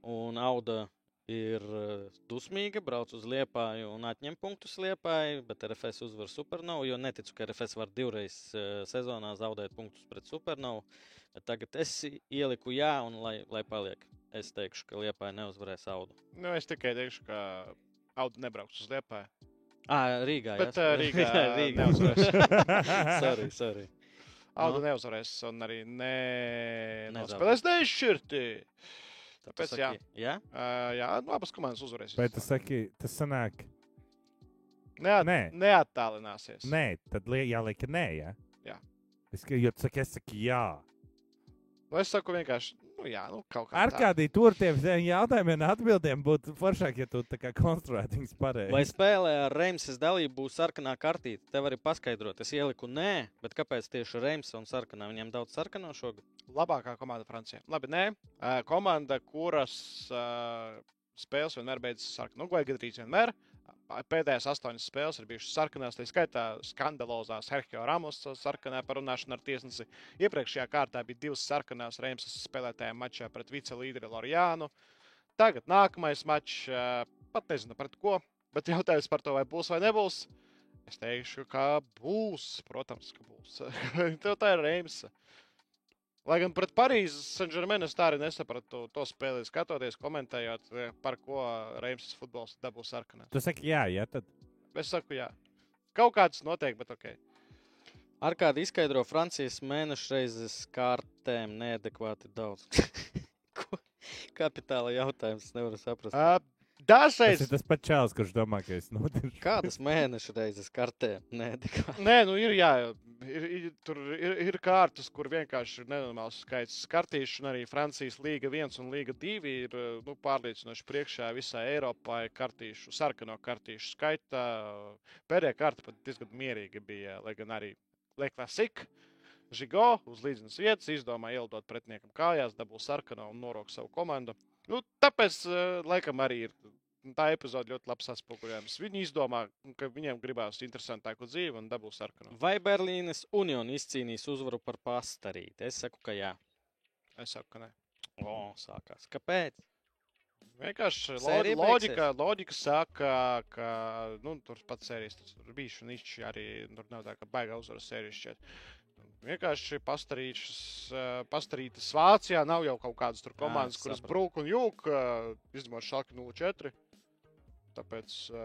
[SPEAKER 3] un Auda ir eh, dusmīga, brauc uz Liepāju un atņem punktus Liepāju, bet RFS uzvar Supernovu, jo neticu, ka RFS var divreiz eh, sezonā zaudēt punktus pret Supernovu. Bet tagad es ieliku jā, un lai, lai paliek. Es teikšu, ka Liepāja neuzvarēs Audu.
[SPEAKER 1] Nu, es tikai teikšu, ka Audu nebrauks uz Liepāju.
[SPEAKER 3] Ah, Rīgā.
[SPEAKER 1] Bet, (laughs)
[SPEAKER 3] jā,
[SPEAKER 1] Rīgā
[SPEAKER 3] Rīgā.
[SPEAKER 1] neuzvarēs. (laughs)
[SPEAKER 3] sorry, sorry.
[SPEAKER 1] Audu
[SPEAKER 3] Nu.
[SPEAKER 1] neuzvarēs un arī ne...
[SPEAKER 3] Nezaudēs.
[SPEAKER 1] spēlēs nešķirti. Tāpēc jā.
[SPEAKER 3] saki, jā?
[SPEAKER 1] Uh, jā, nu, abas komandas uzvarēs.
[SPEAKER 2] Vai tu saki, tas sanāk?
[SPEAKER 1] Neat,
[SPEAKER 2] Nē.
[SPEAKER 1] Neattālināsies.
[SPEAKER 2] Nē, tad li- jāliek, ka nē. Ja?
[SPEAKER 1] Jā.
[SPEAKER 2] Es, ka- jo saki, es saku, jā.
[SPEAKER 1] Nu, es saku vienkārši, nu, jā, nu, kaut kā.
[SPEAKER 2] Ar kādiem tur tiem jautājumiem un atbildēm būtu foršāk, ja tu tā kā konstruētu viņus pareizi.
[SPEAKER 3] Vai spēlē ar Reimses dalību būs sarkanā kartīte? Tev arī paskaidrot. Es ieliku nē, bet kāpēc tieši Reims un sarkanā? Viņiem daudz sarkano šogad.
[SPEAKER 1] Labākā komanda Francijā. Labi, nē. Komanda, kuras uh, spēles vienmēr beidzas sarkanā. Nu, vai gandrīz vienmēr. Pēdējās astoņas spēles ir bijušas sarkanās, tā skaitā skandalozās Herkio Ramos sarkanā parunāšana ar tiesnesi. Iepriekšējā kārtā bija divas sarkanās Reimsas spēlētājiem mačā pret vicelīderi Lorijānu. Tagad nākamais mačs, pat nezinu pret ko, bet jautājums par to, vai būs vai nebūs. Es teikšu, ka būs. Protams, ka būs. (laughs) Tā ir Reimsa. Lai gan pret Parīzes Saint-Germain es tā arī nesapratu to, to spēli, skatoties, komentējot, eh, par ko Reimsas futbols dabūs sarkanā.
[SPEAKER 2] Tu saki, jā, jā, tad
[SPEAKER 1] Es saku, jā. Kaut kāds notiek, bet ok.
[SPEAKER 3] Ar kādu izskaidro Francijas mēneša reizes kārtēm neadekvāti daudz. (laughs) Ko? Kapitāla jautājums, es nevaru saprast.
[SPEAKER 1] Uh,
[SPEAKER 2] tas
[SPEAKER 1] Dažreiz
[SPEAKER 2] ir tas pats čels, kurš domā, ka es notiršu.
[SPEAKER 3] Kādas mēneša reizes kartēm neadekvāti?
[SPEAKER 1] Nē, nu ir, jā, ir, ir, tur ir, ir kārtas, kur vienkārši ir nenormāls skaits kartīšu, un arī Francijas līga 1 un līga 2 ir nu, pārliecinoši priekšā visā Eiropā. ir Kartīšu, sarkano kartīšu skaitā. Pēdējā kārta pat diezgan mierīga bija, lai gan arī Leklasika. Žigo uz līdzenas vietas izdomāja ielidot pretiniekam kājās, dabū sarkano un norok savu komandu. Nu, tāpēc, eh, laikam, arī ir tā epizode ļoti labs atspoguļojums. Viņi izdomā, ka viņiem gribās interesantāku dzīvi un dabūs sarkanu.
[SPEAKER 3] Vai Berlīnes Union izcīnīs uzvaru par pastarīti? Es saku, ka jā.
[SPEAKER 1] Es saku, ka nē.
[SPEAKER 3] O, sākās. Kāpēc?
[SPEAKER 1] Vienkārši
[SPEAKER 3] Sērija
[SPEAKER 1] lo loģika, loģika saka, ka nu, tur pats sērijas tur bija šunišķi arī tur nav tā, ka baigā uzvaras sērijas šķiet. Vienkārši pastarītas, pastarītas Vācijā nav jau kaut kādas tur komandas,
[SPEAKER 3] es
[SPEAKER 1] kuras brūk un jūk, izņemot šalki 0-4. Tāpēc, ā,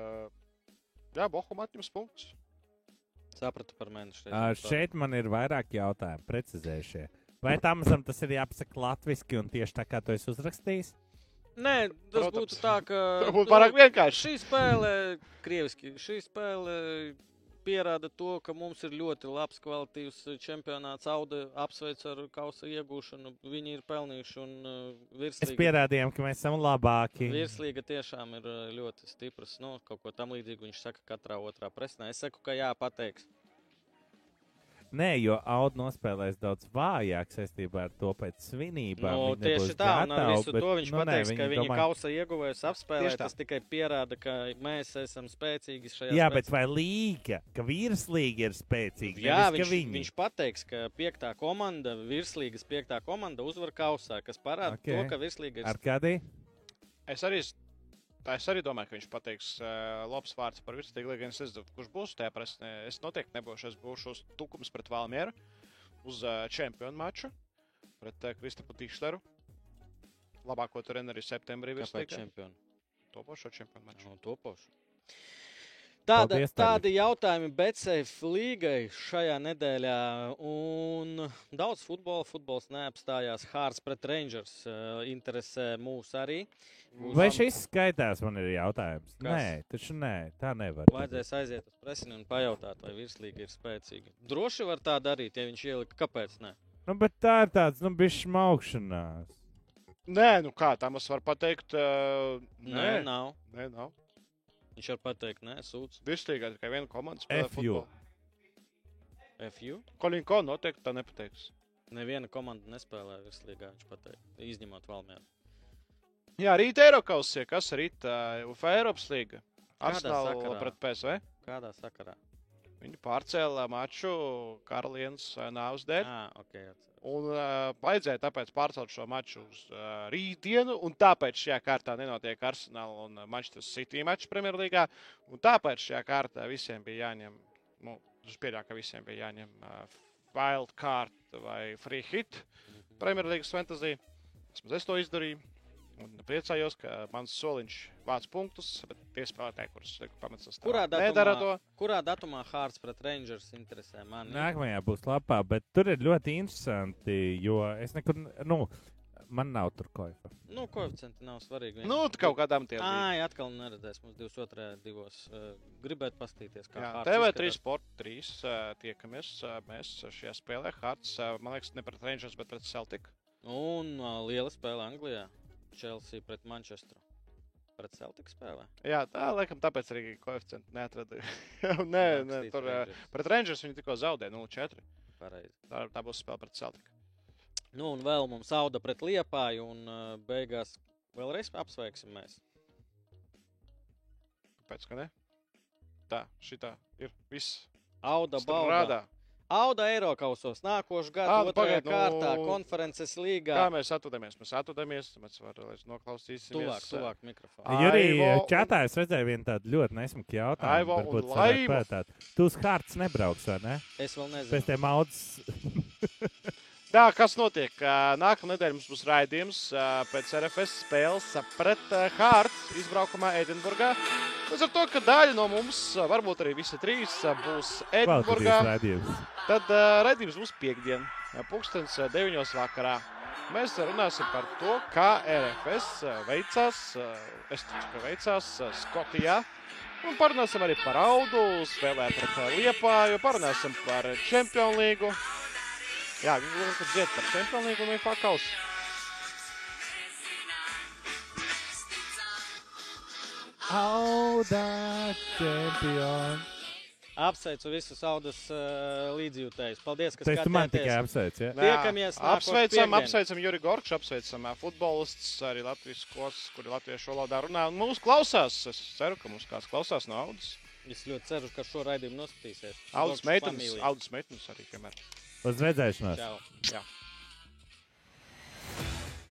[SPEAKER 1] jā, Bohum atņems punktus.
[SPEAKER 3] Sapratu par mēnešu reizes.
[SPEAKER 2] Šeit man ir vairāk jautājumu, precizējušie. Vai tam mazam tas ir jāpasaka latviešu, un tieši tā kā tu esi uzrakstījis?
[SPEAKER 3] Nē, tas
[SPEAKER 1] Protams.
[SPEAKER 3] būtu tā, ka.
[SPEAKER 1] Tā (laughs) būtu pārāk vienkārši.
[SPEAKER 3] Šī spēle, krieviski, šī spēle pierāda to, ka mums ir ļoti labs kvalitīvs čempionāts. Auda apsveic ar kausa iegūšanu. Viņi ir pelnījuši un uh,
[SPEAKER 2] Mēs
[SPEAKER 3] virslīga.
[SPEAKER 2] pierādījām, ka mēs esam labāki.
[SPEAKER 3] Virslīga tiešām ir uh, ļoti stiprs. Nu, kaut ko tam līdzīgu viņš saka katrā otrā presnē. Es saku, ka jā, pateiks.
[SPEAKER 2] Nē, jo Auda nospēlēs daudz vājāk saistībā ar to pēc svinībām.
[SPEAKER 3] Nu, tieši tā, un ar
[SPEAKER 2] gatavi,
[SPEAKER 3] visu
[SPEAKER 2] bet,
[SPEAKER 3] to viņš
[SPEAKER 2] nu, nē,
[SPEAKER 3] pateiks, ka viņi
[SPEAKER 2] domā-
[SPEAKER 3] kausa ieguvējas apspēlē. Tas tikai pierāda, ka mēs esam spēcīgi šajā
[SPEAKER 2] Jā,
[SPEAKER 3] spēlē.
[SPEAKER 2] bet vai līga, ka virslīga ir spēcīga?
[SPEAKER 3] Jā,
[SPEAKER 2] nevis,
[SPEAKER 3] viņš,
[SPEAKER 2] viņi.
[SPEAKER 3] viņš pateiks, ka piektā komanda, virslīgas piektā komanda uzvar kausā, kas parāda okay.
[SPEAKER 2] Ok.
[SPEAKER 3] to, ka virslīga ir
[SPEAKER 2] Ar kādī?
[SPEAKER 1] Es arī, es arī domāju, ka viņš pateiks uh, labs vārds par virslīgu, lai gan es nezinu, kurš būs tajā presnē. Es noteikti nebūšu. Es būšu uz tukums pret Valmieru, uz uh, čempionu maču pret uh, Kristapu Tīšleru. Labāko treneri septembrī
[SPEAKER 3] čempioni?
[SPEAKER 1] Topošo čempionu maču.
[SPEAKER 3] No, topošu. Tāda,
[SPEAKER 2] Paldies,
[SPEAKER 3] tādi jautājumi Betsafe līgai šajā nedēļā. Un daudz futbola. Futbols neapstājās. Hārds pret Rangers uh, interesē mūs arī. Būs
[SPEAKER 2] Vai šis skaitās, man ir jautājums?
[SPEAKER 3] Kas?
[SPEAKER 2] Nē, taču nē, tā nevar.
[SPEAKER 3] Vajadzēs aiziet uz presini un pajautāt, vai virslīga ir spēcīga. Droši var tā darīt, ja viņš ielika. Kāpēc? Ne?
[SPEAKER 2] Nu, bet tā ir tāds, nu, bijis smaukšanās.
[SPEAKER 1] Nē, nu kā tam es varu pateikt? Uh,
[SPEAKER 3] Nē,
[SPEAKER 1] nē,
[SPEAKER 3] nav.
[SPEAKER 1] nē, nav.
[SPEAKER 3] Viņš var pateikt, nē, sūdz.
[SPEAKER 1] Virslīgā tikai viena komanda spēlē
[SPEAKER 2] FU.
[SPEAKER 1] Kolinko noteikti tā nepateiks.
[SPEAKER 3] Neviena komanda nespēlē virslīgā, viņš pateikt. Izņemot Valmieru.
[SPEAKER 1] Jā, rīt Eiropausē, kas rīt UFA Eiropas.
[SPEAKER 3] Kādā
[SPEAKER 1] Arsenāla pret PSV.
[SPEAKER 3] Kādā sakarā?
[SPEAKER 1] Viņi pārcēlā maču Karalienes nāves dēļ.
[SPEAKER 3] Jā, ok. atceros.
[SPEAKER 1] Un uh, vajadzēja tāpēc pārcelt šo maču uz uh, rītdienu. Un tāpēc šajā kārtā nenotiek Arsenal un Manchester City mačs Premjerlīgā. Un tāpēc šajā kārtā visiem bija jāņem, nu, es pieļauju, ka visiem bija jāņem uh, wild card vai free hit Premjerlīgas fantasy. Vismaz es to izdarīju. Un priecājos, ka mans soliņš vāc punktus, bet tie spēlētāji, kurus pametas,
[SPEAKER 3] Kurā
[SPEAKER 1] nedara to.
[SPEAKER 3] datumā, kurā datumā Hārts pret Rangers interesē mani?
[SPEAKER 2] Nākamajā būs labā, bet tur ir ļoti interesanti, jo es nekur, nu, man nav tur koefa.
[SPEAKER 3] Nu, koeficienti nav svarīgi.
[SPEAKER 1] Nu, tu kaut kādām tiem.
[SPEAKER 3] Ai, atkal neredzēs mums 22. divos. Uh, gribētu pastīties, kā
[SPEAKER 1] Jā,
[SPEAKER 3] Hārts
[SPEAKER 1] TV3
[SPEAKER 3] izskatās.
[SPEAKER 1] Sport 3 uh, tiekamies. Uh, mēs šajā spēlē Harts, uh, man liekas, ne pret Rangers, bet pret Celtic.
[SPEAKER 3] Un uh, liela spēle Anglijā. Chelsea pret Manchesteru. Pret Celtic spēlē.
[SPEAKER 1] Jā, tā laikam tāpēc arī koeficientu neatrada. (laughs) nē, nē, tur uh,
[SPEAKER 3] Rangers.
[SPEAKER 1] pret Rangers viņi tikko zaudēja 0-4.
[SPEAKER 3] Pareizi.
[SPEAKER 1] Tā, tā būs spēle pret Celtic.
[SPEAKER 3] Nu, un vēl mums auda pret Liepāju, un uh, beigās vēlreiz apsveiksim mēs.
[SPEAKER 1] Kāpēc, ka ne? Tā, šitā ir viss.
[SPEAKER 3] Auda bauda. Auda Eirokausos nākošais gads,
[SPEAKER 1] nu,
[SPEAKER 3] otrajā
[SPEAKER 1] nu,
[SPEAKER 3] kārtā, konferences līgā.
[SPEAKER 1] Kā mēs atrodamies? Mēs atrodamies, mēs varam noklausīties.
[SPEAKER 3] Tuvāk, tuvāk mikrofonu.
[SPEAKER 1] Aivo
[SPEAKER 2] Arī čatā es redzēju vienu tādu ļoti nesmuku jautājumu. Varbūt varētu pētāt. Tu uz kārtas nebrauks, vai ne?
[SPEAKER 3] Es vēl
[SPEAKER 2] Pēc
[SPEAKER 3] nezinu.
[SPEAKER 2] tiem audzes. (laughs)
[SPEAKER 1] Tā, kas notiek? Nākamā nedēļa mums būs raidījums pēc RFS spēles pret Hārts izbraukumā Edinburgā. Līdz ar to, ka daļa no mums, varbūt arī visi trīs, būs Edinburgā,
[SPEAKER 2] raidījums.
[SPEAKER 1] tad raidījums būs piekdien, pulkstens ā, 9. vakarā. Mēs runāsim par to, kā RFS veicās, es ticu, ka veicās Skotijā. Un parunāsim arī par audu, spēlē pret Liepāju, parunāsim par Champions League. Jā, viņi lūdzu dzied par Champions League un viņa kaus.
[SPEAKER 2] Auda čempions.
[SPEAKER 3] Apsveicu visus audas uh, līdzjūtējus. Paldies, ka
[SPEAKER 2] tu man tikai
[SPEAKER 3] skatījāties.
[SPEAKER 2] apsveic, ja?
[SPEAKER 3] Tiekamies
[SPEAKER 1] Apsveicam, apsveicam Juri Gorkšu, apsveicam ā, futbolists, arī Latvijas skos, kuri latviešu valodā runā. Un mūs klausās. Es ceru, ka mums kāds klausās no audas.
[SPEAKER 3] Es ļoti ceru, ka šo raidījumu noskatīsies.
[SPEAKER 1] Audas meitenes, audas meitenes arī, kamēr.
[SPEAKER 2] Uz redzēšanos.
[SPEAKER 3] Čau.
[SPEAKER 1] Jā.